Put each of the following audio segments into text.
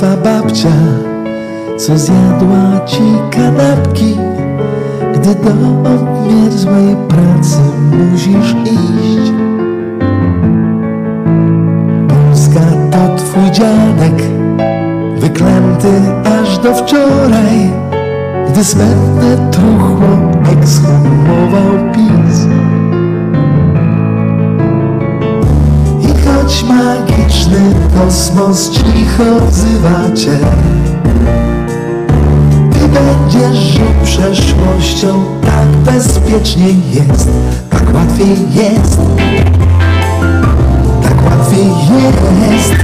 twa babcia, co zjadła ci kanapki, gdy do obmierzłej pracy musisz iść. Polska to twój dziadek, wyklęty aż do wczoraj, gdy smętne truchło ekshumował PiS. Choć magiczny kosmos cicho wzywa cię, ty będziesz żył przeszłością, tak bezpiecznie jest, tak łatwiej jest, tak łatwiej jest.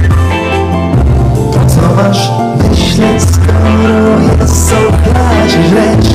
To co masz myśleć, skoro jest chlać rzecz?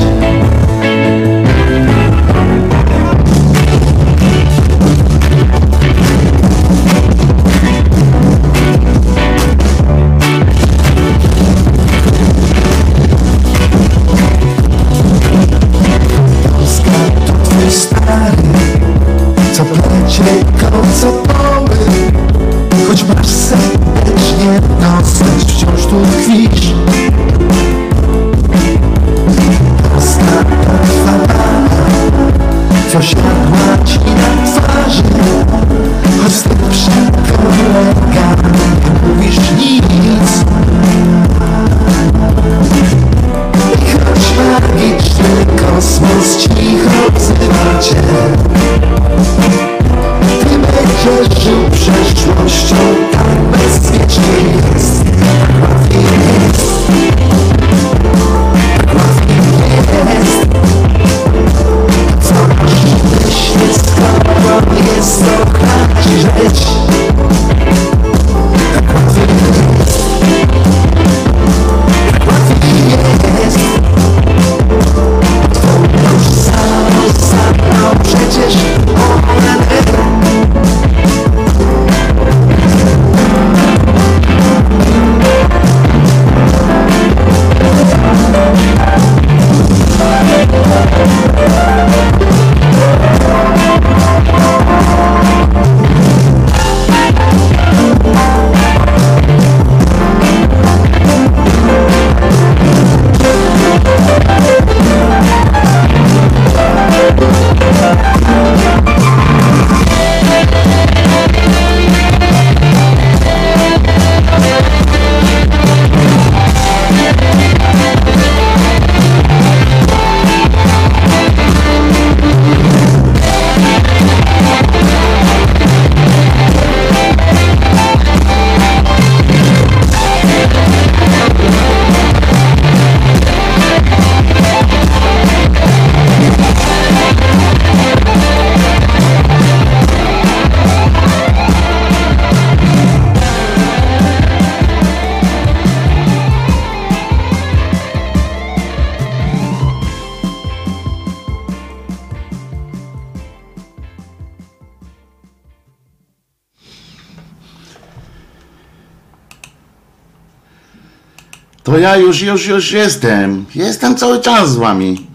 To ja już, już, już jestem. Jestem cały czas z wami.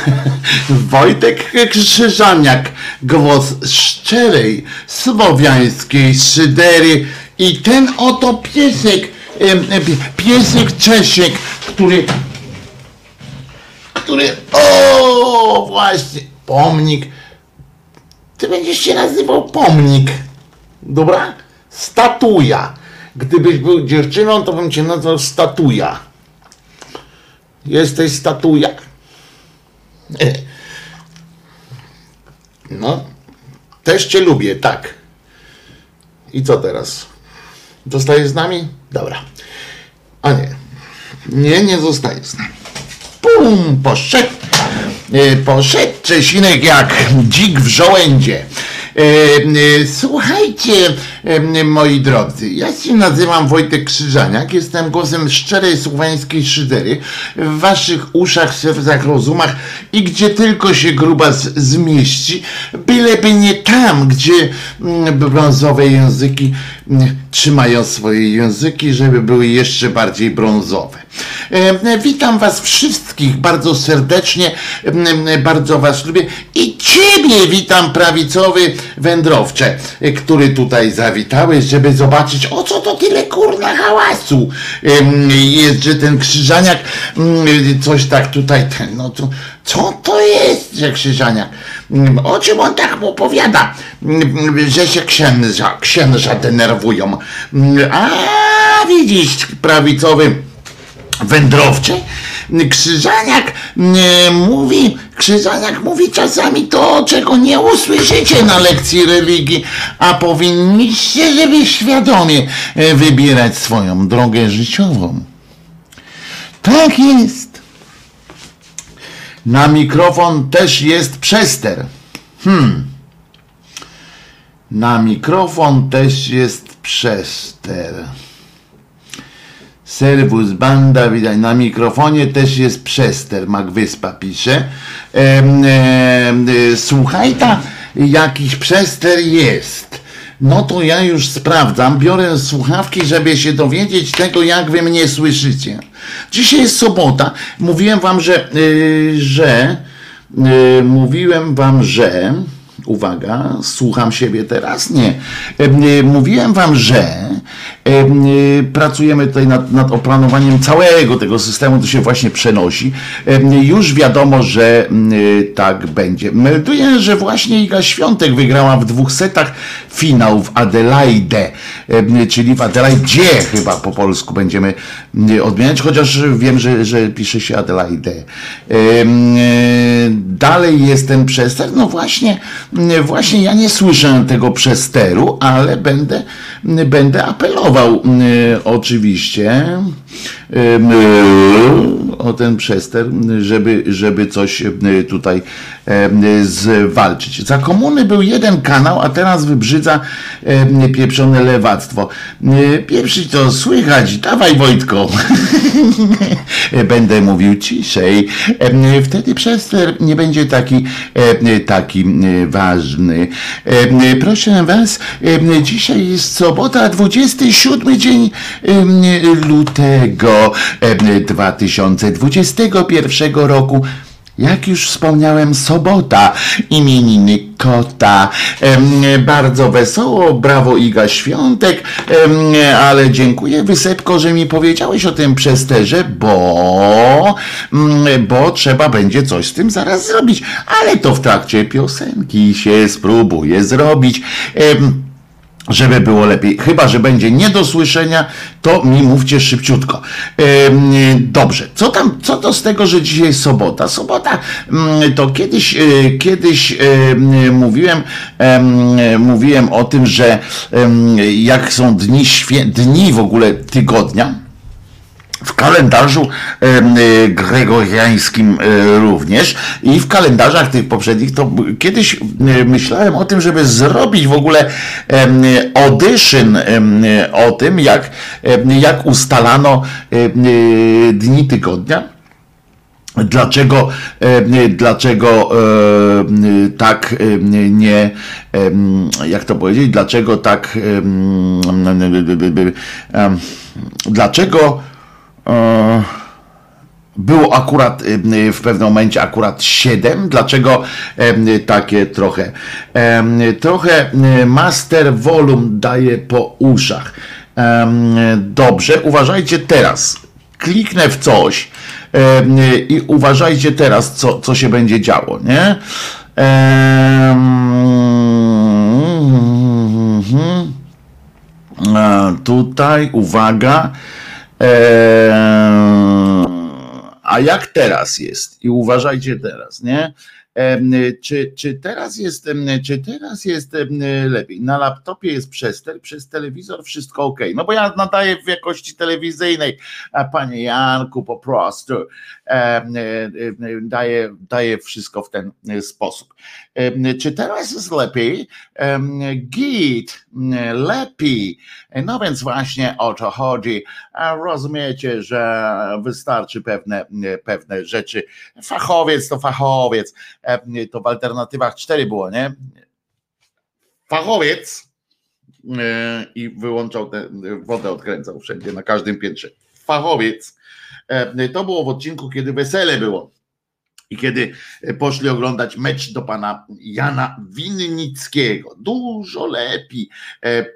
Wojtek Krzyżaniak, głos szczerej, słowiańskiej szydery i ten oto piesek, piesek Czesiek, który, który, o właśnie, pomnik, ty będziesz się nazywał pomnik, dobra? Statuja. Gdybyś był dziewczyną, to bym cię nazwał statuja. Jesteś statuja. No, też cię lubię, tak. I co teraz? Zostajesz z nami? Dobra. A nie. Nie, nie zostajesz z nami. Pum, poszedł. E, Poszedł Czesinek jak dzik w żołędzie. E, e, Słuchajcie, moi drodzy, ja się nazywam Wojtek Krzyżaniak, jestem głosem szczerej słowańskiej szydery w waszych uszach, sercach, rozumach i gdzie tylko się grubas zmieści, byleby nie tam, gdzie mm, brązowe języki mm, trzymają swoje języki, żeby były jeszcze bardziej brązowe. Witam Was wszystkich bardzo serdecznie, bardzo Was lubię i Ciebie witam prawicowy wędrowcze, który tutaj zawi zawitałeś, żeby zobaczyć, o co to tyle kurna hałasu jest, że ten krzyżaniak coś tak tutaj, ten, no to, co to jest, że krzyżaniak? O czym on tak mu opowiada? Że się księża, księża denerwują. A widzisz, prawicowy wędrowcze. Krzyżaniak e, mówi, Krzyżaniak mówi czasami to, czego nie usłyszycie na lekcji religii, a powinniście, żeby świadomie e, wybierać swoją drogę życiową. Tak jest. Na mikrofon też jest przester. Hmm. Na mikrofon też jest przester. Serwus Banda, widać na mikrofonie też jest przester, Magwyspa pisze. E, e, słuchaj, ta jakiś przester jest. No to ja już sprawdzam, biorę słuchawki, żeby się dowiedzieć tego, jak wy mnie słyszycie. Dzisiaj jest sobota. Mówiłem wam, że, yy, że yy, mówiłem wam, że uwaga, słucham siebie teraz? Nie. Mówiłem wam, że pracujemy tutaj nad, nad oplanowaniem całego tego systemu, to się właśnie przenosi. Już wiadomo, że tak będzie. Melduję, że właśnie Iga Świątek wygrała w dwóch setach finał w Adelaide, czyli w Adelaide chyba po polsku będziemy odmieniać, chociaż wiem, że, że pisze się Adelaide. Dalej jest ten przester, no właśnie właśnie ja nie słyszę tego przesteru, ale będę, będę apelował oczywiście o ten przester, żeby, żeby coś tutaj zwalczyć. Za komuny był jeden kanał, a teraz wybrzydza pieprzone lewactwo. Pierwszy to słychać, dawaj Wojtko. Będę mówił ciszej. Wtedy przester nie będzie taki, taki ważny. Proszę Was, dzisiaj jest sobota, 27 dzień lutego 2021 roku. Jak już wspomniałem, sobota, imieniny kota. Bardzo wesoło, brawo Iga Świątek, ale dziękuję Wysepko, że mi powiedziałeś o tym przesterze, bo, mm, bo trzeba będzie coś z tym zaraz zrobić, ale to w trakcie piosenki się spróbuję zrobić żeby było lepiej. Chyba, że będzie nie do słyszenia, to mi mówcie szybciutko. Dobrze, co tam, co to z tego, że dzisiaj sobota? Sobota mm, to kiedyś, e, kiedyś mówiłem, mówiłem o tym, że jak są dni, dni w ogóle tygodnia, w kalendarzu e, gregoriańskim e, również i w kalendarzach tych poprzednich, to kiedyś e, myślałem o tym, żeby zrobić w ogóle audition o tym, jak, jak ustalano dni tygodnia. Dlaczego, dlaczego tak nie, jak to powiedzieć, dlaczego tak, dlaczego było akurat e, w pewnym momencie akurat 7. Dlaczego e, takie trochę? Trochę master volume daje po uszach. Dobrze, uważajcie teraz. Kliknę w coś i uważajcie teraz, co, co się będzie działo, nie? Tutaj, uwaga. A jak teraz jest? I uważajcie teraz, nie? Czy, czy, teraz jest, czy teraz jest lepiej? Na laptopie jest przester, przez telewizor wszystko ok. No bo ja nadaję w jakości telewizyjnej, a panie Janku po prostu daję, daję wszystko w ten sposób. Czy teraz jest lepiej? Git, lepiej. No więc właśnie o to chodzi. Rozumiecie, że wystarczy pewne, pewne rzeczy. Fachowiec to fachowiec. To w alternatywach cztery było, nie? Fachowiec i wyłączał tę wodę, odkręcał wszędzie, na każdym piętrze. Fachowiec. To było w odcinku, kiedy wesele było I kiedy poszli oglądać mecz do pana Jana Winnickiego, dużo lepiej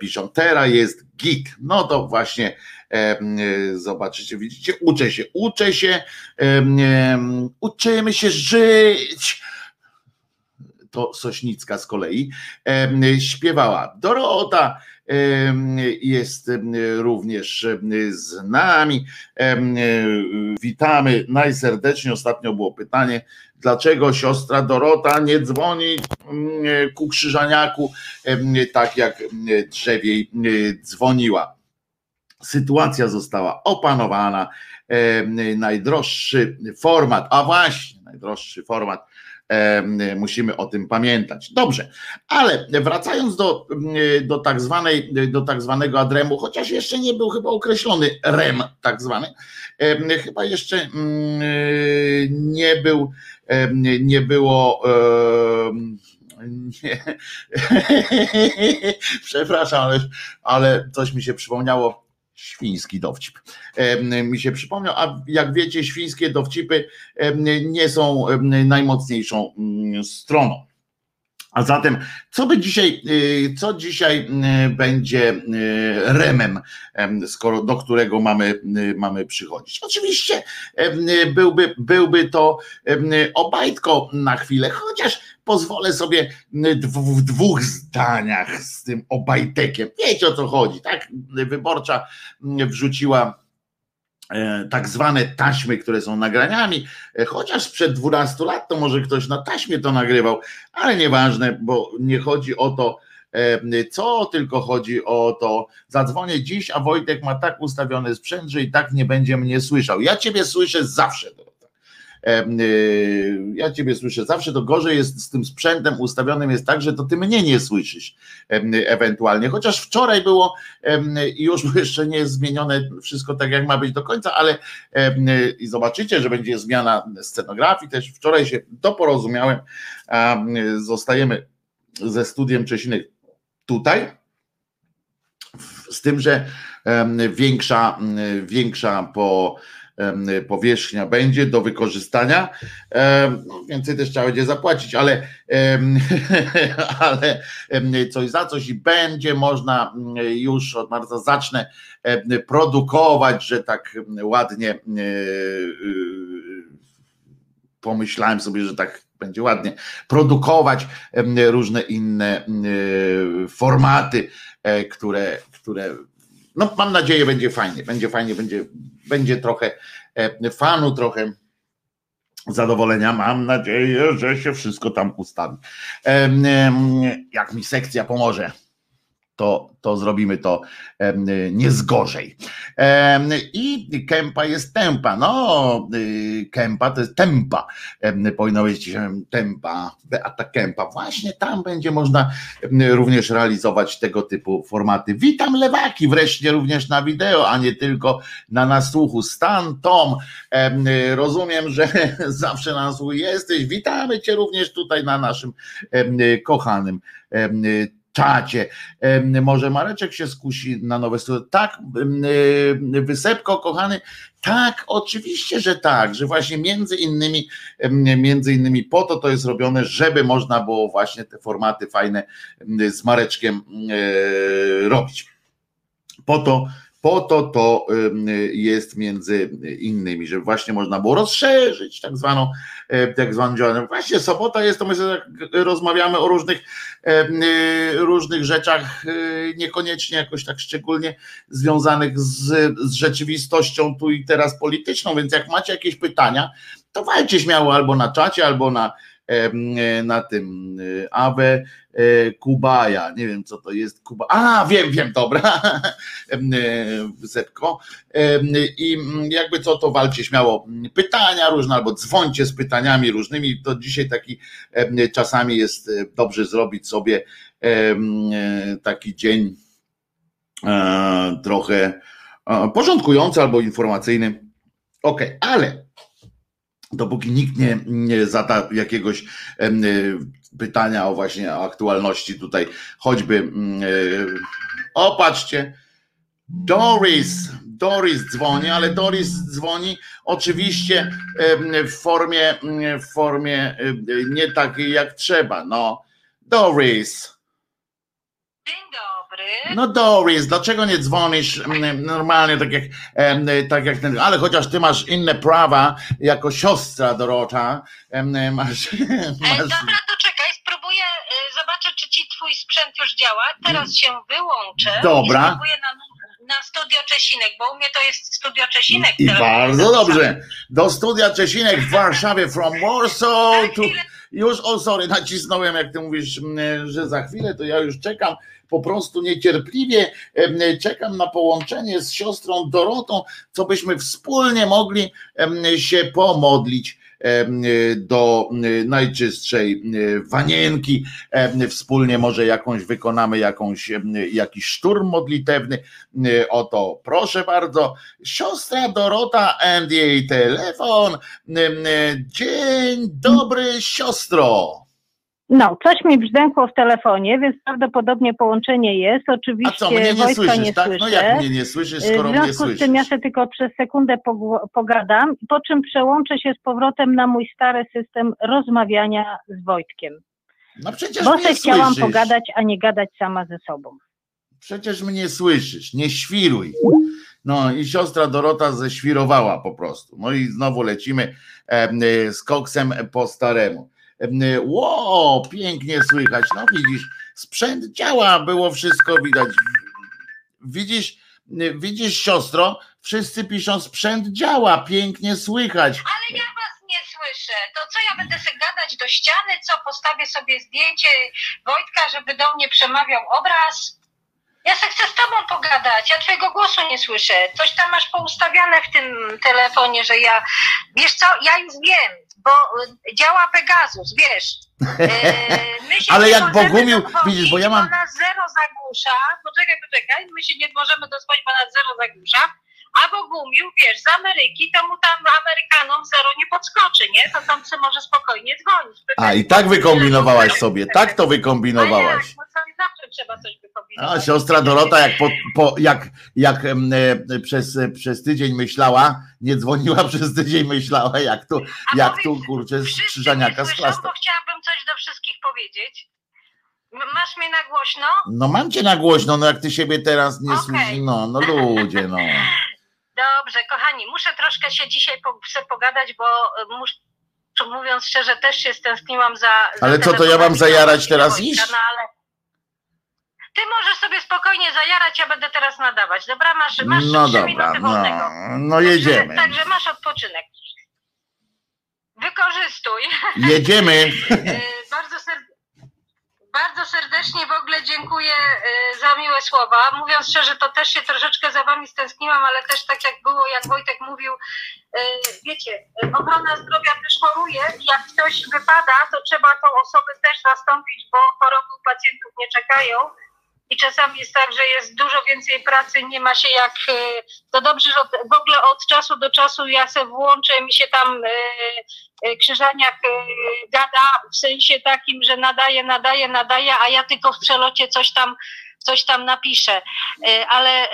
piszą, teraz jest git. No to właśnie zobaczycie, widzicie, uczę się, uczę się, uczymy się żyć. To Sośnicka z kolei, śpiewała. Dorota jest również z nami. Witamy najserdeczniej. Ostatnio było pytanie, dlaczego siostra Dorota nie dzwoni ku krzyżaniaku, tak jak drzewiej dzwoniła. Sytuacja została opanowana. Najdroższy format, a właśnie, najdroższy format musimy o tym pamiętać. Dobrze, ale wracając do, do, tak zwanej, do tak zwanego adremu, chociaż jeszcze nie był chyba określony rem tak zwany, chyba jeszcze nie był, nie było nie. Przepraszam, ale, ale coś mi się przypomniało świński dowcip. Mi się przypomniał, a jak wiecie, świńskie dowcipy nie są najmocniejszą mm, stroną. A zatem, co by dzisiaj, y, co dzisiaj y, będzie y, remem, skoro do którego mamy, mamy przychodzić? Oczywiście byłby, byłby to obajtko na chwilę, chociaż pozwolę sobie w dwóch zdaniach z tym obajtekiem. Wiecie o co chodzi, tak? Wyborcza wrzuciła E, tak zwane taśmy, które są nagraniami, e, chociaż sprzed 12 lat to może ktoś na taśmie to nagrywał, ale nieważne, bo nie chodzi o to, e, co, tylko chodzi o to, zadzwonię dziś, a Wojtek ma tak ustawiony sprzęt, że i tak nie będzie mnie słyszał. Ja ciebie słyszę zawsze. Y, ja ciebie słyszę. Zawsze, to gorzej jest z tym sprzętem ustawionym jest tak, że to ty mnie nie słyszysz ewentualnie, chociaż wczoraj było już jeszcze nie jest zmienione wszystko tak jak ma być do końca, ale i zobaczycie, że będzie zmiana scenografii. Też wczoraj się doporozumiałem, zostajemy ze studiem Czesinek tutaj, z tym, że większa, większa po powierzchnia będzie do wykorzystania. No, więcej też trzeba będzie zapłacić, ale, ale coś za coś i będzie można już od marca zacznę produkować, że tak ładnie e, e, pomyślałem sobie, że tak będzie ładnie produkować różne inne formaty, e, które, które no mam nadzieję, będzie fajnie, będzie fajnie, będzie, będzie trochę e, fanu, trochę zadowolenia. Mam nadzieję, że się wszystko tam ustawi. Jak mi sekcja pomoże to, to zrobimy to nie z gorzej. I kępa jest tempa. No, y, kępa to jest tempa. Powinno być tempa, Beata Kępa. Właśnie tam będzie można również realizować tego typu formaty. Witam lewaki wreszcie również na wideo, a nie tylko na nasłuchu. Stan Tom, rozumiem, że zawsze na nasłuchu jesteś. Witamy Cię również tutaj na naszym kochanym czacie. Może Mareczek się skusi na nowe studia. Tak, Wysepko, kochany, tak, oczywiście, że tak, że właśnie między innymi, między innymi po to to jest robione, żeby można było właśnie te formaty fajne z Mareczkiem e, robić. Po to, po to to jest między innymi, żeby właśnie można było rozszerzyć tak zwaną, e, tak zwaną działalność. Właśnie sobota jest, to my rozmawiamy o różnych, e, różnych rzeczach, e, niekoniecznie jakoś tak szczególnie związanych z, z rzeczywistością tu i teraz polityczną, więc jak macie jakieś pytania, to walcie śmiało albo na czacie, albo na E, na tym e, Awe e, Kubaja. Nie wiem, co to jest Kuba. A, wiem, wiem, dobra. Wysepko. I jakby co, to walcie śmiało pytania różne, albo dzwońcie z pytaniami różnymi. To dzisiaj taki czasami jest dobrze zrobić sobie taki dzień trochę porządkujący albo informacyjny. Ok, ale dopóki nikt nie, nie zada jakiegoś e, pytania o właśnie aktualności tutaj, choćby mm, e, o patrzcie, Doris, Doris dzwoni, ale Doris dzwoni oczywiście w formie, w formie nie takiej jak trzeba. No, Doris. Dzień dobry. No Doris, dlaczego nie dzwonisz normalnie tak jak, tak jak ten, ale chociaż ty masz inne prawa jako siostra Dorota, masz, masz... Dobra, to czekaj, spróbuję, y, zobaczę czy ci twój sprzęt już działa. Teraz się wyłączę. Dobra. Spróbuję na na Studio Czesinek, bo u mnie to jest Studio Czesinek. I bardzo dobrze. Do Studia Czesinek w Warszawie from Warsaw to... Już, o sorry, nacisnąłem, jak ty mówisz, że za chwilę, to ja już czekam po prostu niecierpliwie, czekam na połączenie z siostrą Dorotą, co byśmy wspólnie mogli się pomodlić do najczystszej wanienki. Wspólnie może jakąś wykonamy jakąś, jakiś szturm modlitewny. Oto proszę bardzo, siostra Dorota and jej telefon. Dzień dobry, siostro. No, coś mi brzdękło w telefonie, więc prawdopodobnie połączenie jest. Oczywiście A co, mnie nie Wojtka słyszysz, nie tak? słyszę. No jak mnie nie słyszysz, skoro W mnie związku słyszysz? z tym ja się tylko przez sekundę pogadam, po czym przełączę się z powrotem na mój stary system rozmawiania z Wojtkiem. No przecież Bo mnie chciałam słyszysz. pogadać, a nie gadać sama ze sobą. Przecież mnie słyszysz, nie świruj. No i siostra Dorota ześwirowała po prostu. No i znowu lecimy e, z koksem po staremu. E, Ło, pięknie słychać. No widzisz, sprzęt działa, było wszystko widać. Widzisz, widzisz siostro, wszyscy piszą sprzęt działa, pięknie słychać. Ale ja was nie słyszę. To co ja będę sobie gadać do ściany, co postawię sobie zdjęcie Wojtka, żeby do mnie przemawiał obraz? Ja se chcę z tobą pogadać, ja twojego głosu nie słyszę. Coś tam masz poustawiane w tym telefonie, że ja... Wiesz co, ja już wiem, bo y, działa Pegasus, wiesz. Yy, Ale jak Bogumił, widzisz, bo ja mam... Bo nas zero zagłusza, poczekaj, poczekaj, my się nie możemy dozwolić, bo nas zero zagłusza. A Bogumił, wiesz, z Ameryki, to mu tam Amerykanom zero nie podskoczy, nie? To tam sobie może spokojnie dzwonić. A i tak wykombinowałaś sobie, tak to wykombinowałaś. A jak? No zawsze trzeba coś wykombinować. A siostra Dorota, jak, po, po, jak, jak e, przez, przez tydzień myślała, nie dzwoniła przez tydzień myślała, jak tu, A jak powiedz, tu kurczę z krzyżaniaka z bo chciałabym coś do wszystkich powiedzieć. Masz mnie na głośno? No mam cię na głośno, no jak ty siebie teraz nie Okej. słyszysz, no, no ludzie, no. Dobrze, kochani, muszę troszkę się dzisiaj po, pogadać, bo y, muszę, mówiąc szczerze, też się stęskniłam za. za Ale co, to ja mam zajarać teraz iść? No, ale... Ty możesz sobie spokojnie zajarać, ja będę teraz nadawać. Dobra, masz, masz No trzy dobra, minuty no, wolnego. no jedziemy. Także, także masz odpoczynek. Wykorzystuj. Jedziemy. E, bardzo, serd- bardzo serdecznie w ogóle dziękuję e, za miłe słowa. Mówiąc szczerze, to też się troszeczkę za wami stęskniłam, ale też tak jak było, jak Wojtek mówił, e, wiecie, ochrona zdrowia też choruje i jak ktoś wypada, to trzeba tą osobę też zastąpić, bo choroby u pacjentów nie czekają. I czasami jest tak, że jest dużo więcej pracy, nie ma się jak. e, To dobrze, że w ogóle od czasu do czasu ja se włączę, mi się tam e, e, krzyżaniak gada w sensie takim, że nadaje, nadaje, nadaje, a ja tylko w przelocie coś tam, coś tam napiszę. Ale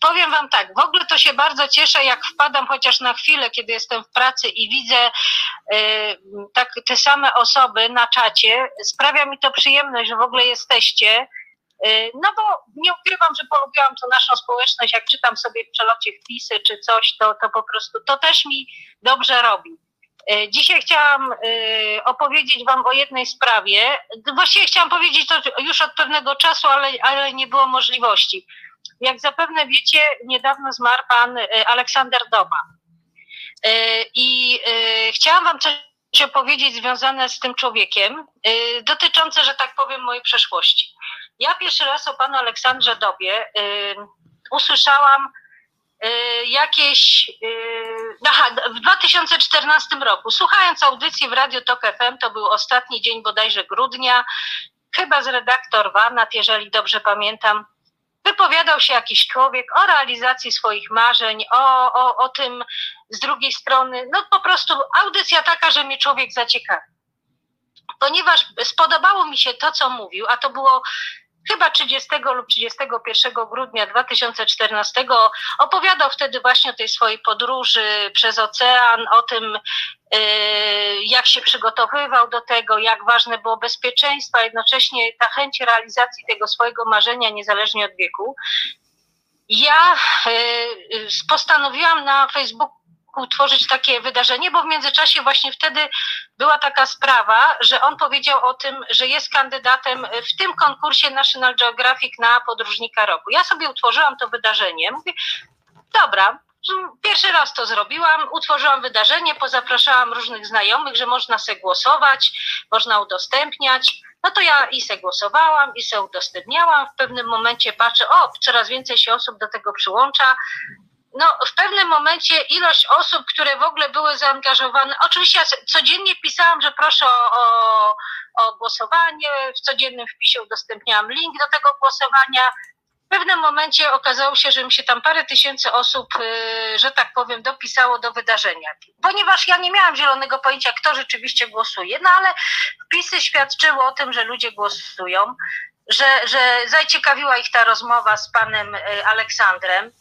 powiem wam tak, w ogóle to się bardzo cieszę, jak wpadam chociaż na chwilę, kiedy jestem w pracy i widzę e, tak te same osoby na czacie. Sprawia mi to przyjemność, że w ogóle jesteście. E, No bo nie ukrywam, że polubiłam tą naszą społeczność, jak czytam sobie w przelocie wpisy czy coś, to, to po prostu to też mi dobrze robi. E, Dzisiaj chciałam e, opowiedzieć Wam o jednej sprawie. Właściwie chciałam powiedzieć to już od pewnego czasu, ale, ale nie było możliwości. Jak zapewne wiecie, niedawno zmarł pan e, Aleksander Doba. E, I e, chciałam Wam coś opowiedzieć związane z tym człowiekiem, dotyczące, że tak powiem, mojej przeszłości. Ja pierwszy raz o panu Aleksandrze Dobie usłyszałam jakieś. Aha, w 2014 roku, słuchając audycji w Radio Tok FM, to był ostatni dzień bodajże grudnia, chyba z redaktor Wanat, jeżeli dobrze pamiętam, wypowiadał się jakiś człowiek o realizacji swoich marzeń, o, o, o tym z drugiej strony, no po prostu audycja taka, że mnie człowiek zaciekawi. Ponieważ spodobało mi się to, co mówił, a to było chyba 30 lub 31 grudnia 2014 opowiadał wtedy właśnie o tej swojej podróży przez ocean, o tym, y, jak się przygotowywał do tego, jak ważne było bezpieczeństwo, a jednocześnie ta chęć realizacji tego swojego marzenia niezależnie od wieku. Ja y, postanowiłam na Facebooku utworzyć takie wydarzenie, bo w międzyczasie właśnie wtedy była taka sprawa, że on powiedział o tym, że jest kandydatem w tym konkursie National Geographic na podróżnika roku. Ja sobie utworzyłam to wydarzenie. Mówię, dobra, Pierwszy raz to zrobiłam, utworzyłam wydarzenie, pozapraszałam różnych znajomych, że można se głosować, można udostępniać. No to ja i se głosowałam, i se udostępniałam. W pewnym momencie patrzę, o, coraz więcej się osób do tego przyłącza no, w pewnym momencie ilość osób, które w ogóle były zaangażowane, oczywiście ja codziennie pisałam, że proszę o, o, głosowanie, w codziennym wpisie udostępniałam link do tego głosowania. W pewnym momencie okazało się, że mi się tam parę tysięcy osób, y, że tak powiem, dopisało do wydarzenia. Ponieważ ja nie miałam zielonego pojęcia, kto rzeczywiście głosuje, no ale wpisy świadczyły o tym, że ludzie głosują, że, że zaciekawiła ich ta rozmowa z panem y, Aleksandrem.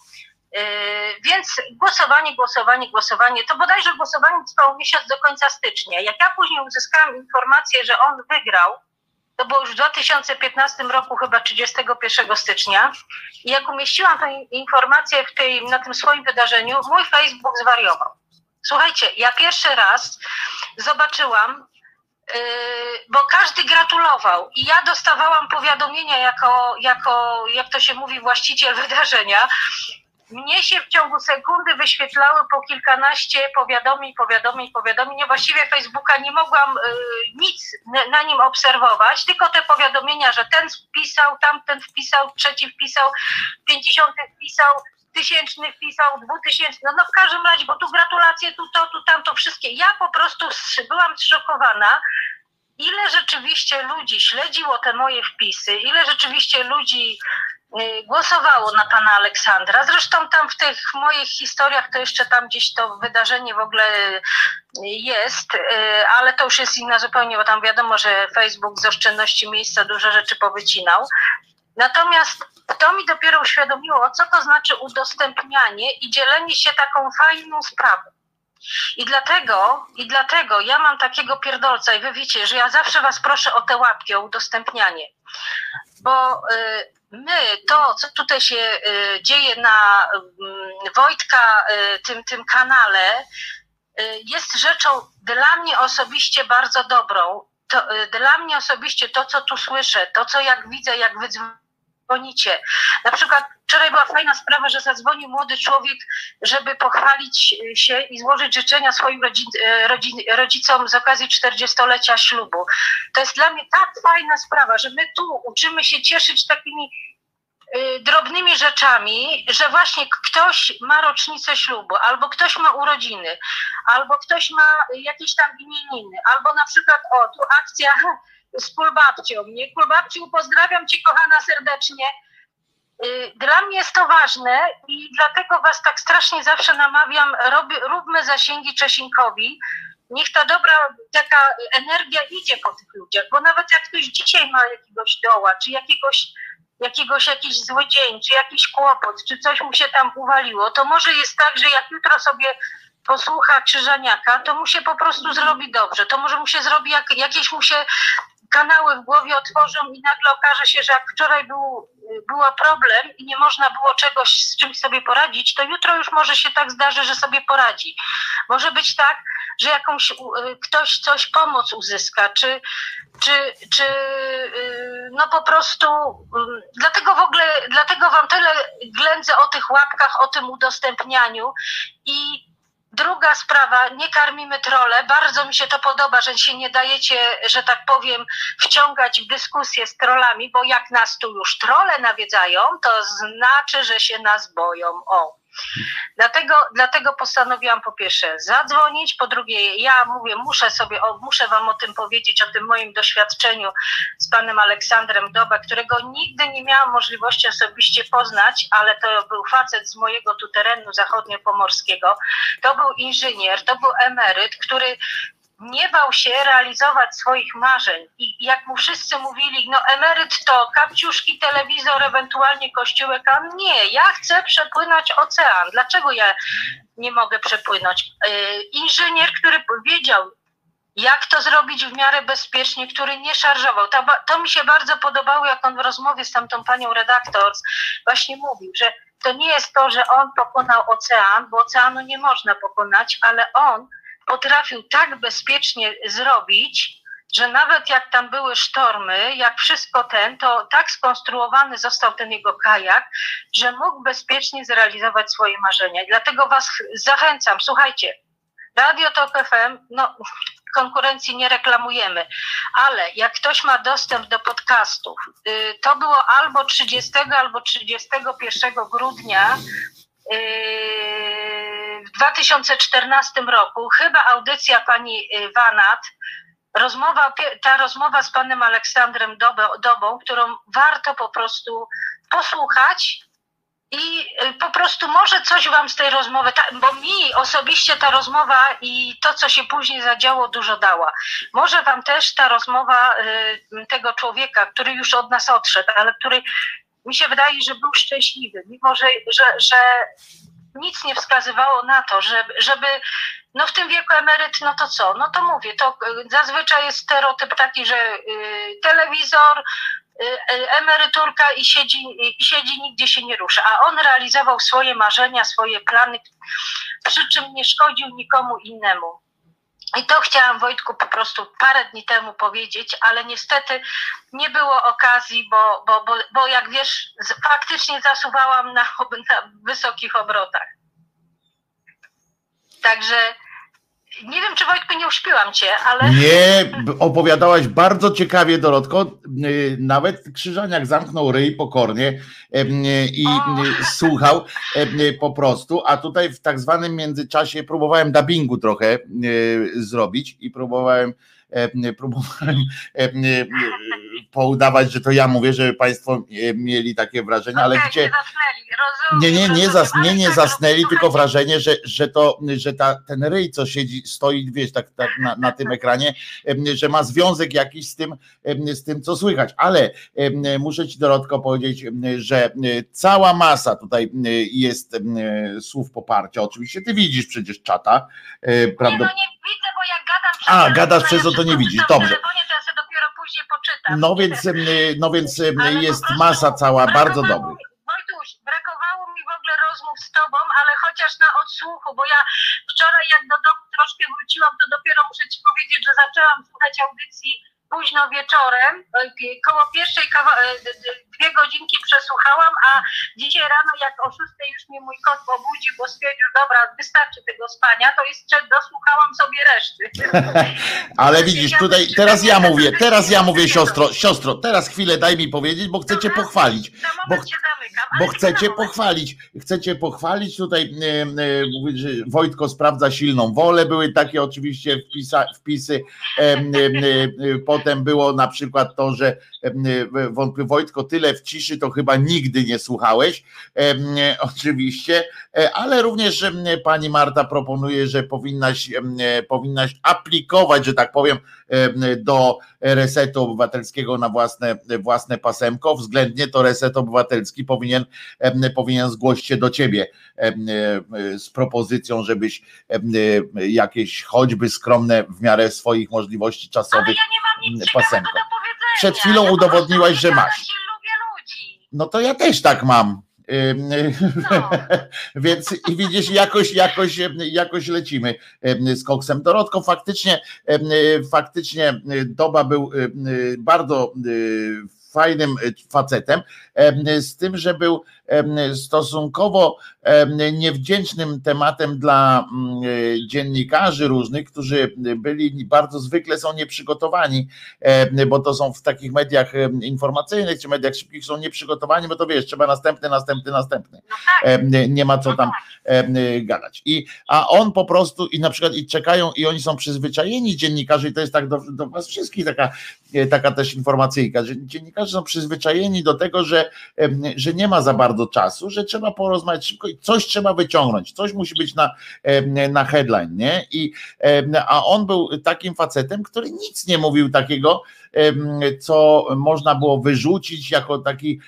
Yy, więc głosowanie, głosowanie, głosowanie, to bodajże głosowanie trwało miesiąc do końca stycznia. Jak ja później uzyskałam informację, że on wygrał, to było już w 2015 roku, chyba 31 stycznia. I jak umieściłam tę informację w tej, na tym swoim wydarzeniu, mój Facebook zwariował. Słuchajcie, ja pierwszy raz zobaczyłam, yy, bo każdy gratulował i ja dostawałam powiadomienia jako, jako, jak to się mówi, właściciel wydarzenia, mnie się w ciągu sekundy wyświetlały po kilkanaście powiadomień, powiadomień, powiadomień. Ja właściwie Facebooka nie mogłam y, nic na nim obserwować, tylko te powiadomienia, że ten wpisał, tamten wpisał, trzeci wpisał, pięćdziesiąty wpisał, tysięczny wpisał, dwutysięczny, no, no w każdym razie, bo tu gratulacje, tu to, tu tamto, wszystkie. Ja po prostu byłam zszokowana, ile rzeczywiście ludzi śledziło te moje wpisy, ile rzeczywiście ludzi głosowało na pana Aleksandra. Zresztą tam w tych moich historiach to jeszcze tam gdzieś to wydarzenie w ogóle jest, y, ale to już jest inna zupełnie, bo tam wiadomo, że Facebook z oszczędności miejsca dużo rzeczy powycinał. Natomiast to mi dopiero uświadomiło, co to znaczy udostępnianie i dzielenie się taką fajną sprawą. I dlatego, I dlatego ja mam takiego pierdolca i wy wiecie, że ja zawsze was proszę o te łapki, o udostępnianie. Bo y, my, to co tutaj się y, dzieje na y, Wojtka, y, tym, tym kanale, y, jest rzeczą dla mnie osobiście bardzo dobrą. To, dla mnie osobiście to, co tu słyszę, to, co jak widzę, jak wy dzwonicie. Na przykład wczoraj była fajna sprawa, że zadzwonił młody człowiek, żeby pochwalić się i złożyć życzenia swoim rodzin, rodzin, rodzicom z okazji 40-lecia ślubu. To jest dla mnie tak fajna sprawa, że my tu uczymy się cieszyć takimi y, drobnymi rzeczami, że właśnie ktoś ma rocznicę ślubu, albo ktoś ma urodziny, albo ktoś ma jakieś tam imieniny, albo na przykład, o, tu akcja z kulbabcią. Nie, kulbabciu, pozdrawiam cię kochana serdecznie. Y, dla mnie jest to ważne i dlatego was tak strasznie zawsze namawiam, rob, róbmy zasięgi Czesinkowi. Niech ta dobra taka energia idzie po tych ludziach, bo nawet jak ktoś dzisiaj ma jakiegoś doła, czy jakiegoś, jakiegoś jakiś zły dzień, czy jakiś kłopot, czy coś mu się tam uwaliło, to może jest tak, że jak jutro sobie posłucha Krzyżaniaka, to mu się po prostu zrobi dobrze. To może mu się zrobi, jak, jakieś mu się kanały w głowie otworzą i nagle okaże się, że jak wczoraj był, był problem i nie można było czegoś z czymś sobie poradzić, to jutro już może się tak zdarzy, że sobie poradzi. Może być tak, że jakąś ktoś coś pomoc uzyska, czy, czy, czy no po prostu dlatego w ogóle, dlatego wam tyle ględzę o tych łapkach, o tym udostępnianiu i Druga sprawa, nie karmimy trole. Bardzo mi się to podoba, że się nie dajecie, że tak powiem, wciągać w dyskusję z trolami, bo jak nas tu już trole nawiedzają, to znaczy, że się nas boją. O. Dlatego, dlatego postanowiłam po pierwsze zadzwonić, po drugie ja mówię, muszę sobie, o, muszę wam o tym powiedzieć, o tym moim doświadczeniu z panem Aleksandrem Doba, którego nigdy nie miałam możliwości osobiście poznać, ale to był facet z mojego tu terenu zachodniopomorskiego. To był inżynier, to był emeryt, który nie bał się realizować swoich marzeń. I jak mu wszyscy mówili, no emeryt to kapciuszki, telewizor, ewentualnie kościółek, a nie, ja chcę przepłynąć ocean. Dlaczego ja nie mogę przepłynąć? Yy, Inżynier, który wiedział, jak to zrobić w miarę bezpiecznie, który nie szarżował. To, to mi się bardzo podobało, jak on w rozmowie z tamtą panią redaktor właśnie mówił, że to nie jest to, że on pokonał ocean, bo oceanu nie można pokonać, ale on potrafił tak bezpiecznie zrobić, że nawet jak tam były sztormy, jak wszystko ten, to tak skonstruowany został ten jego kajak, że mógł bezpiecznie zrealizować swoje marzenia. I dlatego Was zachęcam, słuchajcie, Radio Tok FM, no konkurencji nie reklamujemy, ale jak ktoś ma dostęp do podcastów, y, to było albo 30, albo 31 grudnia yy, w 2014 roku, chyba audycja pani y, Wanat, rozmowa, ta rozmowa z panem Aleksandrem Dobą, którą warto po prostu posłuchać i y, po prostu może coś wam z tej rozmowy, bo mi osobiście ta rozmowa i to, co się później zadziało, dużo dała. Może wam też ta rozmowa y, tego człowieka, który już od nas odszedł, ale który mi się wydaje, że był szczęśliwy, mimo że, że, że nic nie wskazywało na to, żeby, żeby no w tym wieku emeryt, no to co? No to mówię, to y, zazwyczaj jest stereotyp taki, że y, telewizor, y, y, emeryturka i siedzi, i siedzi, nigdzie się nie rusza. A on realizował swoje marzenia, swoje plany, przy czym nie szkodził nikomu innemu. I to chciałam Wojtku po prostu parę dni temu powiedzieć, ale niestety nie było okazji, bo, bo, bo, bo jak wiesz, faktycznie zasuwałam na, na wysokich obrotach. Także nie wiem, czy Wojtku nie uśpiłam cię, ale. Nie, opowiadałaś bardzo ciekawie, Dorotko. Y, Nawet Krzyżaniak zamknął ryj pokornie y, i O. y, słuchał po prostu, a tutaj w tak zwanym międzyczasie próbowałem dubbingu trochę zrobić i próbowałem em, próbowałem em, poudawać, że to ja mówię, żeby Państwo y, mieli takie wrażenie, ale Okej, gdzie nie zasnęli, rozumiem, nie, nie, nie, zas, nie, nie tak, zasnęli, tylko wrażenie, że, że to, że ta, ten ryj, co siedzi, stoi, wiesz, tak, tak na, na tym ekranie, że ma związek jakiś z tym, z tym, co słychać. Ale muszę ci Dorotko powiedzieć, że e, cała masa tutaj e, jest e, słów poparcia. Oczywiście ty widzisz przecież czata, e, Nie, prawda? no nie widzę, bo jak gadam przez A, gadasz przez to, to nie widzisz. Dobrze. Później poczytam. No więc, no więc Ale jest prostu masa cała bardzo mi- Wojtuś, brakowało mi w ogóle rozmów z tobą, ale chociaż na odsłuchu, bo ja wczoraj jak do domu troszkę wróciłam, to dopiero muszę ci powiedzieć, że zaczęłam słuchać audycji późno wieczorem, e, koło pierwszej kawa- e, dwie godzinki przesłuchałam, a dzisiaj rano jak o szóstej już mnie mój kot obudził, bo stwierdził, dobra, wystarczy tego spania, to jeszcze dosłuchałam sobie reszty. Ale widzisz, tutaj teraz ja mówię, teraz ja mówię siostro, siostro, teraz chwilę daj mi powiedzieć, bo chcę cię pochwalić. Bo Bo chcecie pochwalić, chcecie pochwalić tutaj, Wojtko sprawdza silną wolę, były takie oczywiście wpisa, wpisy, potem było na przykład to, że wątpię, Wojtko, tyle w ciszy to chyba nigdy nie słuchałeś, e, e, oczywiście, e, ale również e, pani Marta proponuje, że powinnaś, e, powinnaś aplikować, że tak powiem, e, do resetu obywatelskiego na własne, własne pasemko, względnie to reset obywatelski powinien, powinien zgłosić się do ciebie e, z propozycją, żebyś e, jakieś choćby skromne w miarę swoich możliwości Ale czasowych ja nie mam nic pasemko. Przed chwilą ja udowodniłaś, że masz. No to ja też tak mam. No. Więc i widzisz, jakoś, jakoś, jakoś lecimy z koksem. Dorotko, faktycznie, faktycznie Doba był em, bardzo e, fajnym facetem, em, z tym, że był stosunkowo niewdzięcznym tematem dla mm, dziennikarzy różnych, którzy byli bardzo zwykle są nieprzygotowani, bo to są w takich mediach informacyjnych czy mediach szybkich są nieprzygotowani, bo to wiesz, trzeba następny, następny, następny. No tak. Nie, ma co tam No tak. em, gadać. I, a on po prostu i na przykład i czekają i oni są przyzwyczajeni dziennikarze i to jest tak do, do was wszystkich taka, e, taka też informacyjka, że dziennikarze są przyzwyczajeni do tego, że, że nie ma za bardzo czasu, że trzeba porozmawiać szybko i coś trzeba wyciągnąć, coś musi być na, na headline, nie? I, a on był takim facetem, który nic nie mówił takiego, co można było wyrzucić jako taki,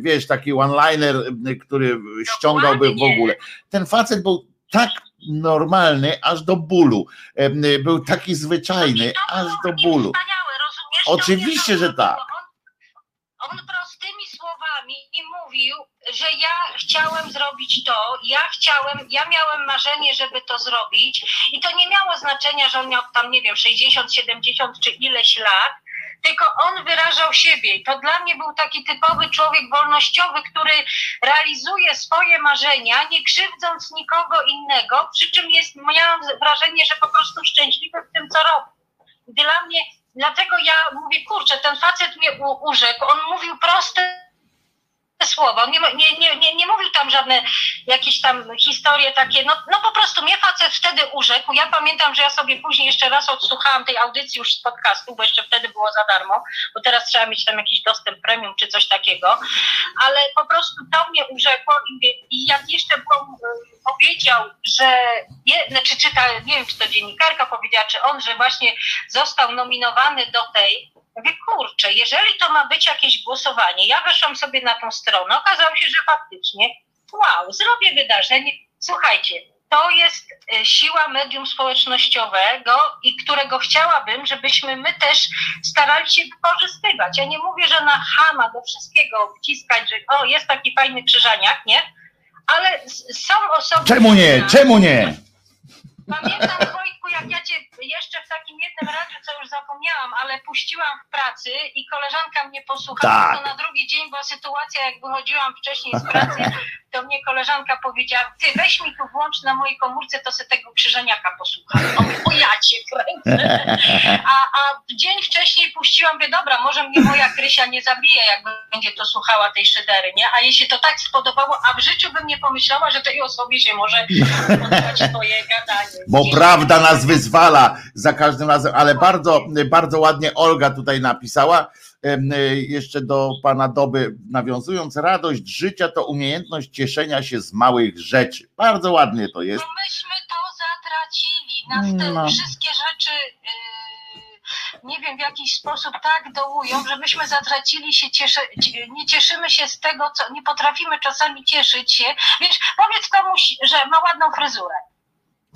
wiesz, taki one-liner, który ściągałby w ogóle. Ten facet był tak normalny, aż do bólu. Był taki zwyczajny, To aż do bólu. Oczywiście, że tak. On, on prostymi słowami i mówił, że ja chciałem zrobić to, ja chciałem, ja miałem marzenie, żeby to zrobić i to nie miało znaczenia, że on miał tam, nie wiem, 60, 70 czy ileś lat, tylko on wyrażał siebie. I to dla mnie był taki typowy człowiek wolnościowy, który realizuje swoje marzenia, nie krzywdząc nikogo innego, przy czym jest, miałam wrażenie, że po prostu szczęśliwy w tym, co robi. Dla mnie, dlatego ja mówię, kurczę, ten facet mnie urzekł, on mówił proste słowa, on nie, nie, nie, nie, nie mówił tam żadne jakieś tam historie takie, no, no po prostu mnie facet wtedy urzekł, ja pamiętam, że ja sobie później jeszcze raz odsłuchałam tej audycji już z podcastu, bo jeszcze wtedy było za darmo, bo teraz trzeba mieć tam jakiś dostęp premium czy coś takiego, ale po prostu to mnie urzekło i, i jak jeszcze było, y, powiedział, że, je, znaczy czyta, nie wiem czy to dziennikarka powiedziała, czy on, że właśnie został nominowany do tej, mówię, kurczę, jeżeli to ma być jakieś głosowanie, ja weszłam sobie na tą stronę, okazało się, że faktycznie, wow, zrobię wydarzenie, słuchajcie, to jest y, siła medium społecznościowego i którego chciałabym, żebyśmy my też starali się wykorzystywać. Ja nie mówię, że na chama do wszystkiego wciskać, że o, jest taki fajny krzyżaniak, nie? Ale są osoby... Czemu nie? Czemu nie? Pamiętam Jak ja cię jeszcze w takim jednym radiu, co już zapomniałam, ale puściłam w pracy i koleżanka mnie posłuchała, Tak. to na drugi dzień była sytuacja, jak wychodziłam wcześniej z pracy, to mnie koleżanka powiedziała, ty weź mi tu włącz na mojej komórce, to se tego krzyżeniaka posłucham. O, o ja cię kręcę. A, a dzień wcześniej puściłam, mówię, dobra, może mnie moja Krysia nie zabije, jak będzie to słuchała tej szydery, nie? A jej się to tak spodobało, a w życiu bym nie pomyślała, że tej osobie się może podobać twoje gadanie. Bo prawda nas wyzwala za każdym razem, ale bardzo, bardzo ładnie Olga tutaj napisała, y, jeszcze do pana Doby nawiązując, radość życia to umiejętność cieszenia się z małych rzeczy. Bardzo ładnie to jest. No myśmy to zatracili. Nas te No. wszystkie rzeczy, yy, nie wiem, w jakiś sposób tak dołują, że myśmy zatracili się, cieszy, cie- nie cieszymy się z tego, co nie potrafimy czasami cieszyć się. Wiesz, powiedz komuś, że ma ładną fryzurę.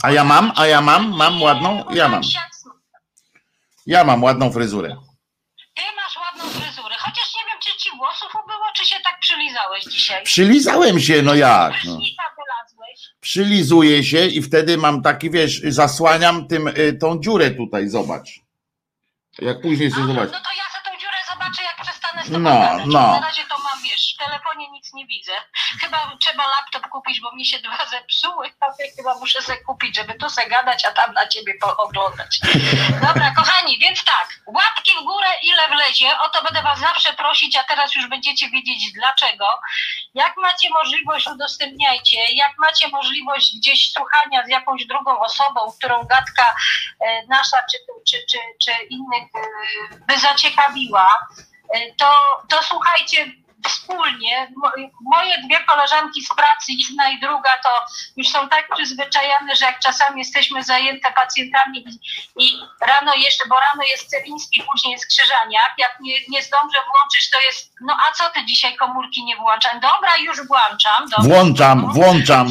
A ja mam, a ja mam, mam ładną, ja mam. Ja mam ładną fryzurę. Ty masz ładną fryzurę, chociaż nie wiem, czy ci włosów ubyło, czy się tak przylizałeś dzisiaj. Przylizałem się, no jak? No. Wylazłeś. Przylizuję się i wtedy mam taki, wiesz, zasłaniam tym, y, tą dziurę tutaj, zobacz. Jak później sobie zobacz. No to ja za tą dziurę zobaczę, jak przestanę z tobą No, no. Wiesz, w telefonie nic nie widzę. Chyba trzeba laptop kupić, bo mi się dwa zepsuły, chyba muszę sobie kupić, żeby tu se gadać, a tam na ciebie pooglądać. Dobra, kochani, więc tak, łapki w górę, ile wlezie, o to będę was zawsze prosić, a teraz już będziecie wiedzieć dlaczego. Jak macie możliwość, udostępniajcie. Jak macie możliwość gdzieś słuchania z jakąś drugą osobą, którą gadka e, nasza czy, czy, czy, czy innych e, by zaciekawiła, e, to, to słuchajcie wspólnie. Mo- Moje dwie koleżanki z pracy, jedna i druga, to już są tak przyzwyczajone, że jak czasami jesteśmy zajęte pacjentami i, rano jeszcze, bo rano jest Celiński, później jest Krzyżaniak, jak nie, nie zdążę włączyć, to jest, no a co ty dzisiaj komórki nie włączam? Dobra, już włączam. Dobra, Włączam, No. włączam.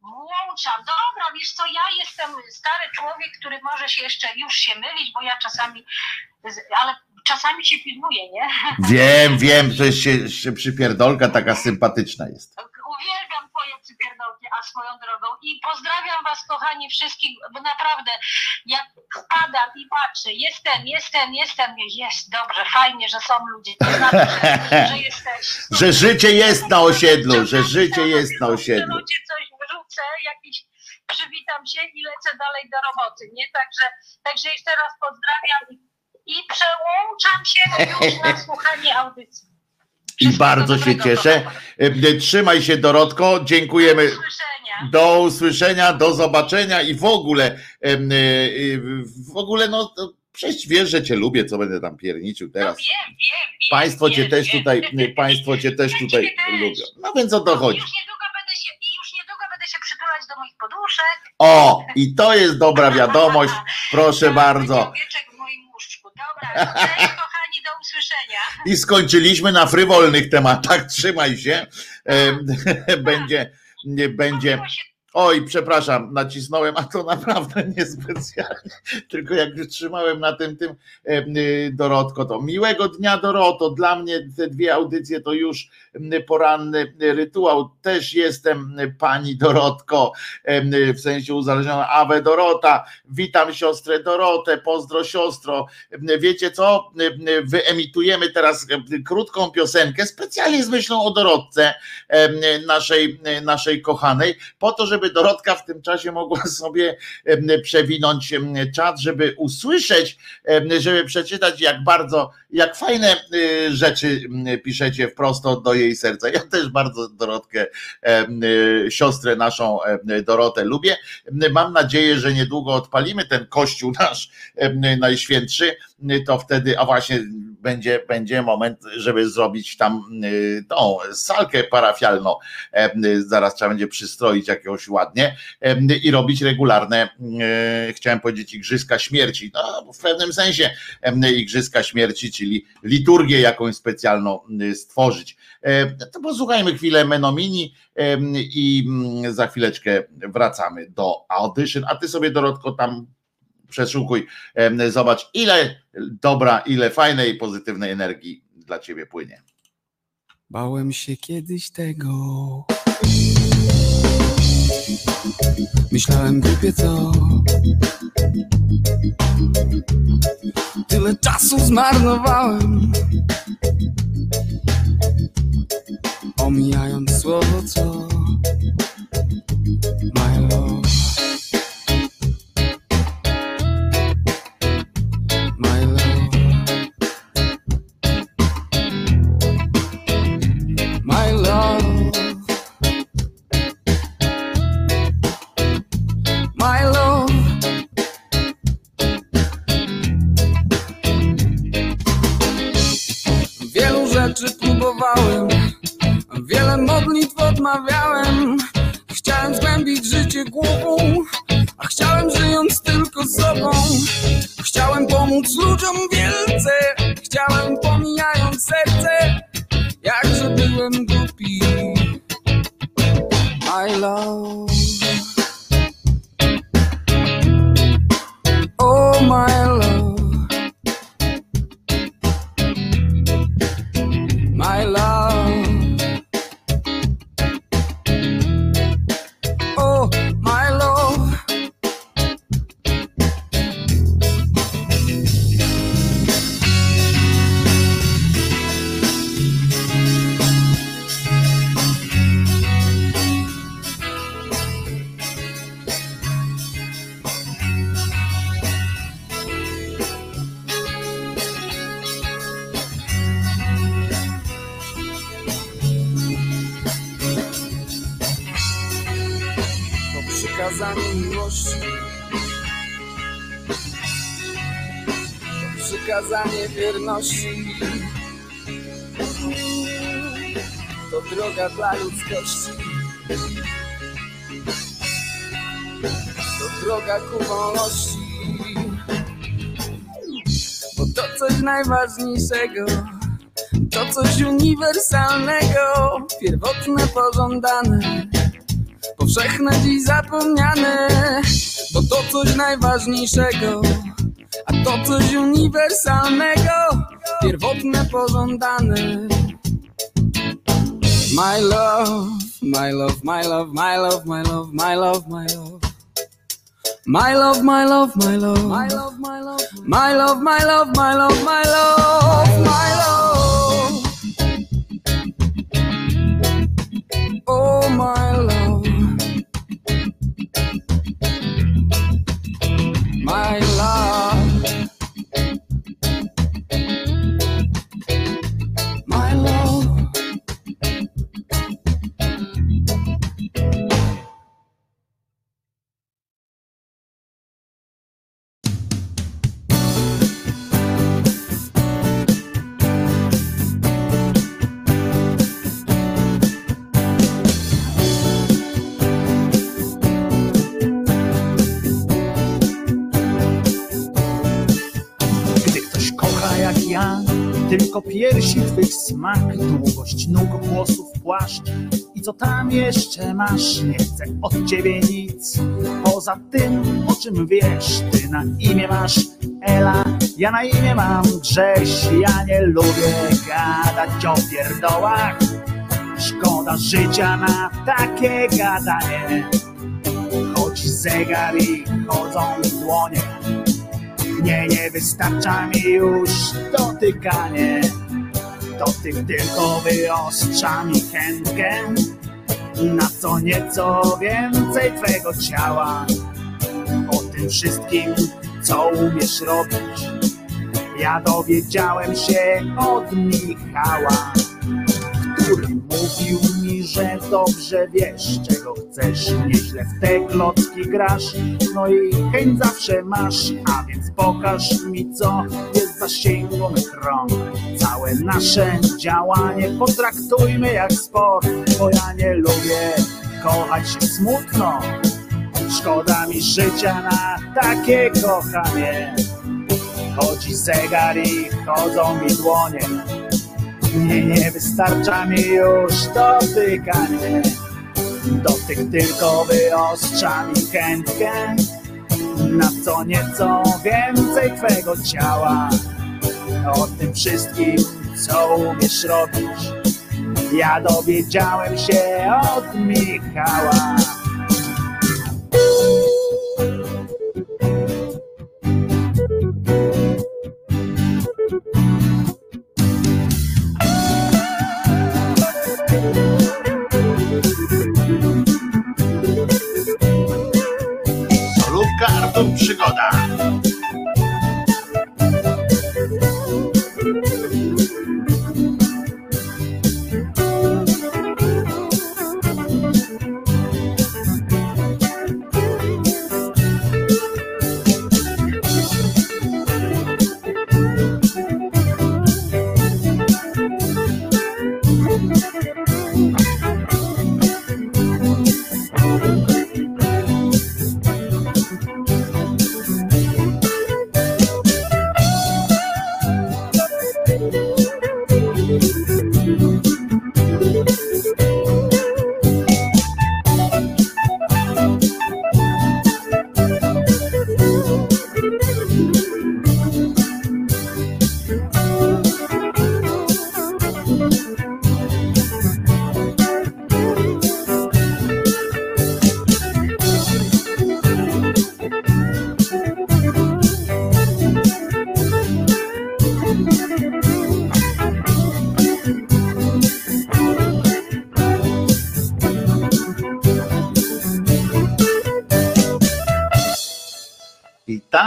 Włączam. Dobra, wiesz co, ja jestem stary człowiek, który może się jeszcze już się mylić, bo ja czasami, ale czasami się pilnuję, nie? Wiem, wiem, to jest się, się przypierdolka taka sympatyczna jest. Uwielbiam twoje przypierdolki, a swoją drogą. I pozdrawiam was, kochani, wszystkich, bo naprawdę, jak spadam i patrzę, jest ten, jest ten, jest dobrze, fajnie, że są ludzie, to znaczy, że, że jesteś. Że życie jest na osiedlu, że życie jest na Że osiedlu. ludzie coś wrzucę, jakiś przywitam się i lecę dalej do roboty, nie? Także, także jeszcze raz pozdrawiam i, przełączam się już na słuchanie audycji. I bardzo się cieszę. kochani. E, Trzymaj się Dorotko, Do dziękujemy. usłyszenia. Do usłyszenia, do zobaczenia i w ogóle, e, w ogóle no, Przecież wiesz, że cię lubię, co będę tam pierniczył No teraz. wiem, wiem, wiem. Państwo cię też tutaj, państwo cię też tutaj też. lubią. No więc o to chodzi. Już niedługo będę się, i już niedługo będę się przytulać do moich poduszek. O, i to jest dobra wiadomość, proszę bardzo. będzie Owieczek w moim łóżku. Dobra, cześć kochani, do usłyszenia. I skończyliśmy na frywolnych tematach. Trzymaj się. Będzie, nie będzie. Oj, przepraszam, nacisnąłem, a to naprawdę niespecjalnie. Tylko jak wytrzymałem na tym, tym y, Dorotko, to miłego dnia Doroto. Dla mnie te dwie audycje to już poranny rytuał. Też jestem pani Dorotko, w sensie uzależniona. Awe Dorota, witam siostrę Dorotę, pozdro siostro. Wiecie co? Em, Wyemitujemy teraz krótką piosenkę specjalnie z myślą o Dorotce naszej, naszej kochanej, po to, żeby Dorotka w tym czasie mogła sobie przewinąć czat, żeby usłyszeć, żeby przeczytać, jak bardzo, jak fajne y, rzeczy m, piszecie wprost do jej serca. Ja też bardzo Dorotkę, y, siostrę naszą em, Dorotę lubię. Mam nadzieję, że niedługo odpalimy ten kościół nasz najświętszy, to wtedy, a właśnie będzie, będzie moment, żeby zrobić tam y, tą salkę parafialną. Em, Zaraz trzeba będzie przystroić jakiegoś ładnie em, i robić regularne, e, chciałem powiedzieć, igrzyska śmierci. No, w pewnym sensie em, igrzyska śmierci, czyli liturgię jakąś specjalną y, stworzyć. E, To posłuchajmy chwilę Menomini i mm, za chwileczkę wracamy do audition. A ty sobie, Dorotko, tam przeszukuj, zobacz, ile dobra, ile fajnej, pozytywnej energii dla ciebie płynie. Bałem się kiedyś tego. Myślałem głupie co. Tyle czasu zmarnowałem. Omijając słowo co. My love. My love. Wielu rzeczy próbowałem, wiele modlitw odmawiałem. Chciałem zgłębić życie głową, a chciałem żyjąc tylko sobą. Chciałem pomóc ludziom wielce, chciałem pomijając serce, jakże byłem głupi. My love. all my life. Wierności. To droga dla ludzkości. To droga ku wolności. Bo to coś najważniejszego. To coś uniwersalnego, pierwotne, pożądane powszechne dziś zapomniane, bo to coś najważniejszego, a to coś uniwersalnego, pierwotne, pożądane. My love, my love, my love, my love, my love, my love, my love. My love, my love, my love, my love, my love, my love, my love, my love, my love, my love. Oh, my love. My love. Piersi twych smak, długość nóg, włosów, płaszcz. I co tam jeszcze masz? Nie chcę od ciebie nic, poza tym, o czym wiesz. Ty na imię masz Ela, ja na imię mam Grześ. Ja nie lubię gadać o pierdołach, szkoda życia na takie gadanie. Chodzi zegar i chodzą dłonie, nie, nie wystarcza mi już dotykanie. Dotyk tylko wyostrza mi chętkę na co nieco więcej twego ciała. O tym wszystkim, co umiesz robić, ja dowiedziałem się od Michała, który mówił mi, że dobrze wiesz, czego chcesz, nieźle w te klocki grasz, no i chęć zawsze masz, a więc pokaż mi, co jest zasięgu mych rąk. Całe nasze działanie potraktujmy jak sport, bo ja nie lubię kochać się smutno. Szkoda mi życia na takie kochanie. Chodzi zegar i chodzą mi dłonie. Nie, nie wystarcza mi już dotykanie. Dotyk tylko wyostrza mi chętkę na co nieco więcej twego ciała. O tym wszystkim, co umiesz robić, ja dowiedziałem się od Michała.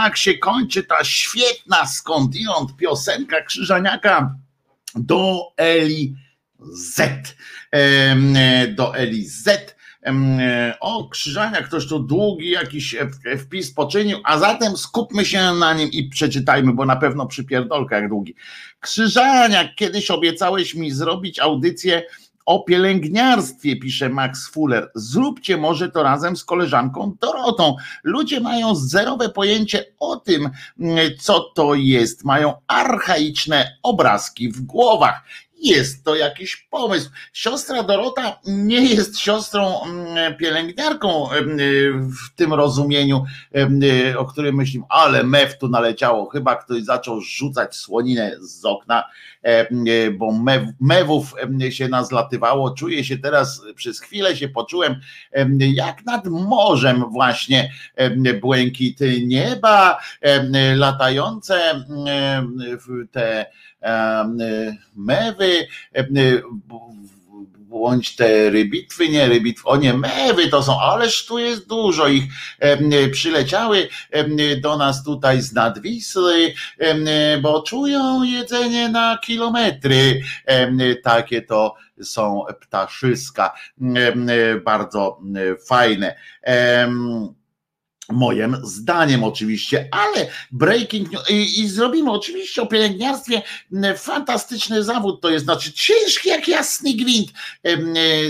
Tak się kończy ta świetna skądinąd piosenka Krzyżaniaka do Eli Z. Em, Do Eli Z. Em, O, Krzyżania, ktoś tu długi jakiś e, wpis poczynił, a zatem skupmy się na nim i przeczytajmy, bo na pewno przypierdolka jak długi. Krzyżania, kiedyś obiecałeś mi zrobić audycję o pielęgniarstwie, pisze Max Fuller. Zróbcie może to razem z koleżanką Dorotą. Ludzie mają zerowe pojęcie o tym, mm, co to jest. Mają archaiczne obrazki w głowach. Jest to jakiś pomysł. Siostra Dorota nie jest siostrą mm, pielęgniarką em, w tym rozumieniu, em, o którym myślimy, ale mew tu naleciało. Chyba ktoś zaczął rzucać słoninę z okna, bo mew, mewów się nazlatywało. Czuję się teraz, przez chwilę się poczułem em, jak nad morzem właśnie błękity nieba, latające te mewy, em, bądź te rybitwy, nie rybitwy, o nie, mewy to są, ależ tu jest dużo ich, em, przyleciały do nas tutaj z nadwisły, bo czują jedzenie na kilometry, takie to są ptaszyska, bardzo fajne. Moim zdaniem oczywiście, ale breaking news i, i zrobimy oczywiście o pielęgniarstwie m, fantastyczny zawód, to jest znaczy ciężki jak jasny gwint e,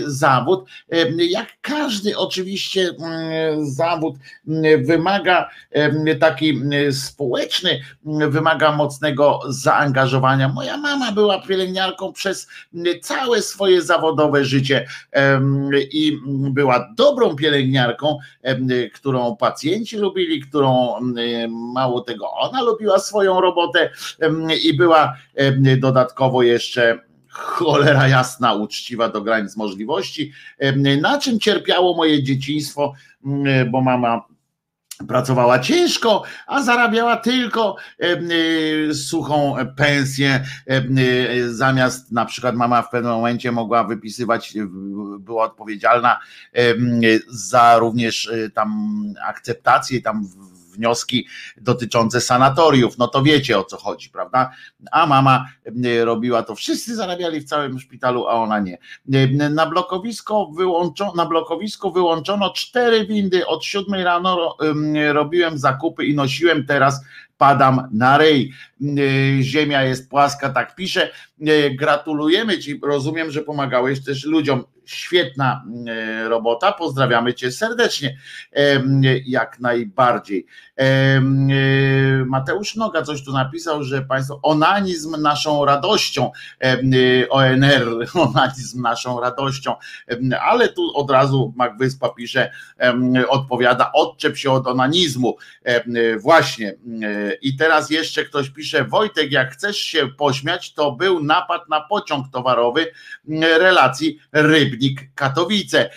zawód, em, jak każdy oczywiście mm, zawód mm, wymaga taki mm, społeczny, mm, wymaga mocnego zaangażowania. Moja mama była pielęgniarką przez mm, całe swoje zawodowe życie i mm, była dobrą pielęgniarką, którą pacjenci lubili, którą em, mało tego ona lubiła swoją robotę em, i była em, dodatkowo jeszcze cholera jasna, uczciwa do granic możliwości. Na czym cierpiało moje dzieciństwo, bo mama pracowała ciężko, a zarabiała tylko y, suchą pensję. y, Zamiast na przykład mama w pewnym momencie mogła wypisywać, y, była odpowiedzialna za również tam akceptację, tam wnioski dotyczące sanatoriów. No to wiecie o co chodzi, prawda? A mama y, robiła to. Wszyscy zarabiali w całym szpitalu, a ona nie. Y, Na blokowisko wyłączono, na blokowisko wyłączono cztery windy. Od siódmej rano robiłem zakupy i nosiłem teraz padam na ryj. Y, Ziemia jest płaska, tak pisze. Gratulujemy Ci, rozumiem, że pomagałeś też ludziom. Świetna robota, pozdrawiamy Cię serdecznie, jak najbardziej. Y, Mateusz Noga coś tu napisał, że Państwo, onanizm naszą radością, y, ONR, onanizm naszą radością, ale tu od razu Magwyspa pisze, em, odpowiada, odczep się od onanizmu. Y, Właśnie. I teraz jeszcze ktoś pisze, Wojtek, jak chcesz się pośmiać, to był napad na pociąg towarowy relacji Rybnik-Katowice.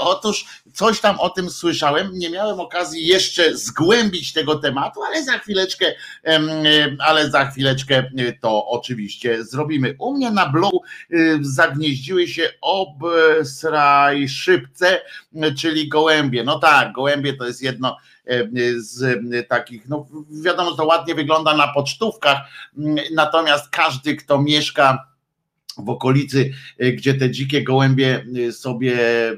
Otóż coś tam o tym słyszałem, nie miałem okazji jeszcze zgłębić tego tematu, ale za chwileczkę, y, ale za chwileczkę y, to oczywiście zrobimy. U mnie na blogu y, zagnieździły się obsrajszybce, y, czyli gołębie. No tak, gołębie to jest jedno e, z e, takich, no wiadomo, że to ładnie wygląda na pocztówkach, natomiast każdy, kto mieszka w okolicy, e, gdzie te dzikie gołębie e, sobie e,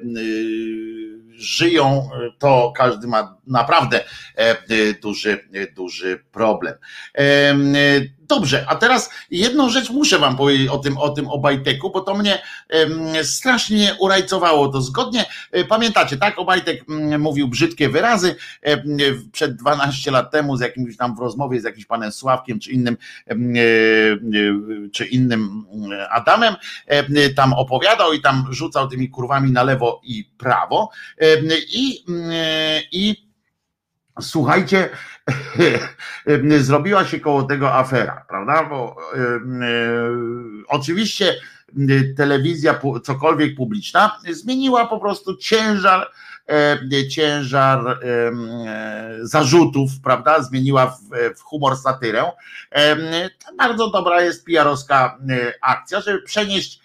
żyją, to każdy ma naprawdę e, e, duży, e, duży problem. Dobrze, a teraz jedną rzecz muszę wam powiedzieć o tym, o tym Obajteku, bo to mnie strasznie urajcowało. To zgodnie, e, pamiętacie, tak? Obajtek mm, mówił brzydkie wyrazy przed 12 lat temu z jakimś tam w rozmowie z jakimś panem Sławkiem czy innym e, e, czy innym mm, Adamem em, tam opowiadał i tam rzucał tymi kurwami na lewo i prawo i, mm, i Słuchajcie, zrobiła się koło tego afera, prawda? Bo e, e, oczywiście e, telewizja, cokolwiek publiczna, zmieniła po prostu ciężar, e, ciężar e, zarzutów, prawda? Zmieniła w, w humor satyrę. To bardzo dobra jest e, akcja, żeby przenieść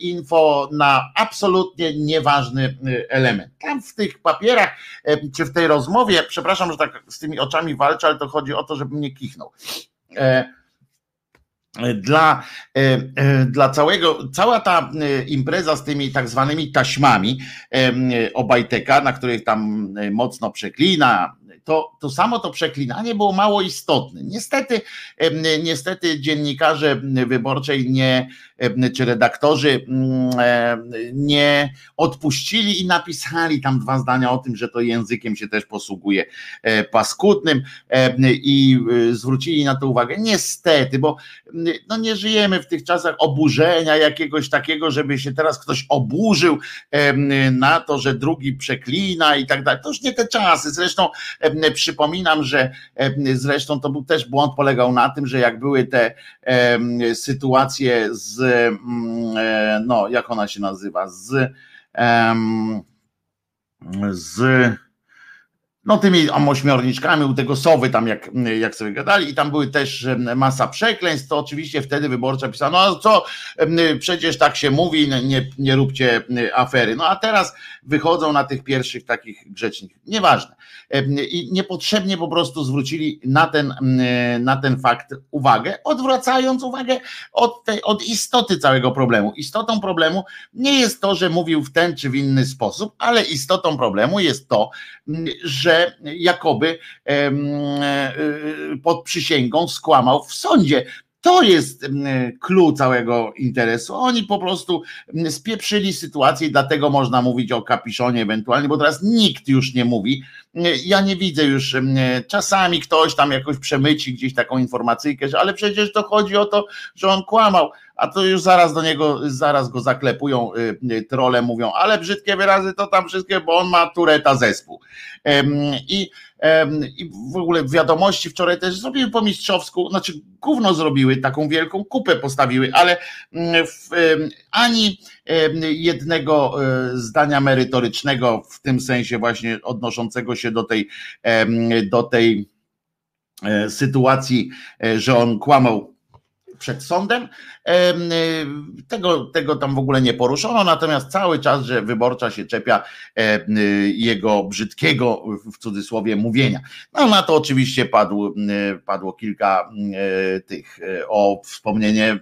info na absolutnie nieważny e, element. Tam w tych papierach, czy w tej rozmowie, przepraszam, że tak z tymi oczami walczę, ale to chodzi o to, żeby mnie kichnął. E, Dla, e, e, dla całego, cała ta e, impreza z tymi tak zwanymi taśmami Obajteka, na których tam e, mocno przeklina, to, to samo to przeklinanie było mało istotne. Niestety, niestety dziennikarze wyborczej nie, czy redaktorzy mm, nie odpuścili i napisali tam dwa zdania o tym, że to językiem się też posługuje e, paskudnym i e, zwrócili na to uwagę. Niestety, bo no nie żyjemy w tych czasach oburzenia jakiegoś takiego, żeby się teraz ktoś oburzył na to, że drugi przeklina i tak dalej. To już nie te czasy. Zresztą przypominam, że em, zresztą to był też błąd polegał na tym, że jak były te em, sytuacje z mm, e, no jak ona się nazywa, z z no tymi ośmiorniczkami u tego sowy tam jak, jak sobie gadali i tam były też masa przekleństw, to oczywiście wtedy wyborcza pisała, no co, przecież tak się mówi, nie, nie róbcie afery. No a teraz wychodzą na tych pierwszych takich grzecznych, nieważne. I niepotrzebnie po prostu zwrócili na ten, na ten fakt uwagę, odwracając uwagę od, tej, od istoty całego problemu. Istotą problemu nie jest to, że mówił w ten czy w inny sposób, ale istotą problemu jest to, że jakoby pod przysięgą skłamał w sądzie. To jest clue całego interesu. Oni po prostu spieprzyli sytuację i dlatego można mówić o kapiszonie ewentualnie, bo teraz nikt już nie mówi. Ja nie widzę już, czasami ktoś tam jakoś przemyci gdzieś taką informacyjkę, ale przecież to chodzi o to, że on kłamał, a to już zaraz do niego, zaraz go zaklepują y, trole, mówią, ale brzydkie wyrazy to tam wszystkie, bo on ma tureta zespół. I i w ogóle wiadomości wczoraj też zrobiły po mistrzowsku, znaczy gówno zrobiły, taką wielką kupę postawiły, ale mm, w, ani jednego e, zdania merytorycznego w tym sensie właśnie odnoszącego się do tej, do tej e, sytuacji, e, że on kłamał przed sądem. Tego, tego tam w ogóle nie poruszono, natomiast cały czas, że wyborcza się czepia jego brzydkiego w cudzysłowie mówienia. No na to oczywiście padło, padło kilka tych o wspomnienie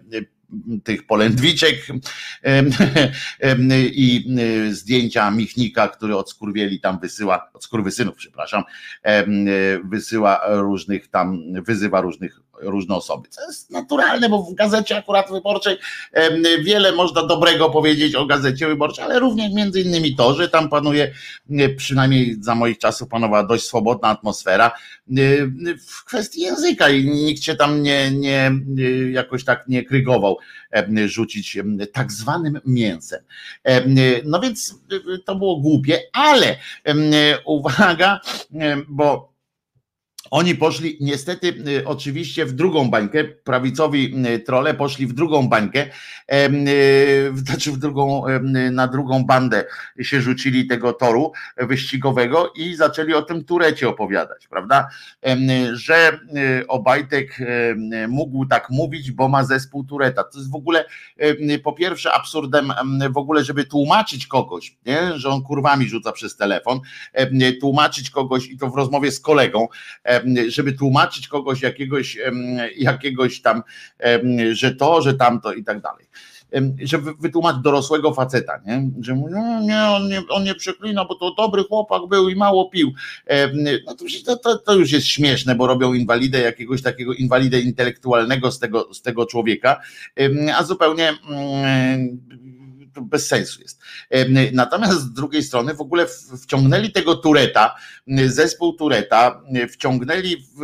tych polędwiczek i zdjęcia Michnika, który od skurwieli tam wysyła, od skurwysynów, przepraszam, wysyła różnych tam, wyzywa różnych różne osoby. Co jest naturalne, bo w gazecie akurat wyborczej wiele można dobrego powiedzieć o gazecie wyborczej, ale również między innymi to, że tam panuje, przynajmniej za moich czasów panowała dość swobodna atmosfera w kwestii języka i nikt się tam nie, nie jakoś tak nie krygował rzucić tak zwanym mięsem. No więc to było głupie, ale uwaga, bo oni poszli niestety y, oczywiście w drugą bańkę, prawicowi y, trole poszli w drugą bańkę, y, znaczy w drugą, na drugą bandę się rzucili tego toru wyścigowego i zaczęli o tym Turecie opowiadać, prawda? Że Obajtek mógł tak mówić, bo ma zespół Tureta. To jest w ogóle po pierwsze absurdem w ogóle, żeby tłumaczyć kogoś, nie? że on kurwami rzuca przez telefon, tłumaczyć kogoś i to w rozmowie z kolegą, żeby tłumaczyć kogoś jakiegoś, jakiegoś tam, że to, że tamto i tak dalej żeby wytłumaczyć dorosłego faceta, nie? że no, nie, on nie, on nie przeklina, bo to dobry chłopak był i mało pił. No to, to, to już jest śmieszne, bo robią inwalidę, jakiegoś takiego inwalidę intelektualnego z tego, z tego człowieka, a zupełnie mm, bez sensu jest. Natomiast z drugiej strony w ogóle wciągnęli tego Tureta, zespół Tureta, wciągnęli w,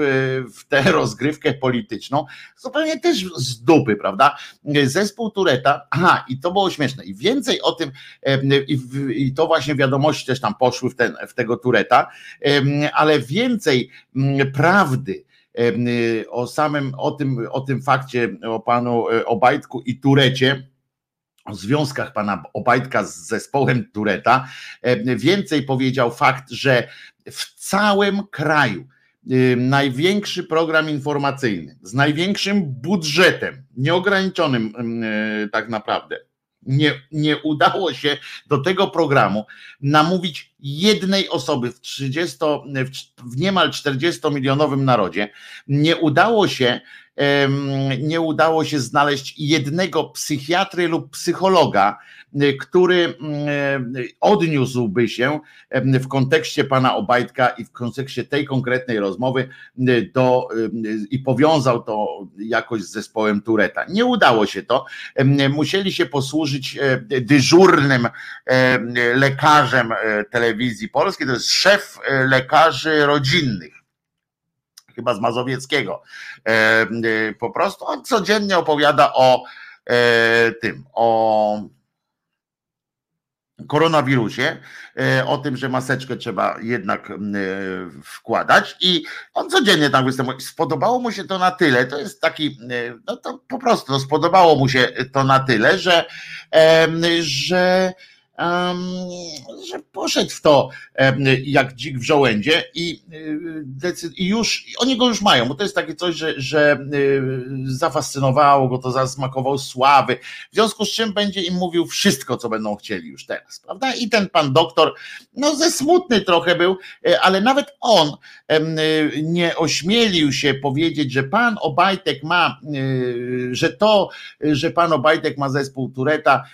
w tę rozgrywkę polityczną, zupełnie też z dupy, prawda? Zespół Tureta, aha, i to było śmieszne. I więcej o tym, i, i to właśnie wiadomości też tam poszły w, ten, w tego Tureta, ale więcej prawdy o samym, o tym, o tym fakcie, o panu e, Obajtku i Turecie, o związkach pana Obajtka z zespołem Tureta. E, więcej powiedział fakt, że w całym kraju y, największy program informacyjny z największym budżetem, nieograniczonym y, tak naprawdę, nie, nie udało się do tego programu namówić jednej osoby w 30, w niemal 40-milionowym narodzie. Nie udało się nie udało się znaleźć jednego psychiatry lub psychologa, y, który y, odniósłby się w kontekście pana Obajtka i w kontekście tej konkretnej rozmowy y, do, i powiązał to jakoś z zespołem Tureta. Nie udało się to. Musieli się posłużyć e, dyżurnym lekarzem e, telewizji polskiej, to jest szef e, lekarzy rodzinnych chyba z Mazowieckiego. E, e, po prostu on codziennie opowiada o e, tym, o koronawirusie, o tym, że maseczkę trzeba jednak wkładać i on codziennie tam występuje. Spodobało mu się to na tyle, to jest taki, no to po prostu no spodobało mu się to na tyle, że, że że poszedł w to jak dzik w żołędzie i, y, i już oni go już mają, bo to jest takie coś, że, że y, zafascynowało go to, zasmakował sławy, w związku z czym będzie im mówił wszystko, co będą chcieli już teraz, prawda? I ten pan doktor, no ze smutny trochę był, e, ale nawet on y, nie ośmielił się powiedzieć, że pan Obajtek ma, że to, że pan Obajtek ma zespół Tureta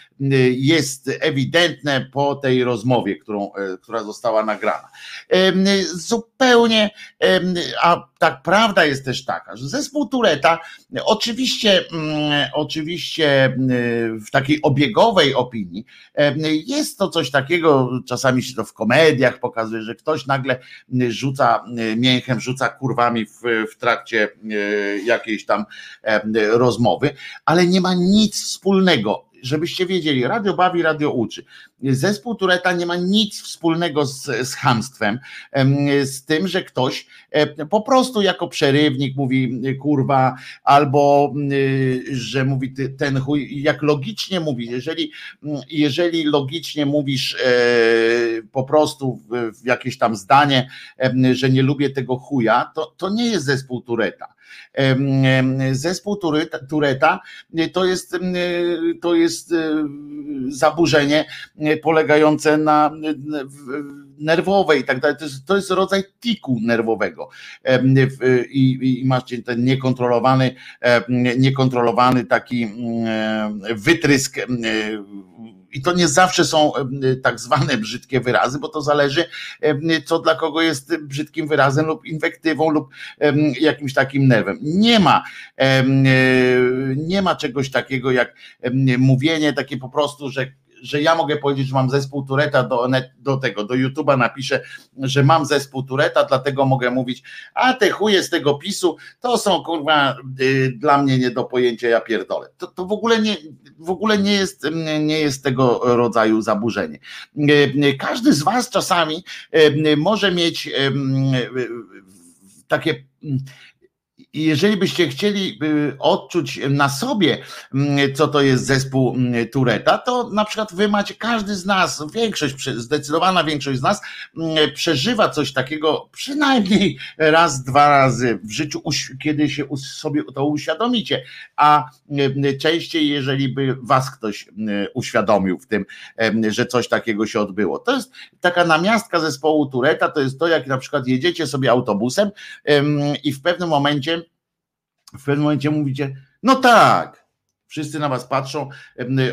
jest ewidentne, po tej rozmowie, którą, która została nagrana. Zupełnie, a tak prawda jest też taka, że zespół Tureta oczywiście, mm, oczywiście w takiej obiegowej opinii jest to coś takiego, czasami się to w komediach pokazuje, że ktoś nagle rzuca mięchem, rzuca kurwami w, w trakcie jakiejś tam rozmowy, ale nie ma nic wspólnego żebyście wiedzieli, radio bawi, radio uczy. Zespół Tureta nie ma nic wspólnego z, z hamstwem, z tym, że ktoś po prostu jako przerywnik mówi kurwa, albo że mówi ten chuj, jak logicznie mówi, jeżeli, jeżeli logicznie mówisz e, po prostu w jakieś tam zdanie, że nie lubię tego chuja, to, to nie jest zespół Tureta Zespół Tureta to jest, to jest e, zaburzenie polegające na nerwowej i tak dalej. To jest, rodzaj tiku nerwowego i, i macie ten niekontrolowany, niekontrolowany taki wytrysk i to nie zawsze są tak zwane brzydkie wyrazy, bo to zależy, co dla kogo jest brzydkim wyrazem lub inwektywą lub jakimś takim nerwem. Nie ma, nie ma czegoś takiego jak mówienie takie po prostu, że że ja mogę powiedzieć, że mam zespół Tureta do, do tego, do YouTube'a napiszę, że mam zespół Tureta, dlatego mogę mówić, a te chuje z tego PiSu, to są kurwa y, dla mnie nie do pojęcia, ja pierdolę. To, to w ogóle nie, w ogóle nie jest, nie jest tego rodzaju zaburzenie. Y, y, każdy z was czasami y, może mieć takie i jeżeli byście chcieli odczuć na sobie, mm, co to jest zespół mm, Tureta, to na przykład wy macie, każdy z nas, większość, zdecydowana większość z nas mm, przeżywa coś takiego przynajmniej raz, dwa razy w życiu, kiedy się sobie to uświadomicie, a częściej, jeżeli by was ktoś uświadomił w tym, że coś takiego się odbyło. To jest taka namiastka zespołu Tureta, to jest to, jak na przykład jedziecie sobie autobusem i w pewnym momencie w pewnym momencie mówicie, no tak, wszyscy na was patrzą,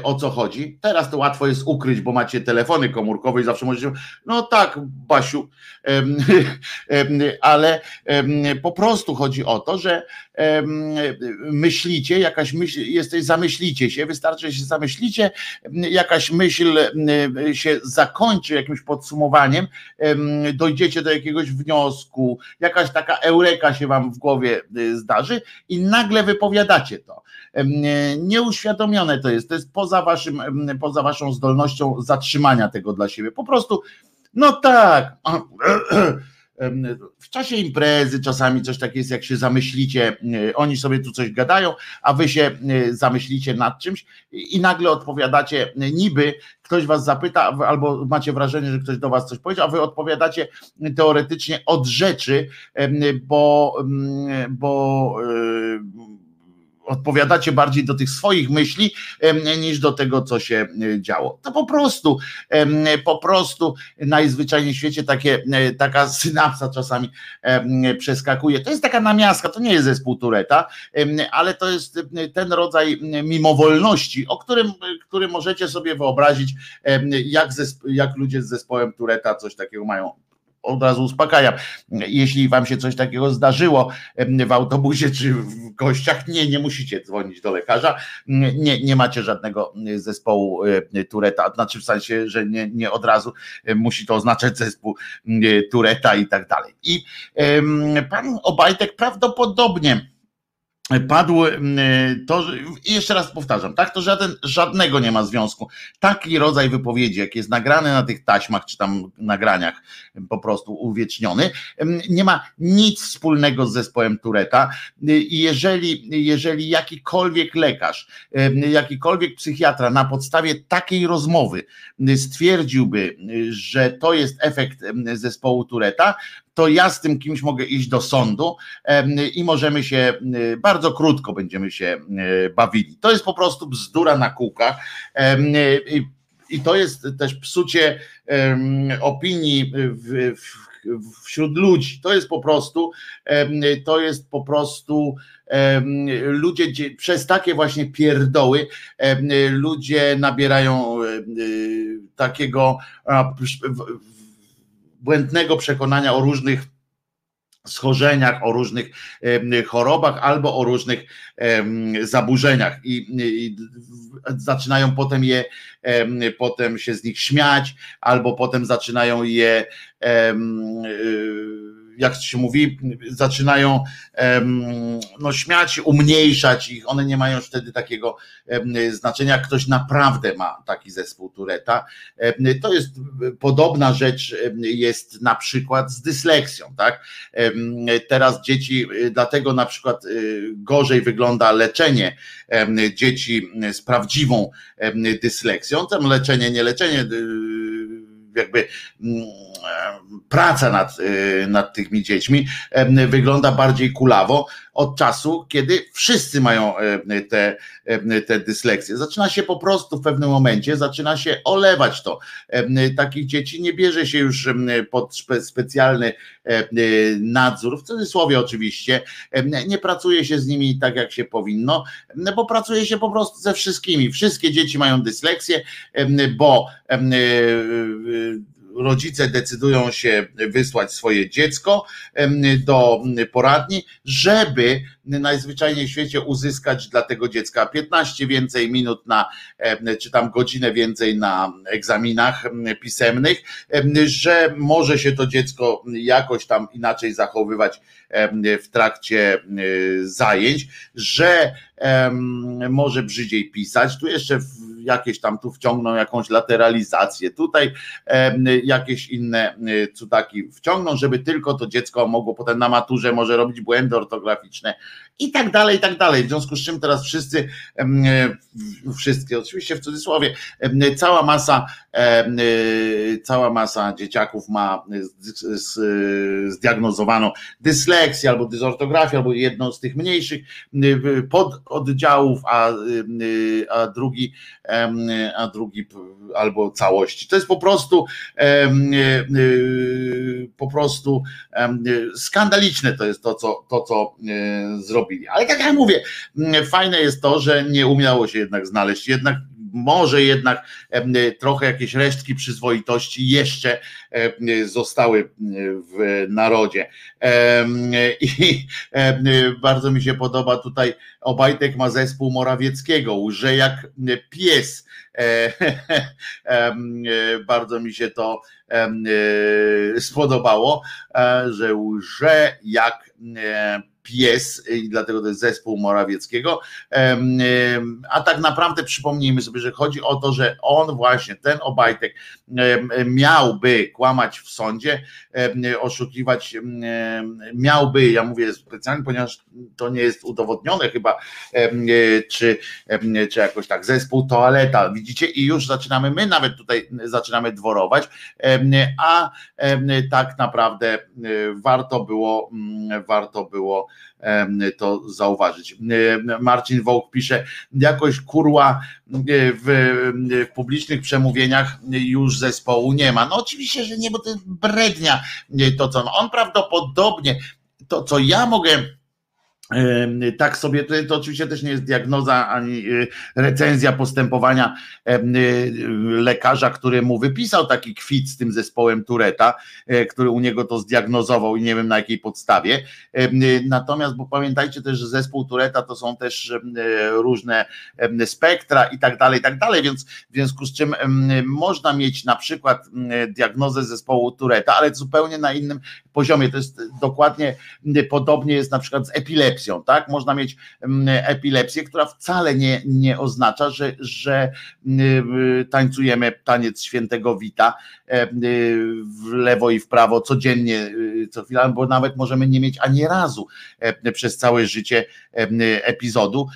o co chodzi. Teraz to łatwo jest ukryć, bo macie telefony komórkowe i zawsze możecie, no tak, Basiu, ale po prostu chodzi o to, że myślicie, jakaś myśl, jesteś, zamyślicie się, wystarczy, że się zamyślicie, jakaś myśl się zakończy jakimś podsumowaniem, dojdziecie do jakiegoś wniosku, jakaś taka eureka się wam w głowie y, zdarzy i nagle wypowiadacie to Nieuświadomione to jest, to jest poza, waszym, poza waszą zdolnością zatrzymania tego dla siebie. Po prostu, no tak. W czasie imprezy czasami coś takiego jest, jak się zamyślicie, oni sobie tu coś gadają, a wy się zamyślicie nad czymś i nagle odpowiadacie, niby ktoś was zapyta, albo macie wrażenie, że ktoś do was coś powiedział, a wy odpowiadacie teoretycznie od rzeczy, bo, bo odpowiadacie bardziej do tych swoich myśli niż do tego, co się działo. To po prostu, po prostu najzwyczajniej w świecie takie, taka synapsa czasami przeskakuje. To jest taka namiastka, to nie jest zespół Tureta, ale to jest ten rodzaj mimowolności, o którym, który możecie sobie wyobrazić, jak, jak ludzie z zespołem Tureta coś takiego mają od razu uspokajam. Jeśli wam się coś takiego zdarzyło w autobusie czy w gościach, nie, nie musicie dzwonić do lekarza. Nie, nie macie żadnego zespołu Tureta, znaczy w sensie, że nie, nie od razu musi to oznaczać zespół Tureta i tak dalej. I pan Obajtek prawdopodobnie padł to, i jeszcze raz powtarzam, tak, to żaden, żadnego nie ma związku. Taki rodzaj wypowiedzi, jak jest nagrany na tych taśmach, czy tam nagraniach po prostu uwieczniony, nie ma nic wspólnego z zespołem Tureta i jeżeli, jeżeli jakikolwiek lekarz, jakikolwiek psychiatra na podstawie takiej rozmowy stwierdziłby, że to jest efekt zespołu Tureta, to ja z tym kimś mogę iść do sądu i możemy się, bardzo krótko będziemy się bawili. To jest po prostu bzdura na kółkach. I to jest też psucie opinii w, w wśród ludzi. To jest po prostu, to jest po prostu ludzie przez takie właśnie pierdoły ludzie nabierają takiego błędnego przekonania o różnych schorzeniach, o różnych chorobach albo o różnych zaburzeniach. I, zaczynają potem je, potem się z nich śmiać, albo potem zaczynają je jak się mówi, zaczynają no, śmiać, umniejszać ich, one nie mają wtedy takiego znaczenia, ktoś naprawdę ma taki zespół Tureta. To jest podobna rzecz jest na przykład z dysleksją, tak? Teraz dzieci, dlatego na przykład y, gorzej wygląda leczenie dzieci z prawdziwą dysleksją, tam leczenie, nie leczenie, y, jakby mm, praca nad, y, nad tymi dziećmi wygląda bardziej kulawo od czasu, kiedy wszyscy mają te, te dysleksje. Zaczyna się po prostu w pewnym momencie, zaczyna się olewać to. Takich dzieci nie bierze się już pod specjalny nadzór, w cudzysłowie oczywiście, nie pracuje się z nimi tak jak się powinno, bo pracuje się po prostu ze wszystkimi. Wszystkie dzieci mają dysleksję, bo rodzice decydują się wysłać swoje dziecko do poradni, żeby najzwyczajniej w świecie uzyskać dla tego dziecka 15 więcej minut na, czy tam godzinę więcej na egzaminach pisemnych, że może się to dziecko jakoś tam inaczej zachowywać w trakcie zajęć, że może brzydziej pisać. Tu jeszcze jakieś tam tu wciągną jakąś lateralizację, tutaj jakieś inne cudaki wciągną, żeby tylko to dziecko mogło potem na maturze może robić błędy ortograficzne i tak dalej, i tak dalej. W związku z czym teraz wszyscy, wszystkie, oczywiście w cudzysłowie, cała masa, cała masa dzieciaków ma zdiagnozowaną dysleksję albo dysortografię, albo jedną z tych mniejszych pododdziałów, a, a drugi, a drugi albo całości. To jest po prostu po prostu skandaliczne to jest to, co, to, co zrobił robili. Ale tak jak mówię, mm, fajne jest to, że nie umiało się jednak znaleźć, jednak może jednak trochę jakieś resztki przyzwoitości jeszcze zostały w narodzie. I bardzo mi się podoba tutaj, Obajtek ma zespół Morawieckiego, łże jak pies. Bardzo mi się to spodobało, e, że łże jak pies i dlatego to jest zespół Morawieckiego. A tak naprawdę przypomnijmy sobie, że chodzi o to, że on właśnie, ten Obajtek miałby kłamać w sądzie, oszukiwać, miałby, ja mówię specjalnie, ponieważ to nie jest udowodnione chyba, czy, czy jakoś tak, zespół toaleta, widzicie, i już zaczynamy, my nawet tutaj zaczynamy dworować, a tak naprawdę warto było, warto było to zauważyć. Marcin Wołk pisze, jakoś kurła w, publicznych przemówieniach już zespołu nie ma. No oczywiście, że nie, bo to jest brednia to, co on prawdopodobnie, to co ja mogę tak sobie, to, oczywiście też nie jest diagnoza ani y, recenzja postępowania y, lekarza, który mu wypisał taki kwit z tym zespołem Tureta, e, który u niego to zdiagnozował i nie wiem na jakiej podstawie. Natomiast, bo pamiętajcie też, że zespół Tureta to są też różne spektra i tak dalej, i tak dalej, więc w związku z czym można mieć na przykład diagnozę zespołu Tureta, ale zupełnie na innym poziomie. To jest dokładnie podobnie jest na przykład z epilepsją, tak? Można mieć mm, epilepsję, która wcale nie, nie oznacza, że, że mm, tańcujemy taniec świętego Wita e, w lewo i w prawo codziennie, y, co chwilę, bo nawet możemy nie mieć ani razu e, przez całe życie e, epizodu,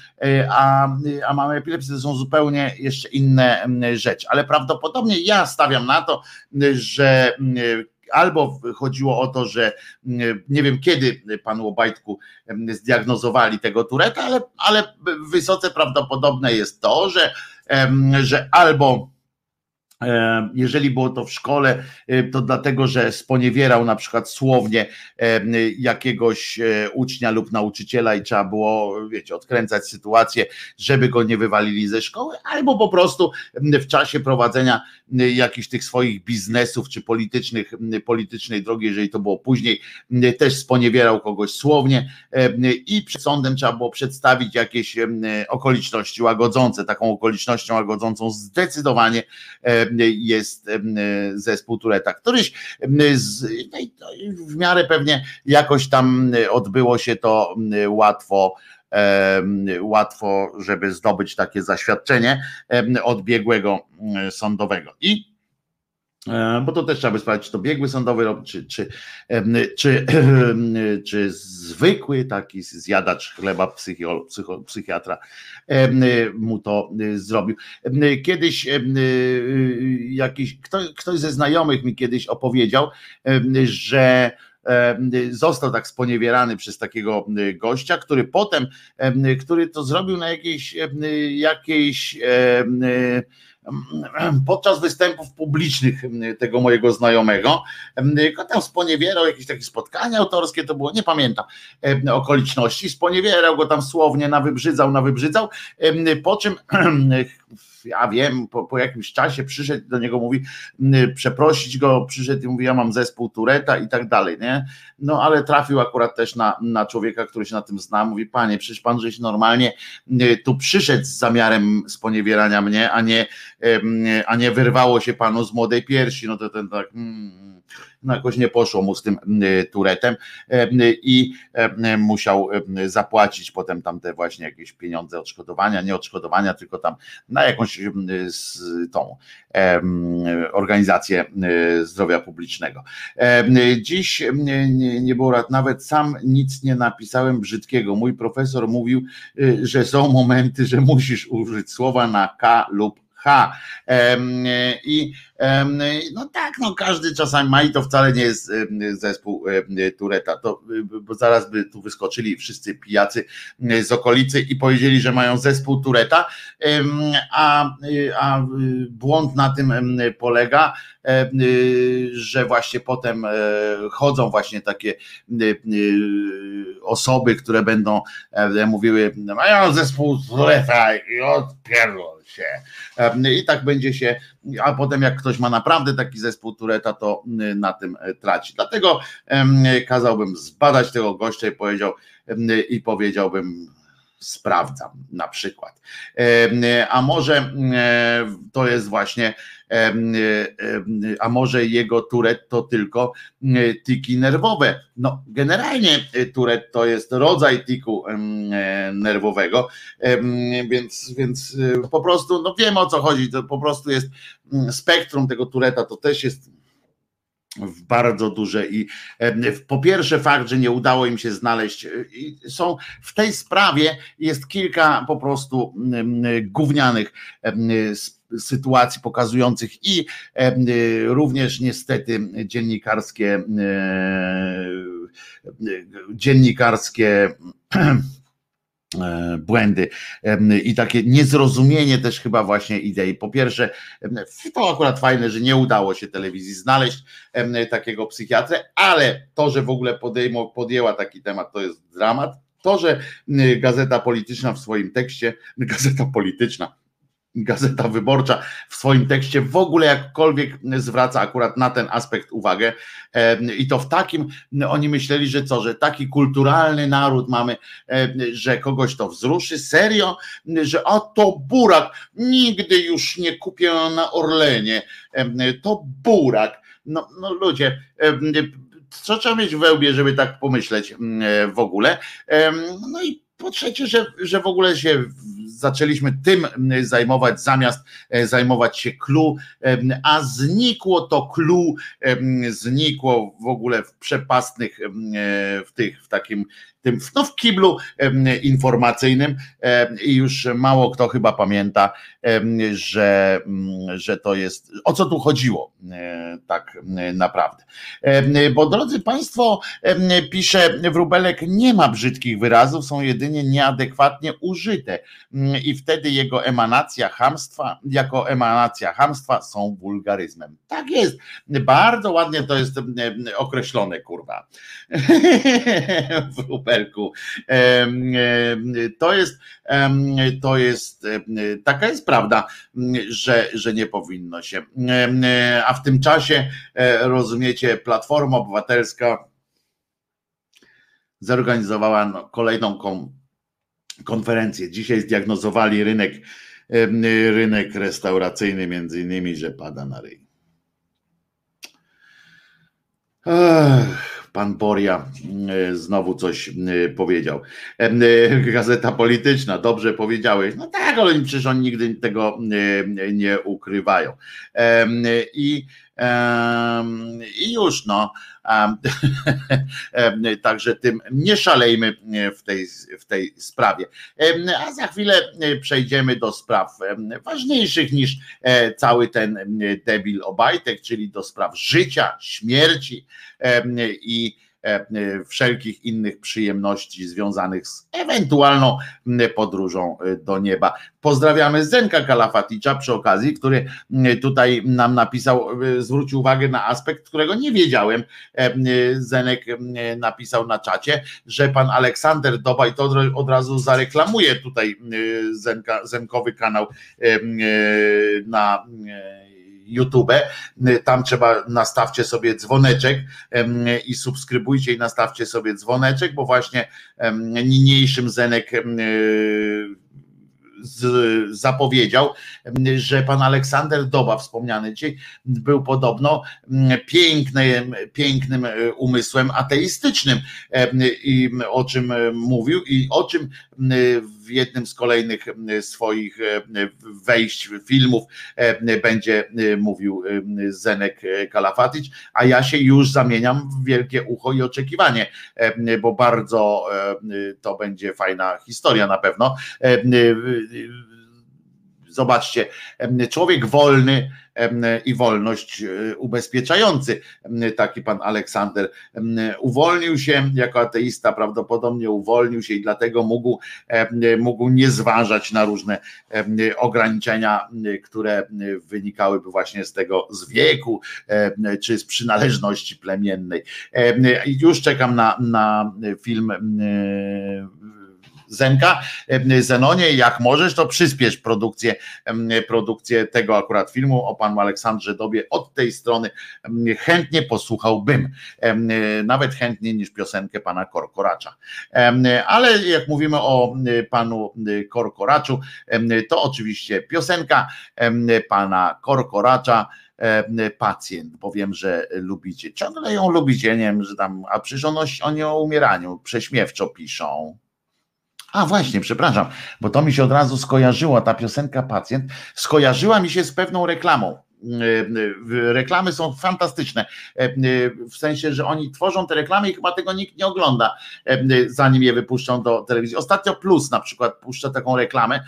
a, a mamy epilepsję, to są zupełnie jeszcze inne rzeczy, ale prawdopodobnie ja stawiam na to, że albo chodziło o to, że mm, nie wiem kiedy panu Obajtku mm, zdiagnozowali tego Tureta, ale, ale wysoce prawdopodobne jest to, że, że albo Jeżeli było to w szkole, e, to dlatego, że sponiewierał na przykład słownie e, jakiegoś e, ucznia lub nauczyciela i trzeba było, wiecie, odkręcać sytuację, żeby go nie wywalili ze szkoły, albo po prostu w czasie prowadzenia e, jakichś tych swoich biznesów czy politycznych, politycznej drogi, jeżeli to było później, też sponiewierał kogoś słownie e, i przed sądem trzeba było przedstawić jakieś e, okoliczności łagodzące. Taką okolicznością łagodzącą zdecydowanie e, jest e, zespół Tureta. Któryś e, z, no w miarę pewnie jakoś tam odbyło się to e, łatwo łatwo, żeby zdobyć takie zaświadczenie od biegłego mm, sądowego. I e, bo to też trzeba by sprawdzić, czy to biegły sądowy robi, czy, czy, czy, czy zwykły taki zjadacz chleba psycho, psychiatra mu to y, zrobił. Kiedyś y, jakiś, ktoś, ktoś ze znajomych mi kiedyś opowiedział, że został tak sponiewierany przez takiego gościa, który potem, em, który to zrobił na jakiejś, jakiejś podczas występów publicznych tego mojego znajomego, go tam sponiewierał, jakieś takie spotkania autorskie to było, nie pamiętam okoliczności, sponiewierał go tam słownie, nawybrzydzał, nawybrzydzał, po czym ja wiem, po, po jakimś czasie przyszedł do niego, mówi, przeprosić go, przyszedł i mówi, ja mam zespół Tureta i tak dalej, nie? No ale trafił akurat też na, na człowieka, który się na tym zna, mówi, panie, przecież pan żeś normalnie tu przyszedł z zamiarem sponiewierania mnie, a nie, a nie wyrwało się panu z młodej piersi, no to ten tak... Mm, no jakoś nie poszło mu z tym y, turetem y, i y, musiał y, zapłacić potem tam te właśnie jakieś pieniądze odszkodowania, nie odszkodowania, tylko tam na jakąś tą organizację zdrowia publicznego. Dziś nie, było rad, nawet sam nic nie napisałem brzydkiego. Mój profesor mówił, y, że są momenty, że musisz użyć słowa na K lub H. I no tak, no każdy czasami ma i to wcale nie jest zespół Tureta, to, y, bo zaraz by tu wyskoczyli wszyscy pijacy y, z okolicy i powiedzieli, że mają zespół Tureta, a, y, a błąd na tym polega, że właśnie potem e, chodzą właśnie takie osoby, które będą e, mówiły, mają zespół Tureta i odpierdol się. I tak będzie się, a potem jak ktoś ma naprawdę taki zespół Tureta, to y, na tym e, traci. Dlatego kazałbym zbadać tego gościa i powiedział em, i powiedziałbym sprawdzam na przykład. Em, A może e, to jest właśnie em, a może jego turet to tylko e, tiki nerwowe. No, generalnie e, turet to jest rodzaj tiku e, nerwowego, więc, więc e, po prostu, no wiemy o co chodzi, to po prostu jest mm, spektrum tego tureta, to też jest w bardzo duże i po pierwsze fakt, że nie udało im się znaleźć i są w tej sprawie jest kilka po prostu em, gównianych sytuacji pokazujących i em, również niestety dziennikarskie e, dziennikarskie błędy em, i takie niezrozumienie też chyba właśnie idei. Po pierwsze, to akurat fajne, że nie udało się telewizji znaleźć takiego psychiatrę, ale to, że w ogóle podejmo, podjęła taki temat, to jest dramat. To, że Gazeta Polityczna w swoim tekście, Gazeta Polityczna, Gazeta Wyborcza w swoim tekście w ogóle jakkolwiek zwraca akurat na ten aspekt uwagę. Em, i to w takim, oni myśleli, że co, że taki kulturalny naród mamy, em, że kogoś to wzruszy, serio, że a to burak, nigdy już nie kupię na Orlenie, Em, to burak, no, no ludzie, co trzeba mieć w wełbie, żeby tak pomyśleć w ogóle, no i po trzecie, że, że w ogóle się zaczęliśmy tym zajmować, zamiast e, zajmować się clue, a znikło to clue, znikło w ogóle w przepastnych, e, w tych, w takim tym no, w kiblu informacyjnym i już mało kto chyba pamięta, że, że to jest, o co tu chodziło tak naprawdę. Bo drodzy Państwo, pisze Wróbelek, nie ma brzydkich wyrazów, są jedynie nieadekwatnie użyte i wtedy jego emanacja hamstwa, jako emanacja hamstwa są wulgaryzmem. Tak jest, bardzo ładnie to jest określone, kurwa. To jest, to jest, taka jest prawda, że, że nie powinno się. A w tym czasie, e, rozumiecie, Platforma Obywatelska zorganizowała no, kolejną kon, konferencję. Dzisiaj zdiagnozowali rynek, rynek restauracyjny, między innymi, że pada na ryj. Ech pan Boria e, znowu coś e, powiedział. E, gazeta polityczna, dobrze powiedziałeś. No tak, ale przecież oni nigdy tego nie ukrywają. I i już no. Także tym nie szalejmy w tej, w tej sprawie. A za chwilę przejdziemy do spraw ważniejszych niż cały ten debil Obajtek, czyli do spraw życia, śmierci i E, e, wszelkich innych przyjemności związanych z ewentualną podróżą e, do nieba. Pozdrawiamy Zenka Kalafaticza przy okazji, który tutaj nam napisał, zwrócił uwagę na aspekt, którego nie wiedziałem. Zenek napisał na czacie, że pan Aleksander Dobaj to od razu zareklamuje tutaj Zenka, Zenkowy kanał na YouTube. Tam trzeba nastawcie sobie dzwoneczek i subskrybujcie i nastawcie sobie dzwoneczek, bo właśnie niniejszym Zenek zapowiedział, że pan Aleksander Doba, wspomniany dzisiaj, był podobno pięknym, pięknym umysłem ateistycznym, i o czym mówił i o czym w jednym z kolejnych swoich wejść filmów będzie mówił Zenek Kalafatic, a ja się już zamieniam w wielkie ucho i oczekiwanie, bo bardzo to będzie fajna historia na pewno. Zobaczcie, człowiek wolny i wolność e, ubezpieczający, taki pan Aleksander, uwolnił się jako ateista, prawdopodobnie uwolnił się i dlatego mógł, mógł nie zważać na różne ograniczenia, które wynikałyby właśnie z tego z wieku czy z przynależności plemiennej. Już czekam na, na film Zenka. Zenonie, jak możesz, to przyspiesz produkcję, produkcję tego akurat filmu o panu Aleksandrze Dobie od tej strony. Chętnie posłuchałbym, nawet chętniej niż piosenkę pana Korkoracza. Ale jak mówimy o panu Korkoraczu, to oczywiście piosenka pana Korkoracza pacjent, bo wiem, że lubicie. Ciągle ją lubicie, nie wiem, że tam, a przecież oni o umieraniu prześmiewczo piszą. A właśnie, przepraszam, bo to mi się od razu skojarzyło, ta piosenka Pacjent skojarzyła mi się z pewną reklamą. E, e, reklamy są fantastyczne, e, w sensie, że oni tworzą te reklamy i chyba tego nikt nie ogląda, zanim je wypuszczą do telewizji. Ostatnio Plus na przykład puszcza taką reklamę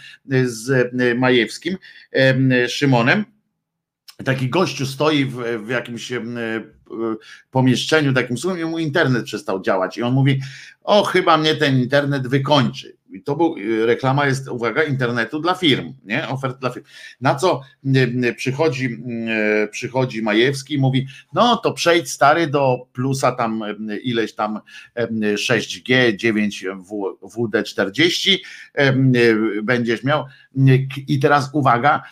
z Majewskim, Szymonem. Taki gościu stoi w, w jakimś pomieszczeniu takim słowem i mu internet przestał działać i on mówi, o chyba mnie ten internet wykończy. To był, y, reklama jest, uwaga, internetu dla firm, nie? Ofert dla firm. Na co y, y, przychodzi, przychodzi Majewski i mówi, no to przejdź stary do plusa tam ileś tam 6G, 9 WD40 będziesz miał. I teraz uwaga,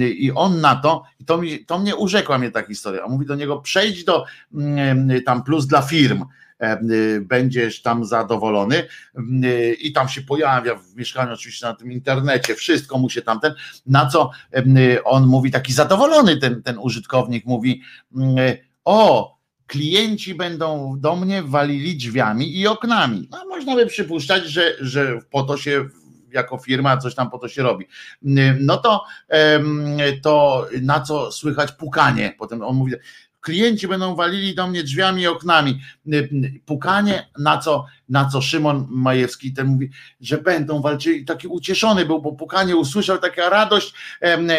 i on na to, to, mi, to mnie urzekła mnie ta historia. On mówi do niego, przejdź do tam plus dla firm będziesz tam zadowolony y, i tam się pojawia w mieszkaniu oczywiście na tym internecie, wszystko mu się tamten, na co y, on mówi taki zadowolony ten, ten użytkownik mówi o klienci będą do mnie walili drzwiami i oknami. No, można by przypuszczać, że, że po to się jako firma coś tam po to się robi. No to, to na co słychać pukanie. Potem on mówi, klienci będą walili do mnie drzwiami i oknami. Pukanie, na co, na co Szymon Majewski ten mówi, że będą walczyli. Taki ucieszony był, bo pukanie usłyszał, taka radość,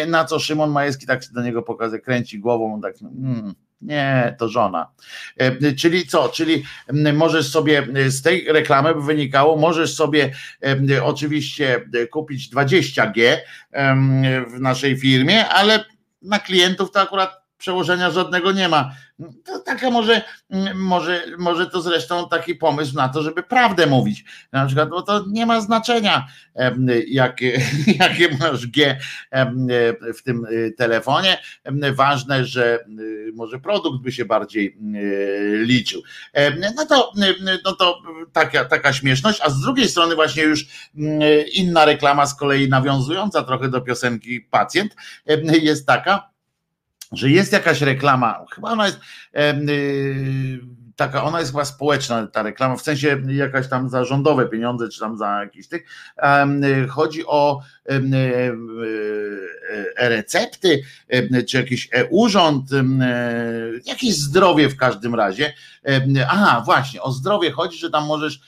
na co Szymon Majewski tak do niego pokazuje, kręci głową, tak. Mm nie, to żona. Czyli co? Czyli możesz sobie z tej reklamy by wynikało, możesz sobie oczywiście kupić 20G w naszej firmie, ale na klientów to akurat przełożenia żadnego nie ma. To taka może, może, może to zresztą taki pomysł na to, żeby prawdę mówić. Na przykład, bo to nie ma znaczenia, jakie, masz G w tym y, telefonie. Ważne, że y, może produkt by się bardziej y, liczył. No to, no to taka, taka śmieszność, a z drugiej strony właśnie już inna reklama z kolei nawiązująca trochę do piosenki Pacjent jest taka, że jest jakaś reklama, chyba ona jest yy, taka, ona jest chyba społeczna, ta reklama, w sensie jakaś tam za rządowe pieniądze, czy tam za jakieś tych. Chodzi o e-recepty, czy jakiś e-urząd, jakieś zdrowie w każdym razie. Aha, właśnie, o zdrowie chodzi, że tam możesz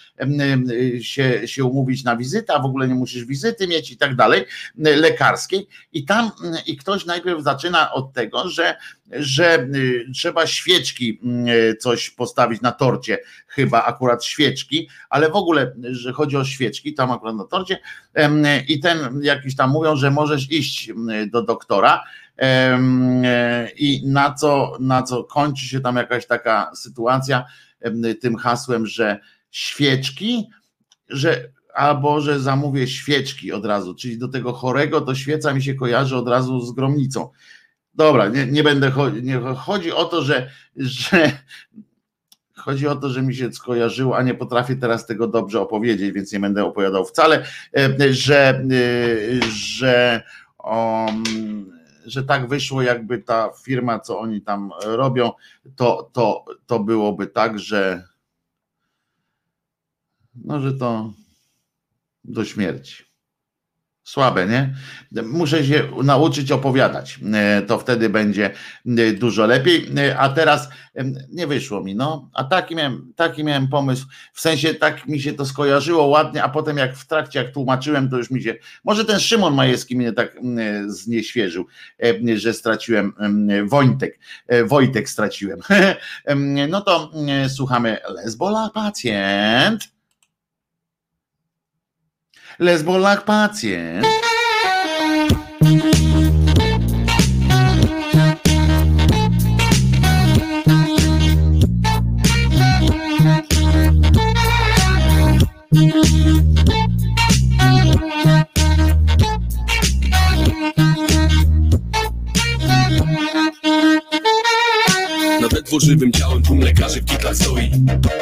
się, się umówić na wizytę, a w ogóle nie musisz wizyty mieć i tak dalej, lekarskiej. I tam i ktoś najpierw zaczyna od tego, że że trzeba świeczki coś postawić na torcie, chyba akurat świeczki, ale w ogóle, że chodzi o świeczki, tam akurat na torcie. I ten jakiś tam mówią, że możesz iść do doktora. I na co, na co kończy się tam jakaś taka sytuacja tym hasłem, że świeczki, że albo że zamówię świeczki od razu, czyli do tego chorego to świeca mi się kojarzy od razu z gromnicą. Dobra, nie, nie będę chodzi, nie, chodzi o to, że, że Chodzi o to, że mi się skojarzyło, a nie potrafię teraz tego dobrze opowiedzieć, więc nie będę opowiadał wcale, e, że, e, że, um, że tak wyszło, jakby ta firma, co oni tam robią, to, to, to byłoby tak, że no, że to do śmierci. Słabe, nie? Muszę się nauczyć opowiadać. E, to wtedy będzie e, dużo lepiej. E, a teraz nie wyszło mi, no. A taki miałem, taki miałem pomysł. W sensie tak mi się to skojarzyło ładnie, a potem jak w trakcie, jak tłumaczyłem, to już mi się. Może ten Szymon Majewski mnie tak znieświeżył, że straciłem Wojtek. Wojtek straciłem. No to słuchamy Lesbola Pacjent. Lesbolak pacjent. Tworzywym ciałem tłum lekarzy w kitlach stoi.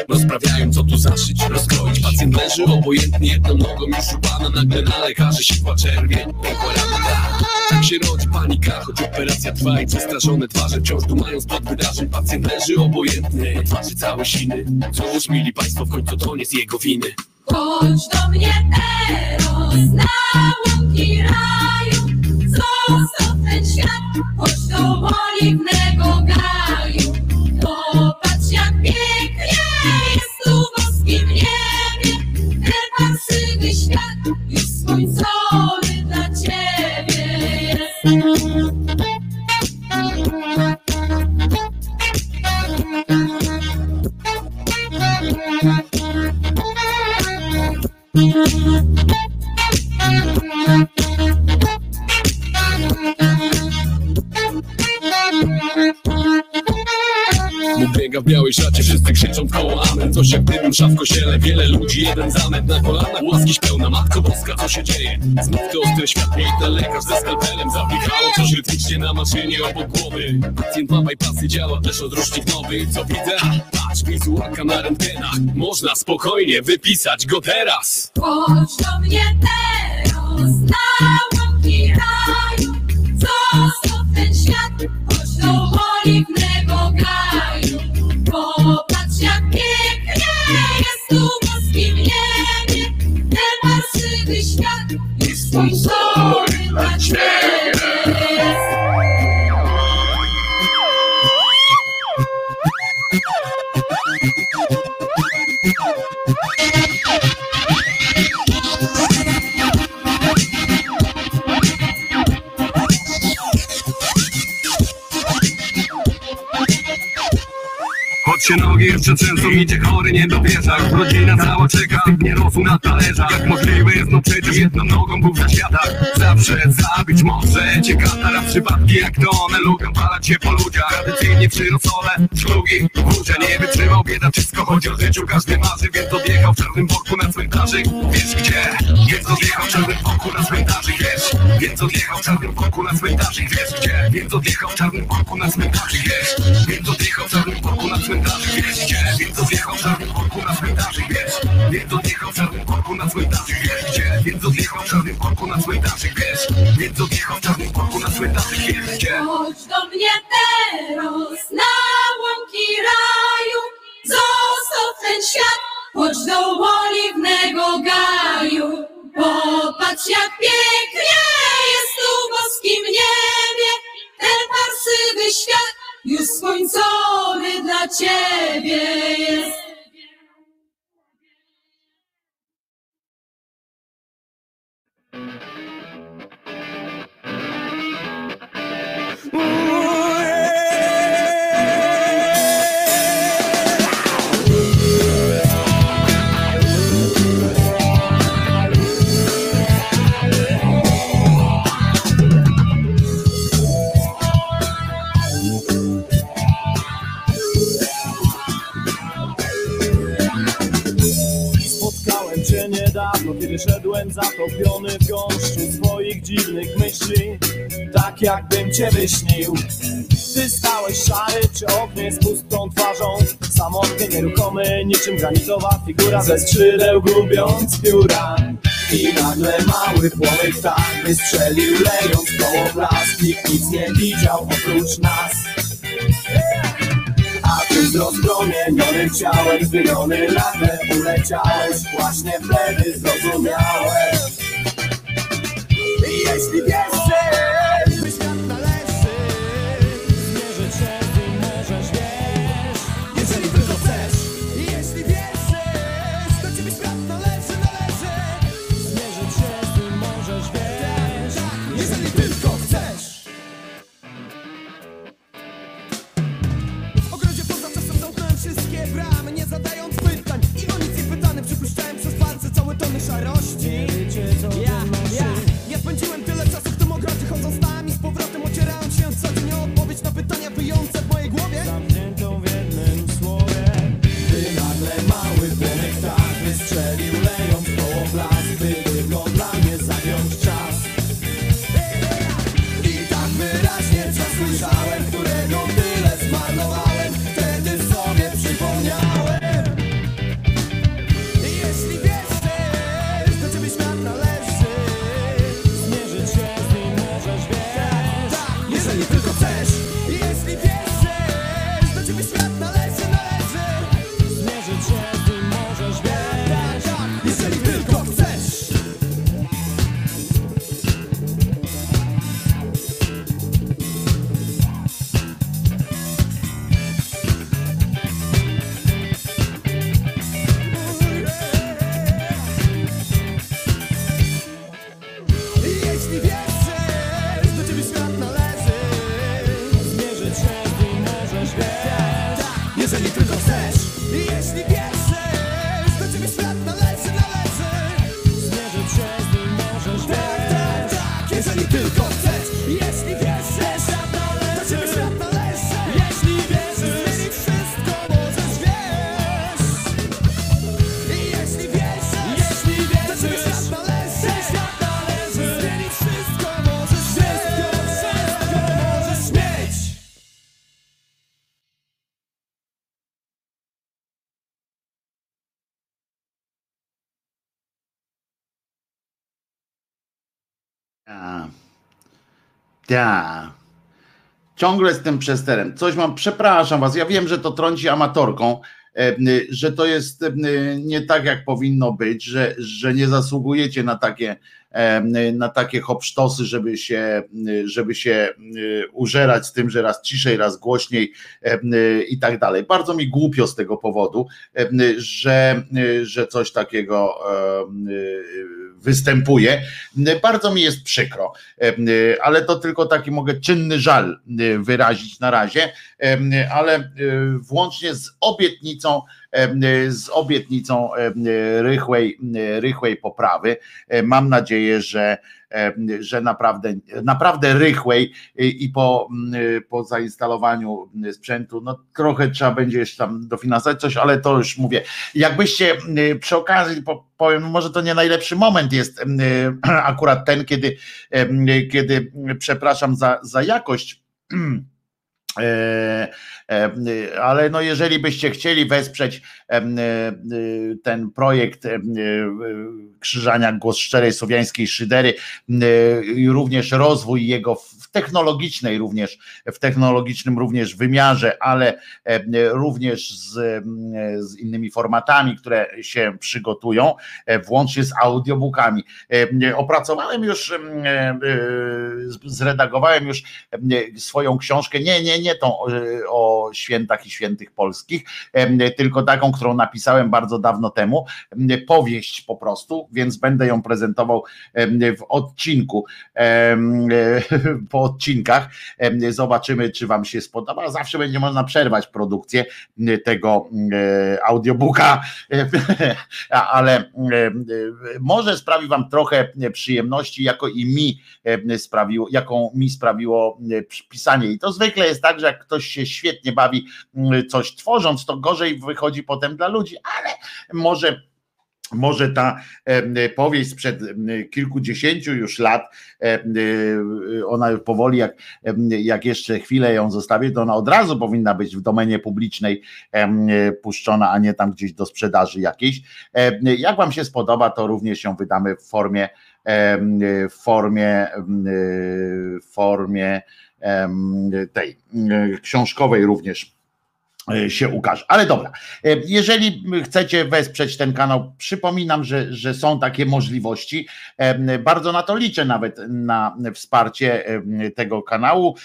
Rozprawiają co tu zaszyć, rozkroić. Pacjent leży obojętnie jedną nogą już upana Nagle na lekarzy siła czerwień Pękła rana Tak się rodzi panika, choć operacja trwa I przestraszone twarze wciąż dumają spod wydarzeń. Pacjent leży obojętny, na twarzy całe siny. Cóż mili państwo, w końcu to nie z jego winy. Chodź do mnie Eros na łąki raju. Zostaw ten świat, chodź do oliwnego gaju Popatrz jak pięknie jest tu w niebie. Ten pasywy świat już dla ciebie jest Bóg biega w białej szacie, wszyscy krzyczą koło amen. Coś jak gdybym szaf w wiele ludzi, jeden zamęt na kolanach Łaski pełna, Matko Boska, co się dzieje? Znów to ostre światło i ten lekarz ze skalpelem Zapikało coś rytmicznie na maszynie obok głowy. Pacjent ma bypassy, działa też odrusznik nowy Co widzę? Patrz, wizualka na rentgenach. Można spokojnie wypisać go teraz. Chodź do mnie teraz na łąki raju. Zostaw ten świat, chodź do jest skończony dla ciebie jest. Się nogi jeszcze trzęsą idzie chory nie dowierza Już rodzina cała czeka, nie rosł na talerzach Jak możliwe jest no przecież jedną nogą był w światach Zawsze zabić może cię katara Przypadki jak to one lubią palać się po ludziach Tradycyjnie przyrosole, szlugi, burza Nie wytrzymał bieda, wszystko chodzi o życiu Każdy marzy, więc odjechał w czarnym worku na cmentarzyk Wiesz gdzie? Więc odjechał w czarnym worku na cmentarzyk Wiesz? Więc odjechał w czarnym worku na Wiesz gdzie? Więc odjechał w czarnym worku na cmentarzyk Wiesz? Więc odjechał w czarnym worku na W czarnym worku na czarnym worku na czarnym worku na czarnym worku na? Chodź do mnie teraz na łąki raju, zostaw ten świat, chodź do oliwnego. Popatrz jak pięknie jest tu boskim ten świat już skończony dla ciebie jest. Tak jakbym cię wyśnił. Ty stałeś szary przy oknie z pustą twarzą? Samotnie nieruchomy, niczym granitowa figura. Ze skrzydeł gubiąc pióra. I nagle mały płomyk tak wystrzelił lejąc koło blask. Nikt nic nie widział oprócz nas. A ty z rozpromienionym ciałem zmieniony nagle uleciałeś. Właśnie wtedy zrozumiałeś. Jeśli wierzysz, Ta. Ciągle tym przesterem. Coś mam, przepraszam was, ja wiem, że to trąci amatorką, e, że to jest nie tak, jak powinno być, że, że nie zasługujecie na takie, e, na takie hopsztosy, żeby się, żeby się użerać z tym, że raz ciszej, raz głośniej e, i tak dalej. Bardzo mi głupio z tego powodu, że, że coś takiego występuje. Bardzo mi jest przykro, ale to tylko taki mogę czynny żal wyrazić na razie, ale włącznie z obietnicą, z obietnicą rychłej, rychłej poprawy. Mam nadzieję, że że naprawdę, naprawdę rychłej i po, po zainstalowaniu sprzętu, no trochę trzeba będzie jeszcze tam dofinansować coś, ale to już mówię. Jakbyście przy okazji powiem, może to nie najlepszy moment jest akurat ten, kiedy, kiedy przepraszam za, za jakość. E, e, ale no jeżeli byście chcieli wesprzeć e, ten projekt krzyżania Głos Szczerej Słowiańskiej Szydery i również rozwój jego w technologicznej również, w technologicznym również wymiarze, ale również z, z innymi formatami, które się przygotują, włącznie z audiobookami. Opracowałem już, zredagowałem już swoją książkę, nie, nie, nie tą o świętach i świętych polskich, tylko taką, którą napisałem bardzo dawno temu, powieść po prostu, więc będę ją prezentował w odcinku, po odcinkach. Zobaczymy, czy Wam się spodoba. Zawsze będzie można przerwać produkcję tego audiobooka, ale może sprawi Wam trochę przyjemności, jako i mi sprawiło, jaką mi sprawiło pisanie. I to zwykle jest tak, że jak ktoś się świetnie bawi coś tworząc, to gorzej wychodzi potem dla ludzi, ale może może ta powieść sprzed kilkudziesięciu już lat, ona powoli, jak, jak jeszcze chwilę ją zostawię, to ona od razu powinna być w domenie publicznej puszczona, a nie tam gdzieś do sprzedaży jakiejś. Jak Wam się spodoba, to również ją wydamy w formie, w formie, w formie tej książkowej również się ukaże. Ale dobra, e, jeżeli chcecie wesprzeć ten kanał, przypominam, że, że są takie możliwości. E, bardzo na to liczę nawet na wsparcie tego kanału,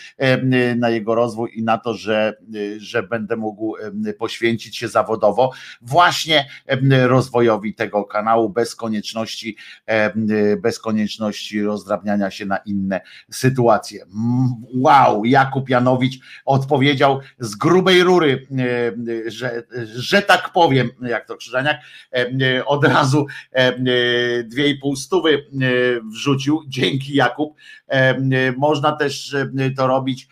na jego rozwój i na to, że, że będę mógł poświęcić się zawodowo właśnie rozwojowi tego kanału bez konieczności, bez konieczności rozdrabniania się na inne sytuacje. Wow, Jakub Janowicz odpowiedział z grubej rury E, że, że tak powiem, jak to Krzyżaniak, e, od razu e, dwie i pół stówy wrzucił, dzięki Jakub. Można też to robić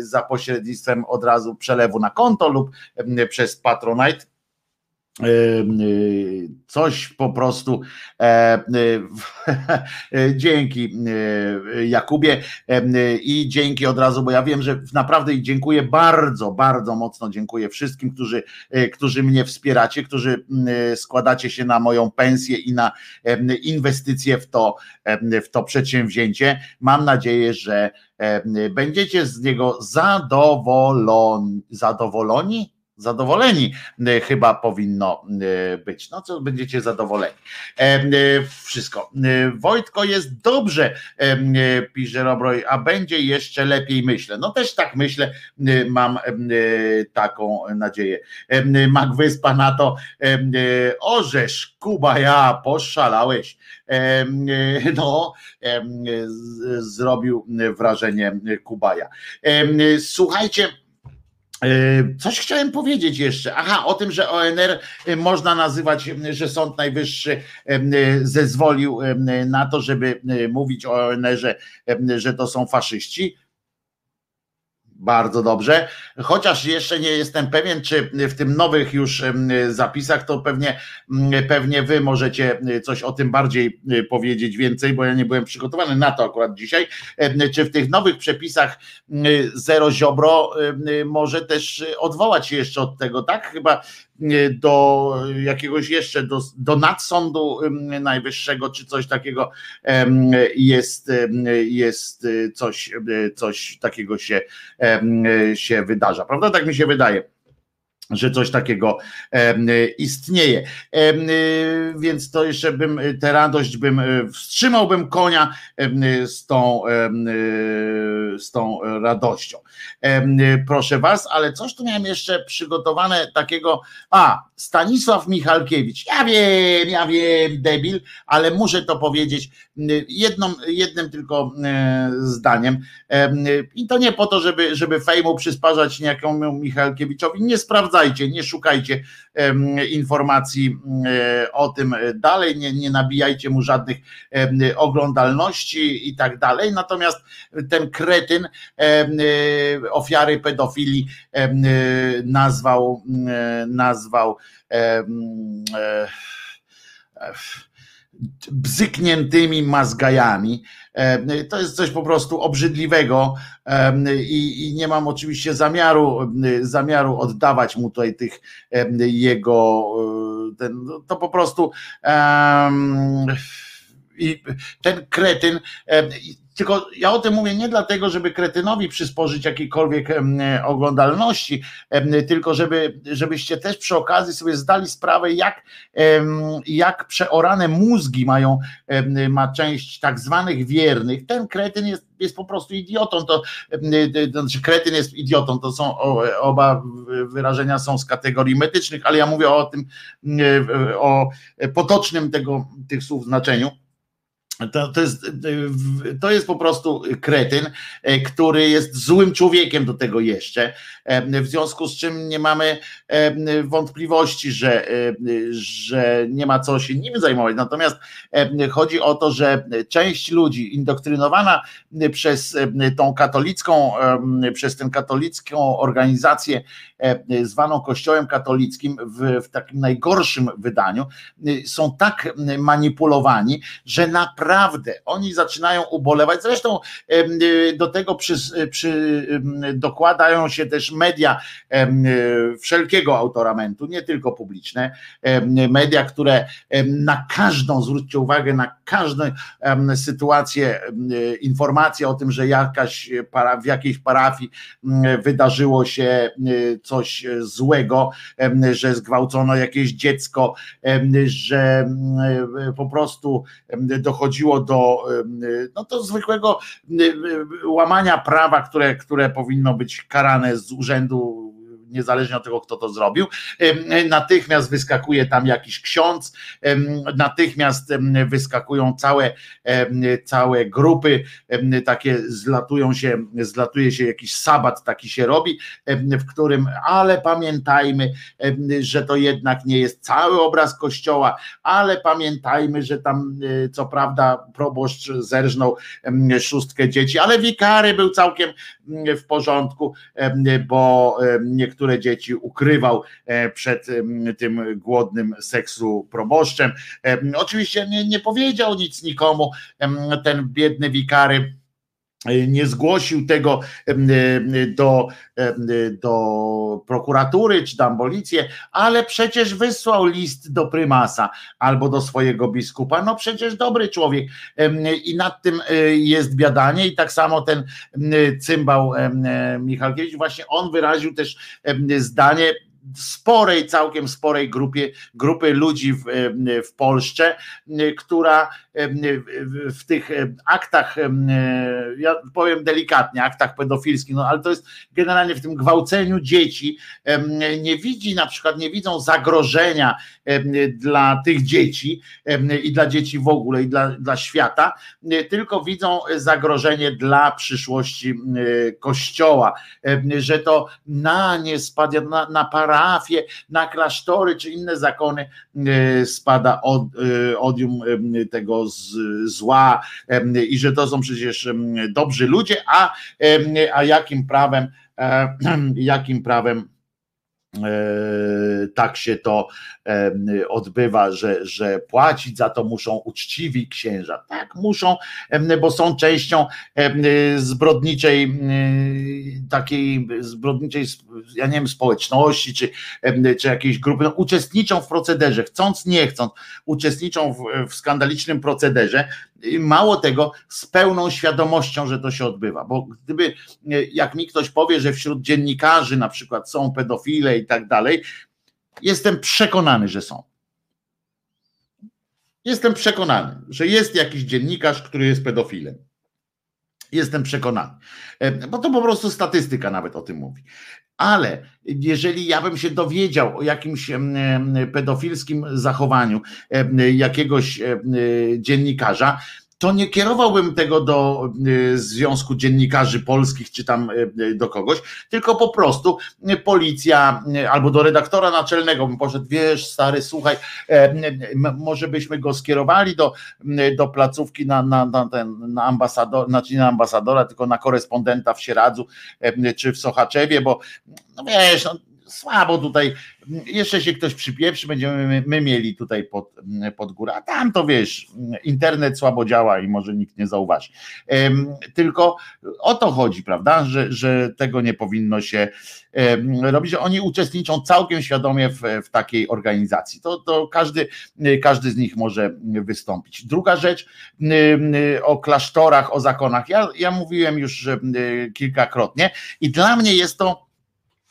za pośrednictwem od razu przelewu na konto lub przez Patronite coś po prostu dzięki Jakubie i dzięki od razu, bo ja wiem, że naprawdę dziękuję bardzo, bardzo mocno dziękuję wszystkim, którzy, którzy mnie wspieracie, którzy składacie się na moją pensję i na inwestycje w to, w to przedsięwzięcie. Mam nadzieję, że będziecie z niego zadowoleni. Zadowoleni? Zadowoleni e, chyba powinno e, być. No co będziecie zadowoleni. E, wszystko. Wojtko jest dobrze, pisze Robroj, a będzie jeszcze lepiej myślę. No też tak myślę, mam taką nadzieję. Mak Wyspa na to orzesz, Kuba, ja poszalałeś. No, zrobił wrażenie Kubaja. Słuchajcie, coś chciałem powiedzieć jeszcze. Aha, o tym, że ONR e, można nazywać, że Sąd Najwyższy e, zezwolił na to, żeby mówić o ONR-ze, że to są faszyści. Bardzo dobrze. Chociaż jeszcze nie jestem pewien, czy w tym nowych już zapisach to pewnie, pewnie wy możecie coś o tym bardziej powiedzieć więcej, bo ja nie byłem przygotowany na to akurat dzisiaj. Czy w tych nowych przepisach zero ziobro może też odwołać się jeszcze od tego, tak? Chyba do jakiegoś jeszcze, do, do nadsądu najwyższego, czy coś takiego jest, jest coś, coś takiego się, się wydarza, prawda? Tak mi się wydaje. Że coś takiego istnieje. Y, Więc to jeszcze bym tę radość bym y, wstrzymałbym konia y, z tą, z tą radością. Proszę was, ale coś tu miałem jeszcze przygotowane takiego. A, Stanisław Michalkiewicz. Ja wiem, ja wiem, debil, ale muszę to powiedzieć jedną, jednym tylko e, zdaniem. Em, I to nie po to, żeby, żeby fejmu przysparzać niejakiemu Michalkiewiczowi. Nie nie szukajcie informacji e, o tym dalej, nie, nie nabijajcie mu żadnych oglądalności i tak dalej. Natomiast ten kretyn e, ofiary pedofilii e, nazwał, nazwał bzykniętymi mazgajami. E, To jest coś po prostu obrzydliwego e, i, nie mam oczywiście zamiaru, e, zamiaru oddawać mu tutaj tych jego, ten, to po prostu em, i ten kretyn, tylko ja o tym mówię nie dlatego, żeby kretynowi przysporzyć jakiejkolwiek oglądalności, tylko żeby, żebyście też przy okazji sobie zdali sprawę, jak, jak przeorane mózgi mają, ma część tak zwanych wiernych. Ten kretyn jest, jest po prostu idiotą, to em, to znaczy kretyn jest idiotą, to są oba wyrażenia są z kategorii medycznych, ale ja mówię o tym, em, o potocznym tego, tych słów znaczeniu. To, to, jest, to jest po prostu kretyn, e, który jest złym człowiekiem do tego jeszcze, w związku z czym nie mamy e, wątpliwości, że, e, że nie ma co się nim zajmować. Natomiast e, chodzi o to, że część ludzi indoktrynowana przez e, tą katolicką, e, przez tę katolicką organizację e, zwaną Kościołem katolickim w, w takim najgorszym wydaniu, e, są tak manipulowani, że naprawdę oni zaczynają ubolewać. Zresztą do tego przy, przy, dokładają się też media y, wszelkiego autoramentu, nie tylko publiczne, media, które na każdą, zwróćcie uwagę, na każdą sytuację, y, informację o tym, że jakaś para, w jakiejś parafii wydarzyło się coś złego, że zgwałcono jakieś dziecko, że y, po prostu dochodziło do, no to zwykłego łamania prawa, które, które powinno być karane z urzędu niezależnie od tego, kto to zrobił. Natychmiast wyskakuje tam jakiś ksiądz, natychmiast wyskakują całe, całe grupy, takie zlatują się, zlatuje się jakiś sabat taki się robi, w którym, ale pamiętajmy, że to jednak nie jest cały obraz kościoła, ale pamiętajmy, że tam e, co prawda proboszcz zerżnął szóstkę dzieci, ale wikary był całkiem w porządku, bo niektóre dzieci ukrywał e, przed tym głodnym seksu proboszczem. Em, Oczywiście nie, nie powiedział nic nikomu, ten biedny wikary nie zgłosił tego e, do, em, do prokuratury czy tam policję, ale przecież wysłał list do prymasa albo do swojego biskupa. No przecież dobry człowiek i nad tym e, jest biadanie i tak samo ten cymbał e, Michalkiewicz, właśnie on wyraził też zdanie sporej, całkiem sporej grupie, grupy ludzi w, w Polsce, która w- tych aktach, ja powiem delikatnie, aktach pedofilskich, no ale to jest generalnie w tym gwałceniu dzieci, nie widzi na przykład, nie widzą zagrożenia dla tych dzieci i dla dzieci w ogóle i dla, dla świata, tylko widzą zagrożenie dla przyszłości Kościoła, że to na nie spada, na, na parafię, na klasztory czy inne zakony e, spada od, e, odium em, tego zła i że to są przecież dobrzy ludzie, a, a jakim prawem, e, jakim prawem e, tak się to em, odbywa, że, że płacić za to muszą uczciwi księża. Tak, muszą, em, bo są częścią zbrodniczej, takiej zbrodniczej, ja nie wiem, społeczności, czy, czy jakiejś grupy, no, uczestniczą w procederze, chcąc, nie chcąc, uczestniczą w, w skandalicznym procederze, mało tego, z pełną świadomością, że to się odbywa. Bo gdyby, e, jak mi ktoś powie, że wśród dziennikarzy na przykład są pedofile i tak dalej, jestem przekonany, że są. Jestem przekonany, że jest jakiś dziennikarz, który jest pedofilem. Jestem przekonany, E, bo to po prostu statystyka nawet o tym mówi. Ale jeżeli ja bym się dowiedział o jakimś pedofilskim zachowaniu jakiegoś em, dziennikarza, to nie kierowałbym tego do e, Związku Dziennikarzy Polskich czy tam e, do kogoś, tylko po prostu policja albo do redaktora naczelnego bym poszedł, wiesz stary, słuchaj, e, może byśmy go skierowali do, do placówki na, na, na, ten, na ambasador, znaczy nie ambasadora, tylko na korespondenta w Sieradzu e, czy w Sochaczewie, bo no wiesz, no, słabo tutaj, jeszcze się ktoś przypieprzy, będziemy my, my mieli tutaj pod, pod górę, a tam to wiesz, internet słabo działa i może nikt nie zauważy. Tylko o to chodzi, prawda, że, że tego nie powinno się robić, oni uczestniczą całkiem świadomie w, w takiej organizacji. To, to każdy, każdy z nich może wystąpić. Druga rzecz o klasztorach, o zakonach. Ja, ja mówiłem już kilkakrotnie i dla mnie jest to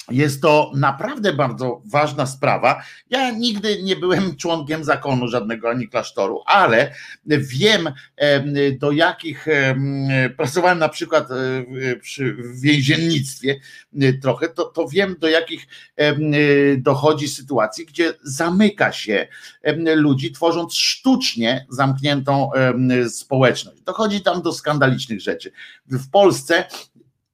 jest to naprawdę bardzo ważna sprawa. Ja nigdy nie byłem członkiem zakonu żadnego ani klasztoru, ale wiem em, do jakich em, pracowałem na przykład e, przy więziennictwie e, trochę, to, to wiem do jakich e, dochodzi sytuacji, gdzie zamyka się ludzi, tworząc sztucznie zamkniętą społeczność. Dochodzi tam do skandalicznych rzeczy. W Polsce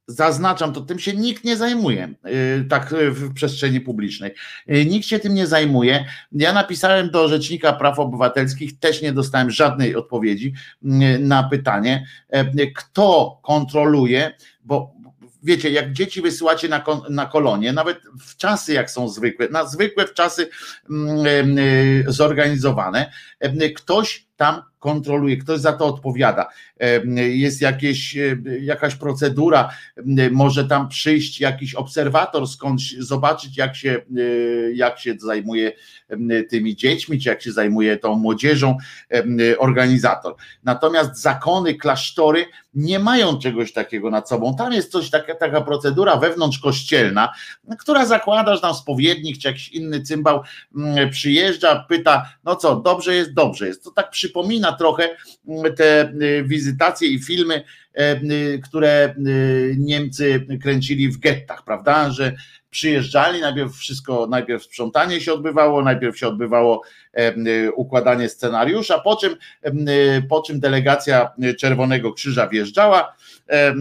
Zaznaczam, to tym się nikt nie zajmuje, yy, tak yy, w przestrzeni publicznej. Yy, Nikt się tym nie zajmuje. Ja napisałem do Rzecznika Praw Obywatelskich, też nie dostałem żadnej odpowiedzi na pytanie, kto kontroluje, bo wiecie, jak dzieci wysyłacie na, na kolonie, nawet w czasy jak są zwykłe, na zwykłe w czasy mm, zorganizowane, ktoś tam kontroluje, ktoś za to odpowiada. Jest jakieś, yy, jakaś procedura, może tam przyjść jakiś obserwator skądś, zobaczyć jak się, yy, jak się zajmuje tymi dziećmi, czy jak się zajmuje tą młodzieżą organizator. Natomiast zakony, klasztory nie mają czegoś takiego nad sobą. Tam jest coś, taka, taka procedura wewnątrzkościelna, która zakłada, że tam spowiednik czy jakiś inny cymbał przyjeżdża, pyta, no co, dobrze jest, dobrze jest. To tak przypomina trochę mm, te y, wizytacje i filmy, e, y, które y, Niemcy kręcili w gettach, prawda, że przyjeżdżali, najpierw wszystko, najpierw sprzątanie się odbywało, najpierw się odbywało e, układanie scenariusza, po czym, po czym delegacja Czerwonego Krzyża wjeżdżała, e,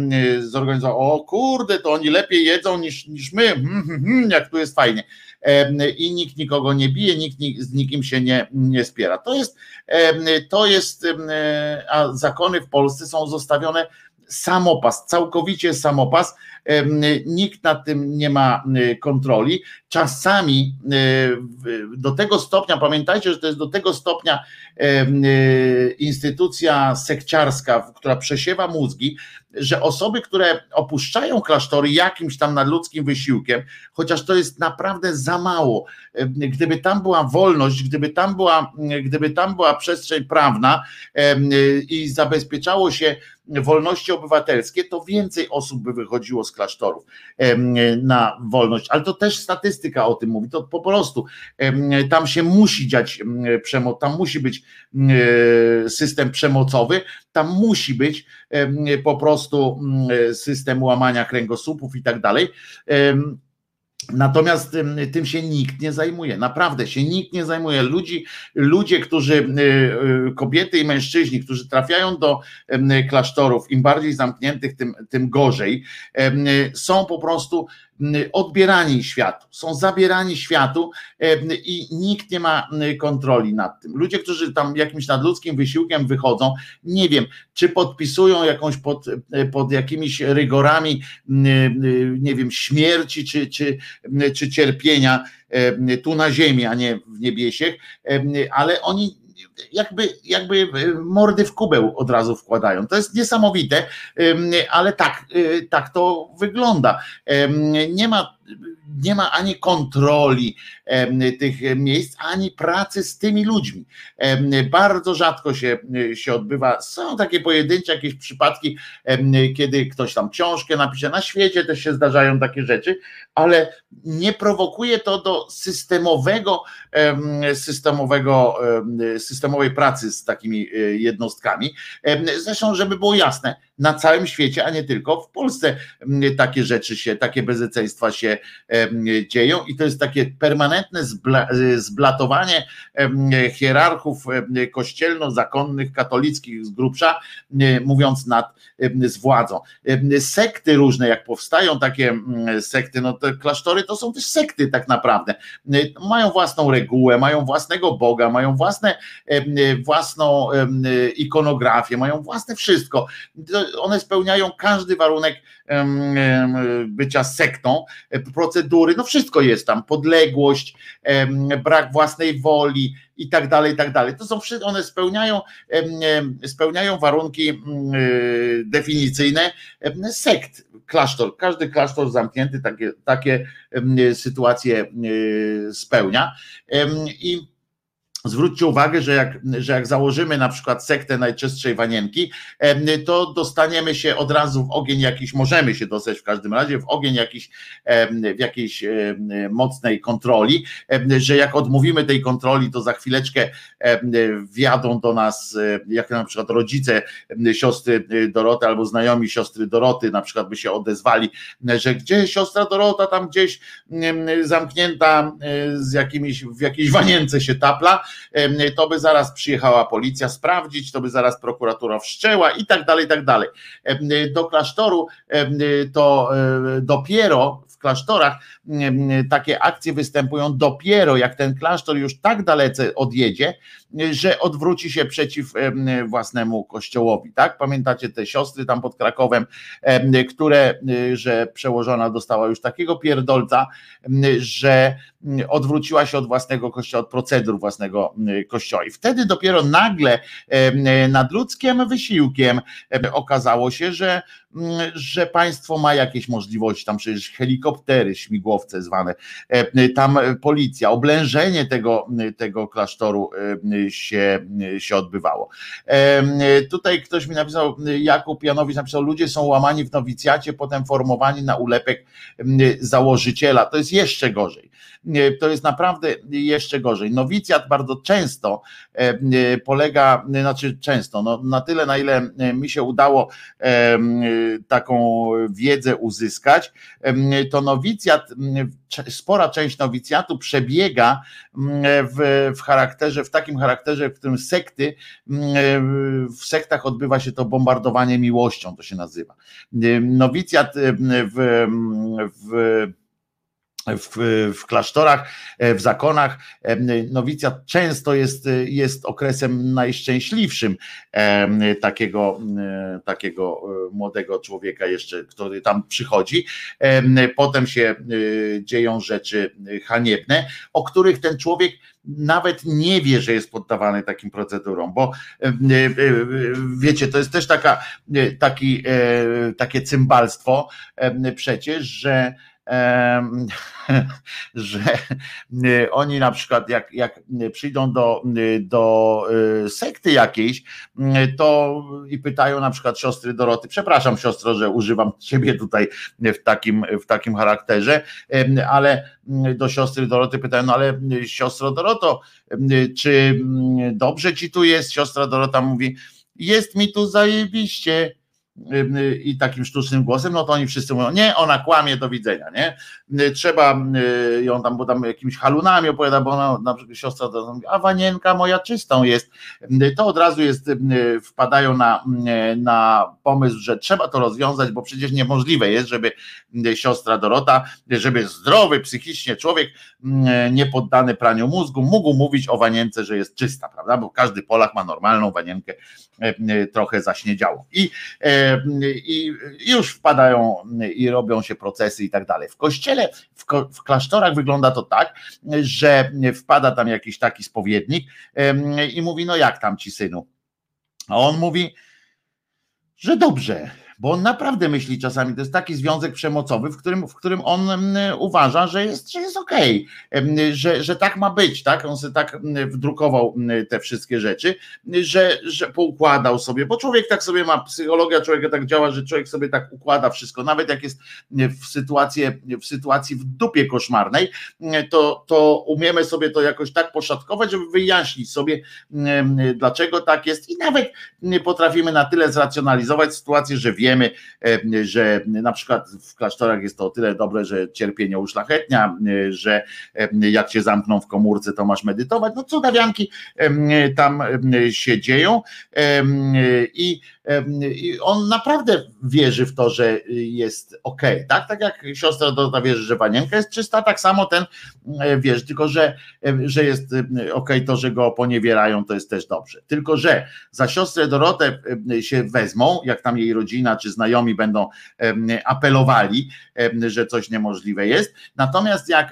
zorganizowała, o kurde, to oni lepiej jedzą niż, niż my, jak tu jest fajnie. I nikt nikogo nie bije, nikt ni- z nikim się nie, nie spiera. To jest, to jest, a zakony w Polsce są zostawione samopas, całkowicie samopas. Nikt nad tym nie ma y, kontroli. Czasami y, do tego stopnia, pamiętajcie, że to jest do tego stopnia y, instytucja sekciarska, która przesiewa mózgi, że osoby, które opuszczają klasztory jakimś tam nadludzkim wysiłkiem, chociaż to jest naprawdę za mało. Gdyby tam była wolność, gdyby tam była, gdyby tam była przestrzeń prawna i zabezpieczało się wolności obywatelskie, to więcej osób by wychodziło z klasztorów na wolność. Ale to też statystyka o tym mówi. To po prostu tam się musi dziać em, przemoc, tam musi być em, system przemocowy, tam musi być po prostu em, system łamania kręgosłupów i tak dalej. Natomiast tym, się nikt nie zajmuje, naprawdę się nikt nie zajmuje. Ludzi, ludzie, którzy, y, y, kobiety i mężczyźni, którzy trafiają do klasztorów, im bardziej zamkniętych, tym, tym gorzej, em, są po prostu odbierani światu, są zabierani światu em, i nikt nie ma kontroli nad tym. Ludzie, którzy tam jakimś nadludzkim wysiłkiem wychodzą, nie wiem, czy podpisują jakąś pod, pod jakimiś rygorami, m, nie wiem, śmierci czy, czy, czy cierpienia tu na ziemi, a nie w niebiesiech, ale oni jakby, jakby mordy w kubeł od razu wkładają. To jest niesamowite, ale tak, y, tak to wygląda. Nie ma nie ma ani kontroli tych miejsc, ani pracy z tymi ludźmi. Bardzo rzadko się, się odbywa. Są takie pojedyncze jakieś przypadki, kiedy ktoś tam książkę napisze. Na świecie też się zdarzają takie rzeczy, ale nie prowokuje to do systemowego, em, systemowego, em, systemowej pracy z takimi e, jednostkami. Zresztą, żeby było jasne, na całym świecie, a nie tylko w Polsce takie rzeczy się, takie bezeceństwa się em, dzieją i to jest takie permanentne zbla, zblatowanie em, hierarchów kościelno-zakonnych, katolickich z grubsza, mówiąc nad z władzą. Sekty różne, jak powstają takie sekty, no te klasztory to są też sekty tak naprawdę. Mają własną regułę, mają własnego Boga, mają własne, własną ikonografię, mają własne wszystko. One spełniają każdy warunek bycia sektą, e, procedury, no wszystko jest tam, podległość, brak własnej woli i tak dalej, i tak dalej. To są wszystko, one spełniają, spełniają warunki mm, y, definicyjne sekt, klasztor. Każdy klasztor zamknięty takie, takie sytuacje y, spełnia. I Zwróćcie uwagę, że jak, że jak założymy na przykład sektę najczystszej wanienki, to dostaniemy się od razu w ogień jakiś, możemy się dostać w każdym razie w ogień jakiś, w jakiejś mocnej kontroli, że jak odmówimy tej kontroli, to za chwileczkę wjadą do nas, jak na przykład rodzice siostry e, Doroty albo znajomi siostry Doroty na przykład by się odezwali, że gdzie siostra Dorota tam gdzieś zamknięta e, z jakimiś, w jakiejś wanience się tapla, to by zaraz przyjechała policja sprawdzić, to by zaraz prokuratura wszczęła i tak dalej, i tak dalej. Do klasztoru to e, dopiero w klasztorach takie akcje występują dopiero jak ten klasztor już tak dalece odjedzie, że odwróci się przeciw em, własnemu kościołowi. Tak? Pamiętacie te siostry tam pod Krakowem, em, które, y, że przełożona dostała już takiego pierdolca, że mm, odwróciła się od własnego kościoła, od procedur własnego y, kościoła. I wtedy dopiero nagle nad ludzkim wysiłkiem em, okazało się, że, mm, że państwo ma jakieś możliwości, tam przecież helikoptery, śmigłowce zwane, tam policja, oblężenie tego, tego klasztoru się, się odbywało. Tutaj ktoś mi napisał, Jakub Janowicz napisał, ludzie są łamani w nowicjacie, potem formowani na ulepek założyciela. To jest jeszcze gorzej. To jest naprawdę jeszcze gorzej. Nowicjat bardzo często em, polega, znaczy często, no, na tyle, na ile mi się udało taką wiedzę uzyskać, to nowicjat, spora część nowicjatu przebiega w, w charakterze, w takim charakterze, w którym sekty, w sektach odbywa się to bombardowanie miłością, to się nazywa. Nowicjat w, w w, w klasztorach, e, w zakonach. em, Nowicjat często jest, e, jest okresem najszczęśliwszym takiego, e, takiego e, młodego człowieka jeszcze, który tam przychodzi. Em, Potem się e, dzieją rzeczy haniebne, o których ten człowiek nawet nie wie, że jest poddawany takim procedurom, bo e, e, e, wiecie, to jest też taka, e, taki, e, takie cymbalstwo przecież, że że y, oni na przykład jak, jak przyjdą do, y, do y, sekty jakiejś, to i pytają na przykład siostry Doroty, przepraszam siostro, że używam ciebie tutaj w takim, w takim charakterze, ale do siostry Doroty pytają, no ale siostro Doroto, czy dobrze ci tu jest? Siostra Dorota mówi, jest mi tu zajebiście, i takim sztucznym głosem, no to oni wszyscy mówią, nie, ona kłamie, do widzenia, nie? Trzeba y, ją tam, bo tam jakimiś halunami opowiada, bo ona na przykład siostra a wanienka moja czystą jest, to od razu jest, y, wpadają na, y, na pomysł, że trzeba to rozwiązać, bo przecież niemożliwe jest, żeby siostra Dorota, żeby zdrowy psychicznie człowiek, nie poddany praniu mózgu, mógł mówić o wanience, że jest czysta, prawda? Bo każdy Polak ma normalną wanienkę, trochę zaśniedziałą. I i już wpadają i robią się procesy i tak dalej. W kościele, w, ko, w klasztorach wygląda to tak, że wpada tam jakiś taki spowiednik i mówi, no jak tam ci synu? A on mówi, że dobrze, bo on naprawdę myśli czasami, to jest taki związek przemocowy, w którym, w którym on mm, uważa, że jest, że jest okej, że, że tak ma być, tak? On sobie tak mm, wdrukował mm, te wszystkie rzeczy, że, że poukładał sobie, bo człowiek tak sobie ma, psychologia człowieka tak działa, że człowiek sobie tak układa wszystko, nawet jak jest w sytuacji, w sytuacji w dupie koszmarnej, to, to umiemy sobie to jakoś tak poszatkować, żeby wyjaśnić sobie, dlaczego tak jest i nawet potrafimy na tyle zracjonalizować sytuację, że wiemy, że na przykład w klasztorach jest to o tyle dobre, że cierpienie uszlachetnia, że jak się zamkną w komórce, to masz medytować. No cudawianki tam się dzieją i i on naprawdę wierzy w to, że jest ok, tak? Tak jak siostra Dorota wierzy, że wanienka jest czysta, tak samo ten e, wierzy, tylko że, e, że jest e, ok to, że go poniewierają, to jest też dobrze. Tylko, że za siostrę Dorotę się wezmą, jak tam jej rodzina czy znajomi będą apelowali, że coś niemożliwe jest. Natomiast jak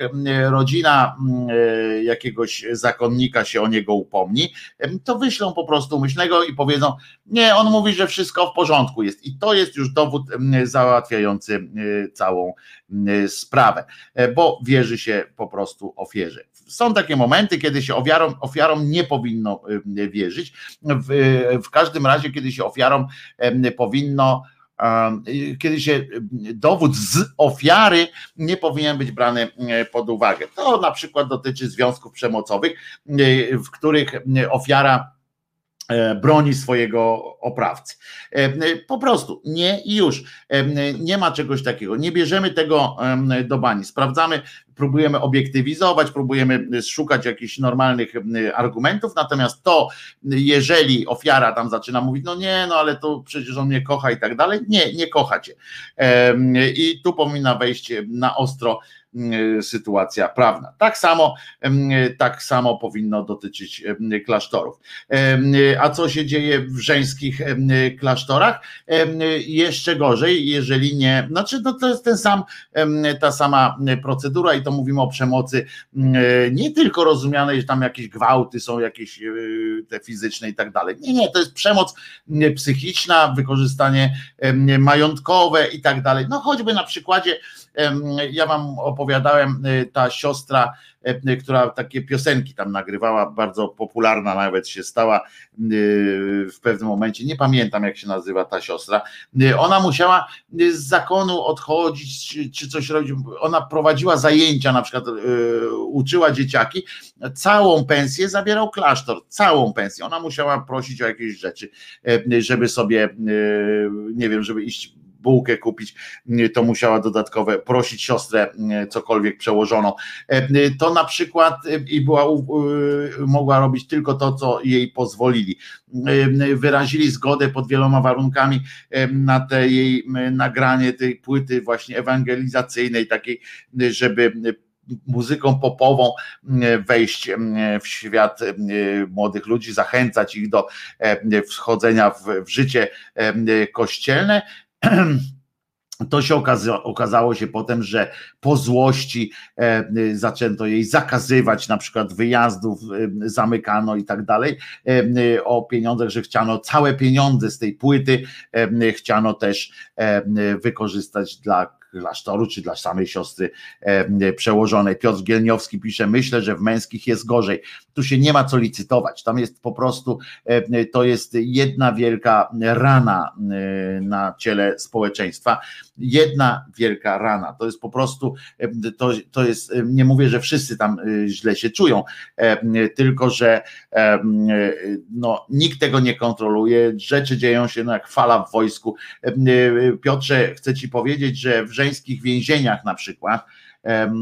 rodzina jakiegoś zakonnika się o niego upomni, to wyślą po prostu myślnego i powiedzą, nie, on mówi, że wszystko w porządku jest. I to jest już dowód załatwiający całą sprawę, e, bo wierzy się po prostu ofierze. Są takie momenty, kiedy się ofiarom, ofiarom nie powinno wierzyć. W, w każdym razie, kiedy się ofiarom powinno kiedy się dowód z ofiary nie powinien być brany pod uwagę. To na przykład dotyczy związków przemocowych, w których ofiara broni swojego oprawcy. E, po prostu nie i już. E, nie ma czegoś takiego. Nie bierzemy tego do bani. Sprawdzamy, próbujemy obiektywizować, próbujemy szukać jakichś normalnych argumentów, natomiast to, jeżeli ofiara tam zaczyna mówić, no nie, no ale to przecież on mnie kocha i tak dalej, nie, nie kochacie. I tu powinna wejść na ostro E, sytuacja prawna. Tak samo, tak samo powinno dotyczyć klasztorów. A co się dzieje w żeńskich klasztorach? Jeszcze gorzej, jeżeli nie, znaczy no to jest ten sam, ta sama procedura i to mówimy o przemocy nie tylko rozumianej, że tam jakieś gwałty są, jakieś e, te fizyczne i tak dalej. Nie, nie, to jest przemoc psychiczna, wykorzystanie majątkowe i tak dalej. No choćby na przykładzie ja wam opowiadałem, y, ta siostra, y, która takie piosenki tam nagrywała, bardzo popularna nawet się stała y, w pewnym momencie, nie pamiętam jak się nazywa ta siostra, ona musiała z zakonu odchodzić, czy coś robić, ona prowadziła zajęcia, na przykład uczyła dzieciaki, całą pensję zabierał klasztor, całą pensję, ona musiała prosić o jakieś rzeczy, żeby sobie, nie wiem, żeby iść bułkę kupić, to musiała dodatkowe prosić siostrę cokolwiek przełożoną. E, to na przykład e, i była mogła robić tylko to, co jej pozwolili. E, wyrazili zgodę pod wieloma warunkami na te jej nagranie tej płyty właśnie ewangelizacyjnej, takiej, żeby muzyką popową wejść w świat młodych ludzi, zachęcać ich do wchodzenia w, w życie kościelne. To się okazało, się potem, że po złości e, zaczęto jej zakazywać na przykład wyjazdów, e, zamykano i tak dalej e, o pieniądzach, że chciano całe pieniądze z tej płyty, chciano też e, wykorzystać dla klasztoru, czy dla samej siostry e, przełożonej. Piotr Gielniowski pisze, myślę, że w męskich jest gorzej. Tu się nie ma co licytować. Tam jest po prostu, e, to jest jedna wielka rana e, na ciele społeczeństwa. Jedna wielka rana. To jest po prostu, to, to jest, nie mówię, że wszyscy tam źle się czują, tylko że no, nikt tego nie kontroluje. Rzeczy dzieją się no, jak fala w wojsku. Piotrze, chcę ci powiedzieć, że w żeńskich więzieniach na przykład, e,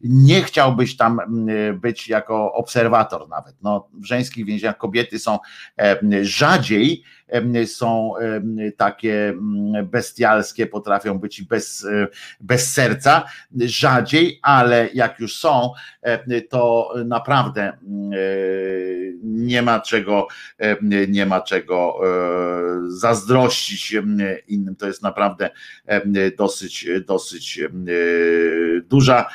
nie chciałbyś tam być jako obserwator nawet. No, w żeńskich więzieniach kobiety są rzadziej są takie bestialskie, potrafią być bez, bez serca, rzadziej, ale jak już są, to naprawdę nie ma czego, nie ma czego e, zazdrościć innym. To jest naprawdę dosyć, dosyć duża,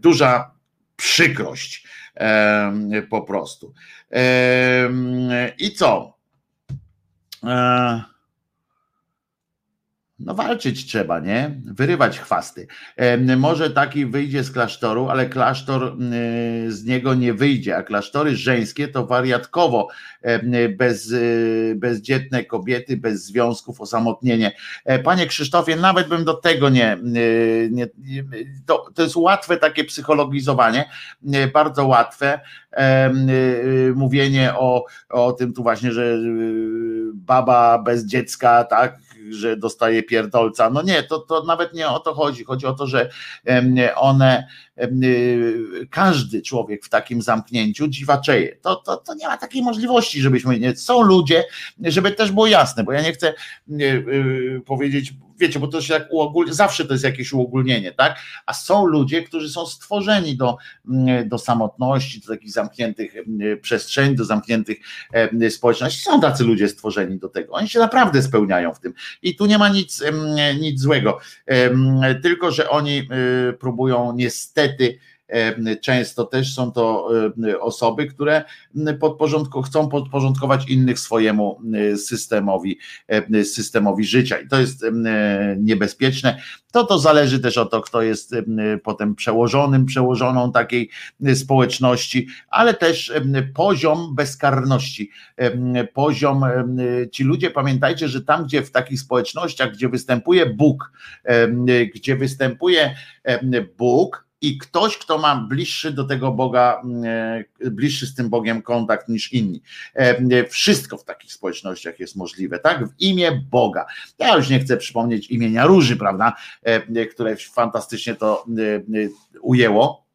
duża przykrość po prostu. I co? E, No walczyć trzeba, nie? Wyrywać chwasty. Może taki wyjdzie z klasztoru, ale klasztor y, z niego nie wyjdzie, a klasztory żeńskie to wariatkowo, bez, y, bezdzietne kobiety, bez związków, osamotnienie. E, Panie Krzysztofie, nawet bym do tego nie, y, nie, nie to, to jest łatwe takie psychologizowanie, bardzo łatwe mówienie o, o tym tu właśnie, że baba bez dziecka, tak, że dostaje pierdolca. No nie, to, to nawet nie o to chodzi. Chodzi o to, że one, każdy człowiek w takim zamknięciu dziwaczeje. To, to, to nie ma takiej możliwości, żebyśmy nie. Są ludzie, żeby też było jasne, bo ja nie chcę y, y, powiedzieć, wiecie, bo to się jak uogól, zawsze to jest jakieś uogólnienie, tak? A są ludzie, którzy są stworzeni do, mm, do samotności, do takich zamkniętych przestrzeni, do zamkniętych społeczności. Są tacy ludzie stworzeni do tego. Oni się naprawdę spełniają w tym. I tu nie ma nic, nic złego. Tylko, że oni y, próbują niestety em, często też są to em, osoby, które m, podporządko, chcą podporządkować innych swojemu y, systemowi, em, systemowi życia. I to jest niebezpieczne. To to zależy też o to, kto jest em, potem przełożonym, przełożoną takiej społeczności, ale też poziom bezkarności, poziom, ci ludzie pamiętajcie, że tam, gdzie w takich społecznościach, gdzie występuje Bóg, gdzie występuje Bóg, i ktoś, kto ma bliższy do tego Boga, e, bliższy z tym Bogiem kontakt niż inni. E, Wszystko w takich społecznościach jest możliwe, tak? W imię Boga. Ja już nie chcę przypomnieć imienia Róży, prawda? E, Które fantastycznie to e, e, ujęło.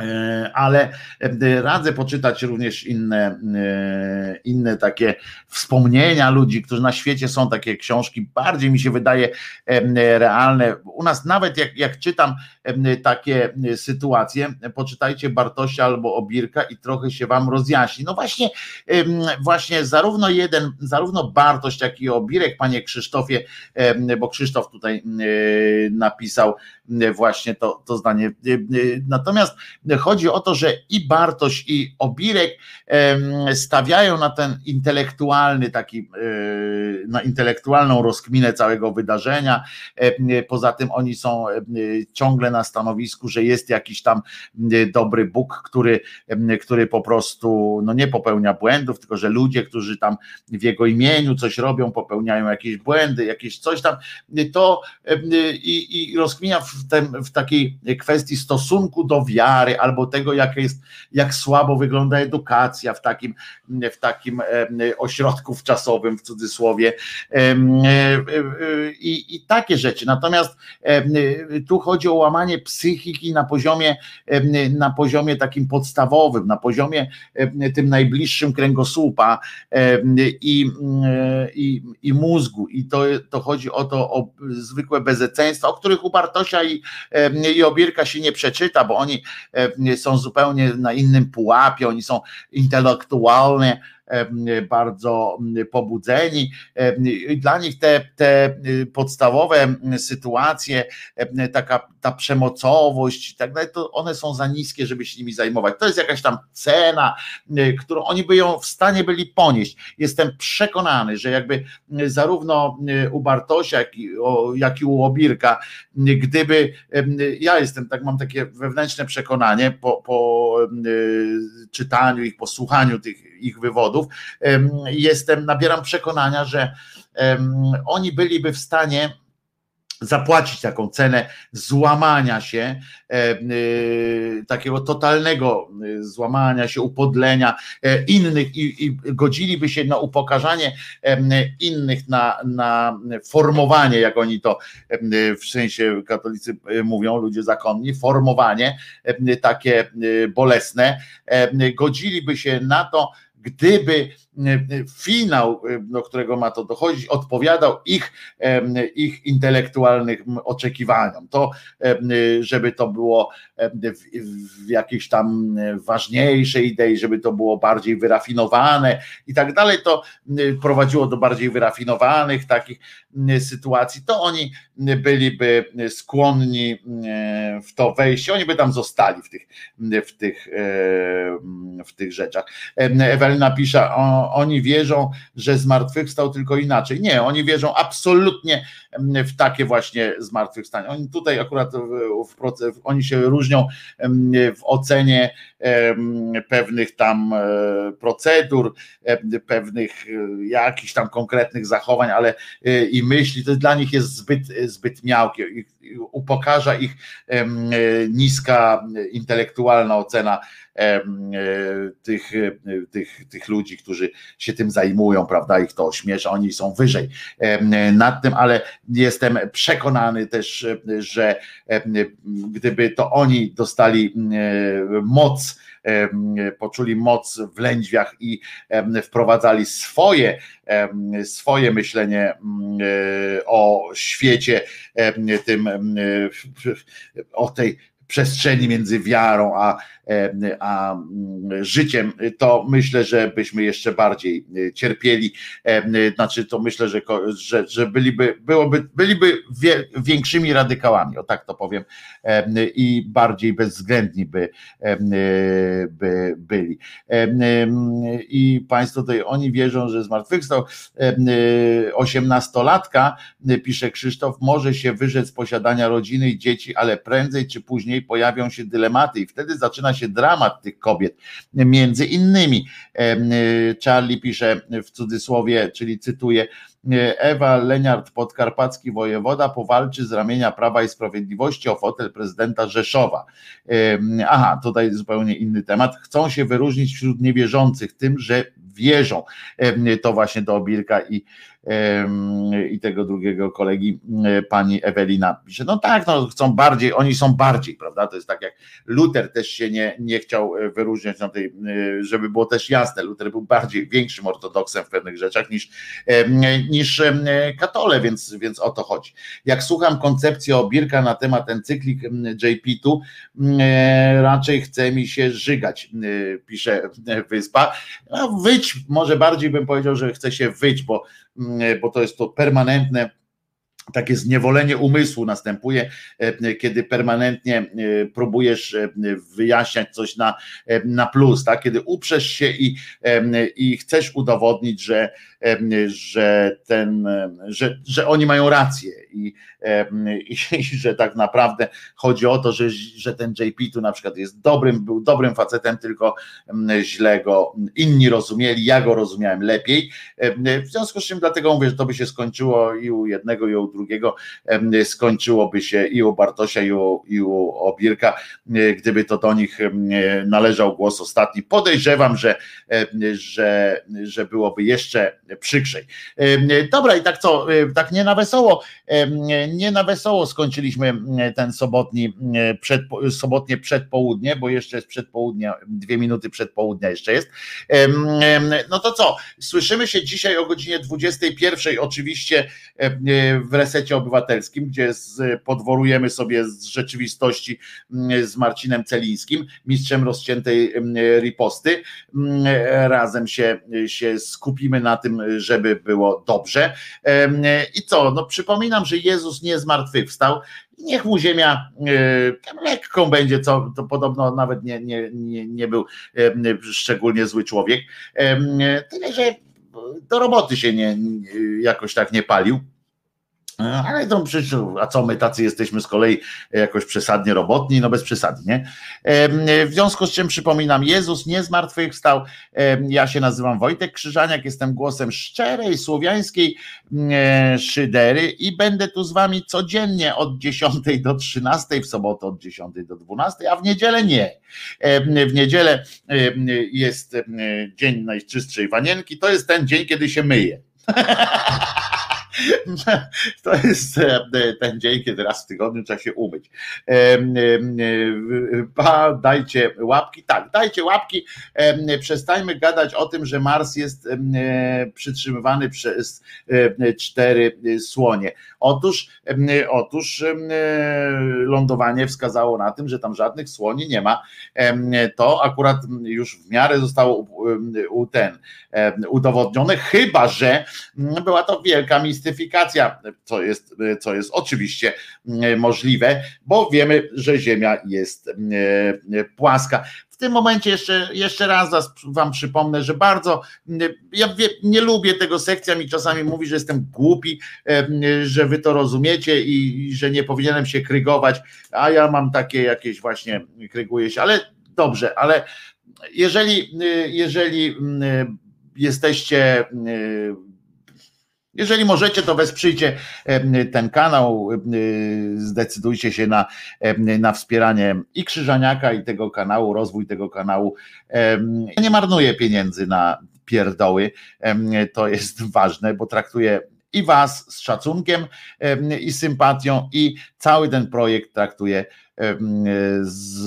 E, Ale e, radzę poczytać również inne, e, inne takie wspomnienia ludzi, którzy na świecie są takie książki, bardziej mi się wydaje realne. U nas nawet jak, jak czytam takie sytuacje, poczytajcie Bartosia albo Obirka i trochę się wam rozjaśni. No właśnie, właśnie zarówno jeden, zarówno Bartoś, jak i Obirek, panie Krzysztofie, bo Krzysztof tutaj napisał właśnie to, to zdanie. Natomiast chodzi o to, że i Bartoś, i Obirek stawiają na ten intelektualny taki, e, na intelektualną rozkminę całego wydarzenia. E, Poza tym oni są e, ciągle na stanowisku, że jest jakiś tam e, dobry Bóg, który, który po prostu no nie popełnia błędów, tylko że ludzie, którzy tam w jego imieniu coś robią, popełniają jakieś błędy, jakieś coś tam, to i, i rozkminia w, tym, w takiej kwestii stosunku do wiary albo tego, jak jest, jak słabo wygląda edukacja w takim, w takim ośrodku wczasowym, w cudzysłowie, e, e, i, i takie rzeczy. Natomiast tu chodzi o łamanie psychiki na poziomie, na poziomie takim podstawowym, na poziomie tym najbliższym kręgosłupa i, i, i mózgu. I to, to chodzi o to, o zwykłe bezeceństwa, o których u Bartosia i, i Obierka się nie przeczyta, bo oni są zupełnie na innym pułapie, oni są intelektualnie bardzo pobudzeni. Dla nich te, te y, podstawowe sytuacje, taka ta przemocowość i tak dalej, to one są za niskie, żeby się nimi zajmować. To jest jakaś tam cena, y, którą oni by ją w stanie byli ponieść. Jestem przekonany, że jakby y, zarówno u Bartosia, jak i, jak i u Obirka, gdyby ja jestem, tak mam takie wewnętrzne przekonanie po, po czytaniu ich, po słuchaniu tych ich wywodów, em, jestem, nabieram przekonania, że oni byliby w stanie zapłacić taką cenę złamania się, e, y, takiego totalnego y, złamania się, upodlenia e, innych i, i godziliby się na upokarzanie innych, na, na formowanie, jak oni to w sensie katolicy e, mówią, ludzie zakonni, formowanie takie e, bolesne, godziliby się na to, gdyby e, finał, e, do którego ma to dochodzić, odpowiadał ich, ich intelektualnym oczekiwaniom. To, żeby to było w, w jakiejś tam ważniejszej idei, żeby to było bardziej wyrafinowane i tak dalej, to prowadziło do bardziej wyrafinowanych takich sytuacji, to oni byliby skłonni w to wejść, oni by tam zostali w tych, w tych, w tych rzeczach. Em, Halina pisze, o, oni wierzą, że zmartwychwstał tylko inaczej. Nie, oni wierzą absolutnie em, w takie właśnie zmartwychwstanie. Oni tutaj akurat w, w, proce- w, oni się różnią em, w ocenie pewnych tam e, procedur, pewnych e, jakichś tam konkretnych zachowań, ale e, i myśli, to dla nich jest zbyt, zbyt miałkie. Upokarza ich niska intelektualna ocena tych, e, tych, tych ludzi, którzy się tym zajmują, prawda? Ich to ośmiesza, oni są wyżej nad tym, ale jestem przekonany też, e, że gdyby to oni dostali e, moc, poczuli moc w lędźwiach i wprowadzali swoje, swoje myślenie e, o świecie, tym o tej przestrzeni między wiarą a, em, a mm, życiem, to myślę, że byśmy jeszcze bardziej e, cierpieli. Em, Znaczy, to myślę, że, że, że byliby, byłoby, byliby wie, większymi radykałami, o tak to powiem, em, i bardziej bezwzględni by, e, by byli. I Państwo tutaj, oni wierzą, że zmartwychwstał. Em, e, Osiemnastolatka, e, pisze Krzysztof, może się wyrzec posiadania rodziny i dzieci, ale prędzej czy później pojawią się dylematy i wtedy zaczyna się dramat tych kobiet. Między innymi e, Charlie pisze w cudzysłowie, czyli cytuję, Ewa Leniart, podkarpacki wojewoda, powalczy z ramienia Prawa i Sprawiedliwości o fotel prezydenta Rzeszowa. Aha, tutaj zupełnie inny temat. Chcą się wyróżnić wśród niewierzących tym, że wierzą. To właśnie do Obirka i, i tego drugiego kolegi, pani Ewelina pisze. No tak, no chcą bardziej, oni są bardziej, prawda? To jest tak jak Luter też się nie, nie chciał e, wyróżniać na tej, e, żeby było też jasne, Luter był bardziej większym ortodoksem w pewnych rzeczach niż, niż katole, więc, więc o to chodzi. Jak słucham koncepcji Obirka na temat encyklik JP-tu, raczej chce mi się żygać, e, pisze Wyspa. No, wyć, może bardziej bym powiedział, że chce się wyć, bo, mm, bo to jest to permanentne takie zniewolenie umysłu następuje, e, kiedy permanentnie e, próbujesz e, wyjaśniać coś na, na plus, tak? kiedy uprzesz się i, i chcesz udowodnić, że, że, ten, że, że oni mają rację i, i, że tak naprawdę chodzi o to, że, że ten JP tu na przykład jest dobrym, był dobrym facetem, tylko źle go inni rozumieli, ja go rozumiałem lepiej. W związku z czym dlatego mówię, że to by się skończyło i u jednego, i u drugiego skończyłoby się i u Bartosia, i u, i u Obirka, e, gdyby to do nich należał głos ostatni. Podejrzewam, że, że, że byłoby jeszcze przykrzej. Dobra, i tak co, e, tak nie na wesoło, nie na wesoło skończyliśmy ten sobotni, e, przed, sobotnie przedpołudnie, bo jeszcze jest przedpołudnia, dwie minuty przedpołudnia jeszcze jest. No to co, słyszymy się dzisiaj o godzinie 21 oczywiście w resecie obywatelskim, gdzie z, podworujemy sobie z rzeczywistości m, z Marcinem Celińskim, mistrzem rozciętej m, riposty. M, Razem się, się skupimy na tym, żeby było dobrze. I co? No przypominam, że Jezus nie zmartwychwstał. Niech mu ziemia e, lekką będzie, co to podobno nawet nie, nie, nie, nie był em, szczególnie zły człowiek. Em, Tyle, że do roboty się nie, jakoś tak nie palił. Ale to przecież, a co my tacy jesteśmy z kolei jakoś przesadnie robotni? No bez przesady, nie? W związku z czym przypominam, Jezus nie zmartwychwstał. Ja się nazywam Wojtek Krzyżaniak, jestem głosem szczerej, słowiańskiej e, szydery i będę tu z wami codziennie od 10 do 13, w sobotę od 10 do 12, a w niedzielę nie. W niedzielę jest dzień najczystszej wanienki, to jest ten dzień, kiedy się myje. To jest e, ten dzień, kiedy raz w tygodniu trzeba się umyć. Em, e, pa, Dajcie łapki. Tak, dajcie łapki. Przestańmy gadać o tym, że Mars jest e, przytrzymywany przez e, cztery słonie. Otóż, otóż e, lądowanie wskazało na tym, że tam żadnych słoni nie ma. To akurat już w miarę zostało u- ten udowodnione, chyba że była to wielka mistyfikacja elektryfikacja, co jest, co jest oczywiście możliwe, bo wiemy, że Ziemia jest płaska. W tym momencie jeszcze, jeszcze raz wam przypomnę, że bardzo ja wie, nie lubię tego sekcja mi czasami mówi, że jestem głupi, że wy to rozumiecie i że nie powinienem się krygować, a ja mam takie jakieś właśnie kryguję się, ale dobrze, ale jeżeli, jeżeli jesteście jeżeli możecie, to wesprzyjcie ten kanał, zdecydujcie się na, na wspieranie i Krzyżaniaka, i tego kanału, rozwój tego kanału. Ja nie marnuję pieniędzy na pierdoły, to jest ważne, bo traktuję i Was z szacunkiem i sympatią, i cały ten projekt traktuję z,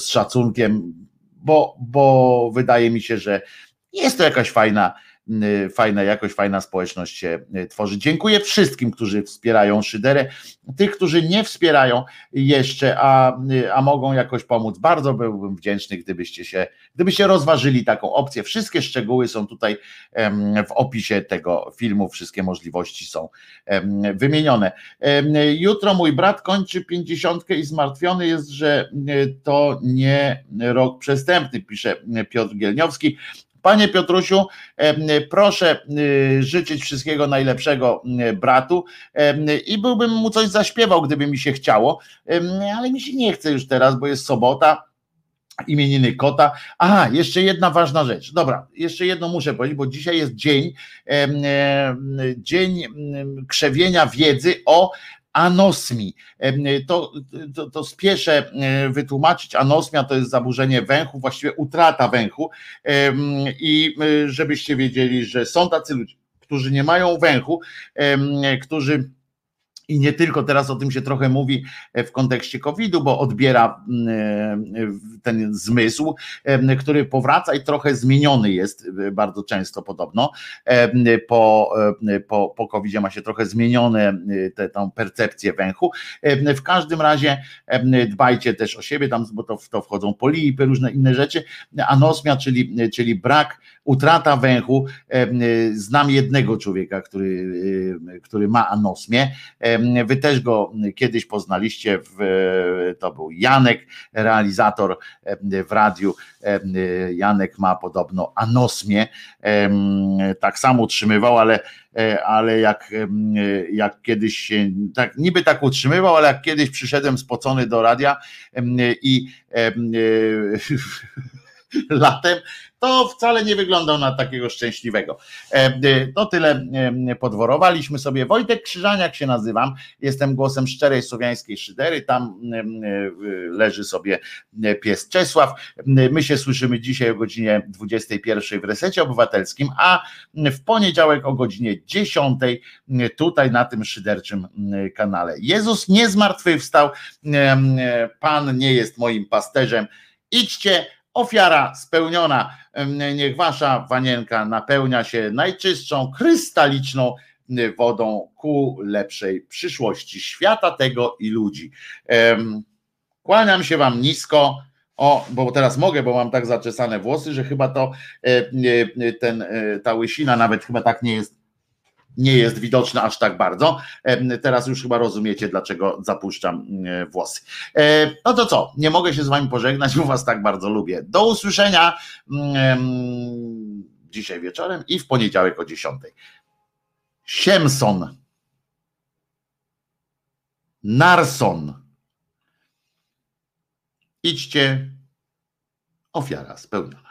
z szacunkiem, bo, bo wydaje mi się, że jest to jakaś fajna Y, fajna jakość, fajna społeczność się y, tworzy. Dziękuję wszystkim, którzy wspierają Szyderę. Tych, którzy nie wspierają jeszcze, a, y, a mogą jakoś pomóc, bardzo byłbym wdzięczny, gdybyście się, gdybyście rozważyli taką opcję. Wszystkie szczegóły są tutaj w opisie tego filmu, wszystkie możliwości są wymienione. Jutro mój brat kończy pięćdziesiątkę i zmartwiony jest, że to nie rok przestępny, pisze Piotr Gielniowski. Panie Piotrusiu, proszę y, życzyć wszystkiego najlepszego y, bratu i byłbym mu coś zaśpiewał, gdyby mi się chciało, ale mi się nie chce już teraz, bo jest sobota imieniny kota. Aha, jeszcze jedna ważna rzecz. Dobra, jeszcze jedno muszę powiedzieć, bo dzisiaj jest dzień, dzień krzewienia wiedzy o anosmii. To, to, to spieszę wytłumaczyć. Anosmia to jest zaburzenie węchu, właściwie utrata węchu. I żebyście wiedzieli, że są tacy ludzie, którzy nie mają węchu, którzy i nie tylko teraz o tym się trochę mówi e, w kontekście COVID-u, bo odbiera mm, e, ten zmysł, e, który powraca i trochę zmieniony jest bardzo często podobno. Po, po, po COVID-zie ma się trochę zmienione tę tą percepcję węchu. W każdym razie dbajcie też o siebie, tam, bo to w to wchodzą polipy, różne inne rzeczy. Anosmia, czyli, czyli brak, utrata węchu. Znam jednego człowieka, który, który ma anosmię Wy też go kiedyś poznaliście, w, to był Janek, realizator w radiu. Janek ma podobno anosmię, tak samo utrzymywał, ale ale jak, jak kiedyś się, tak, niby tak utrzymywał, ale jak kiedyś przyszedłem spocony do radia i latem, to wcale nie wyglądał na takiego szczęśliwego. E, e, to tyle e, podworowaliśmy sobie. Wojtek Krzyżaniak się nazywam, jestem głosem szczerej słowiańskiej szydery, tam leży sobie pies Czesław. My się słyszymy dzisiaj o godzinie 21 w Resecie Obywatelskim, a w poniedziałek o godzinie 10 tutaj na tym szyderczym kanale. Jezus nie zmartwychwstał, Pan nie jest moim pasterzem. Idźcie, Ofiara spełniona. Niech wasza wanienka napełnia się najczystszą, krystaliczną wodą ku lepszej przyszłości świata tego i ludzi. Kłaniam się wam nisko. O, bo teraz mogę, bo mam tak zaczesane włosy, że chyba to e, ten, e, ta łysina nawet chyba tak nie jest nie jest widoczna aż tak bardzo. Teraz już chyba rozumiecie, dlaczego zapuszczam e, włosy. E, no to co? Nie mogę się z wami pożegnać, bo was tak bardzo lubię. Do usłyszenia mm, dzisiaj wieczorem i w poniedziałek o 10. Siemson. Narson. Idźcie. Ofiara spełniona.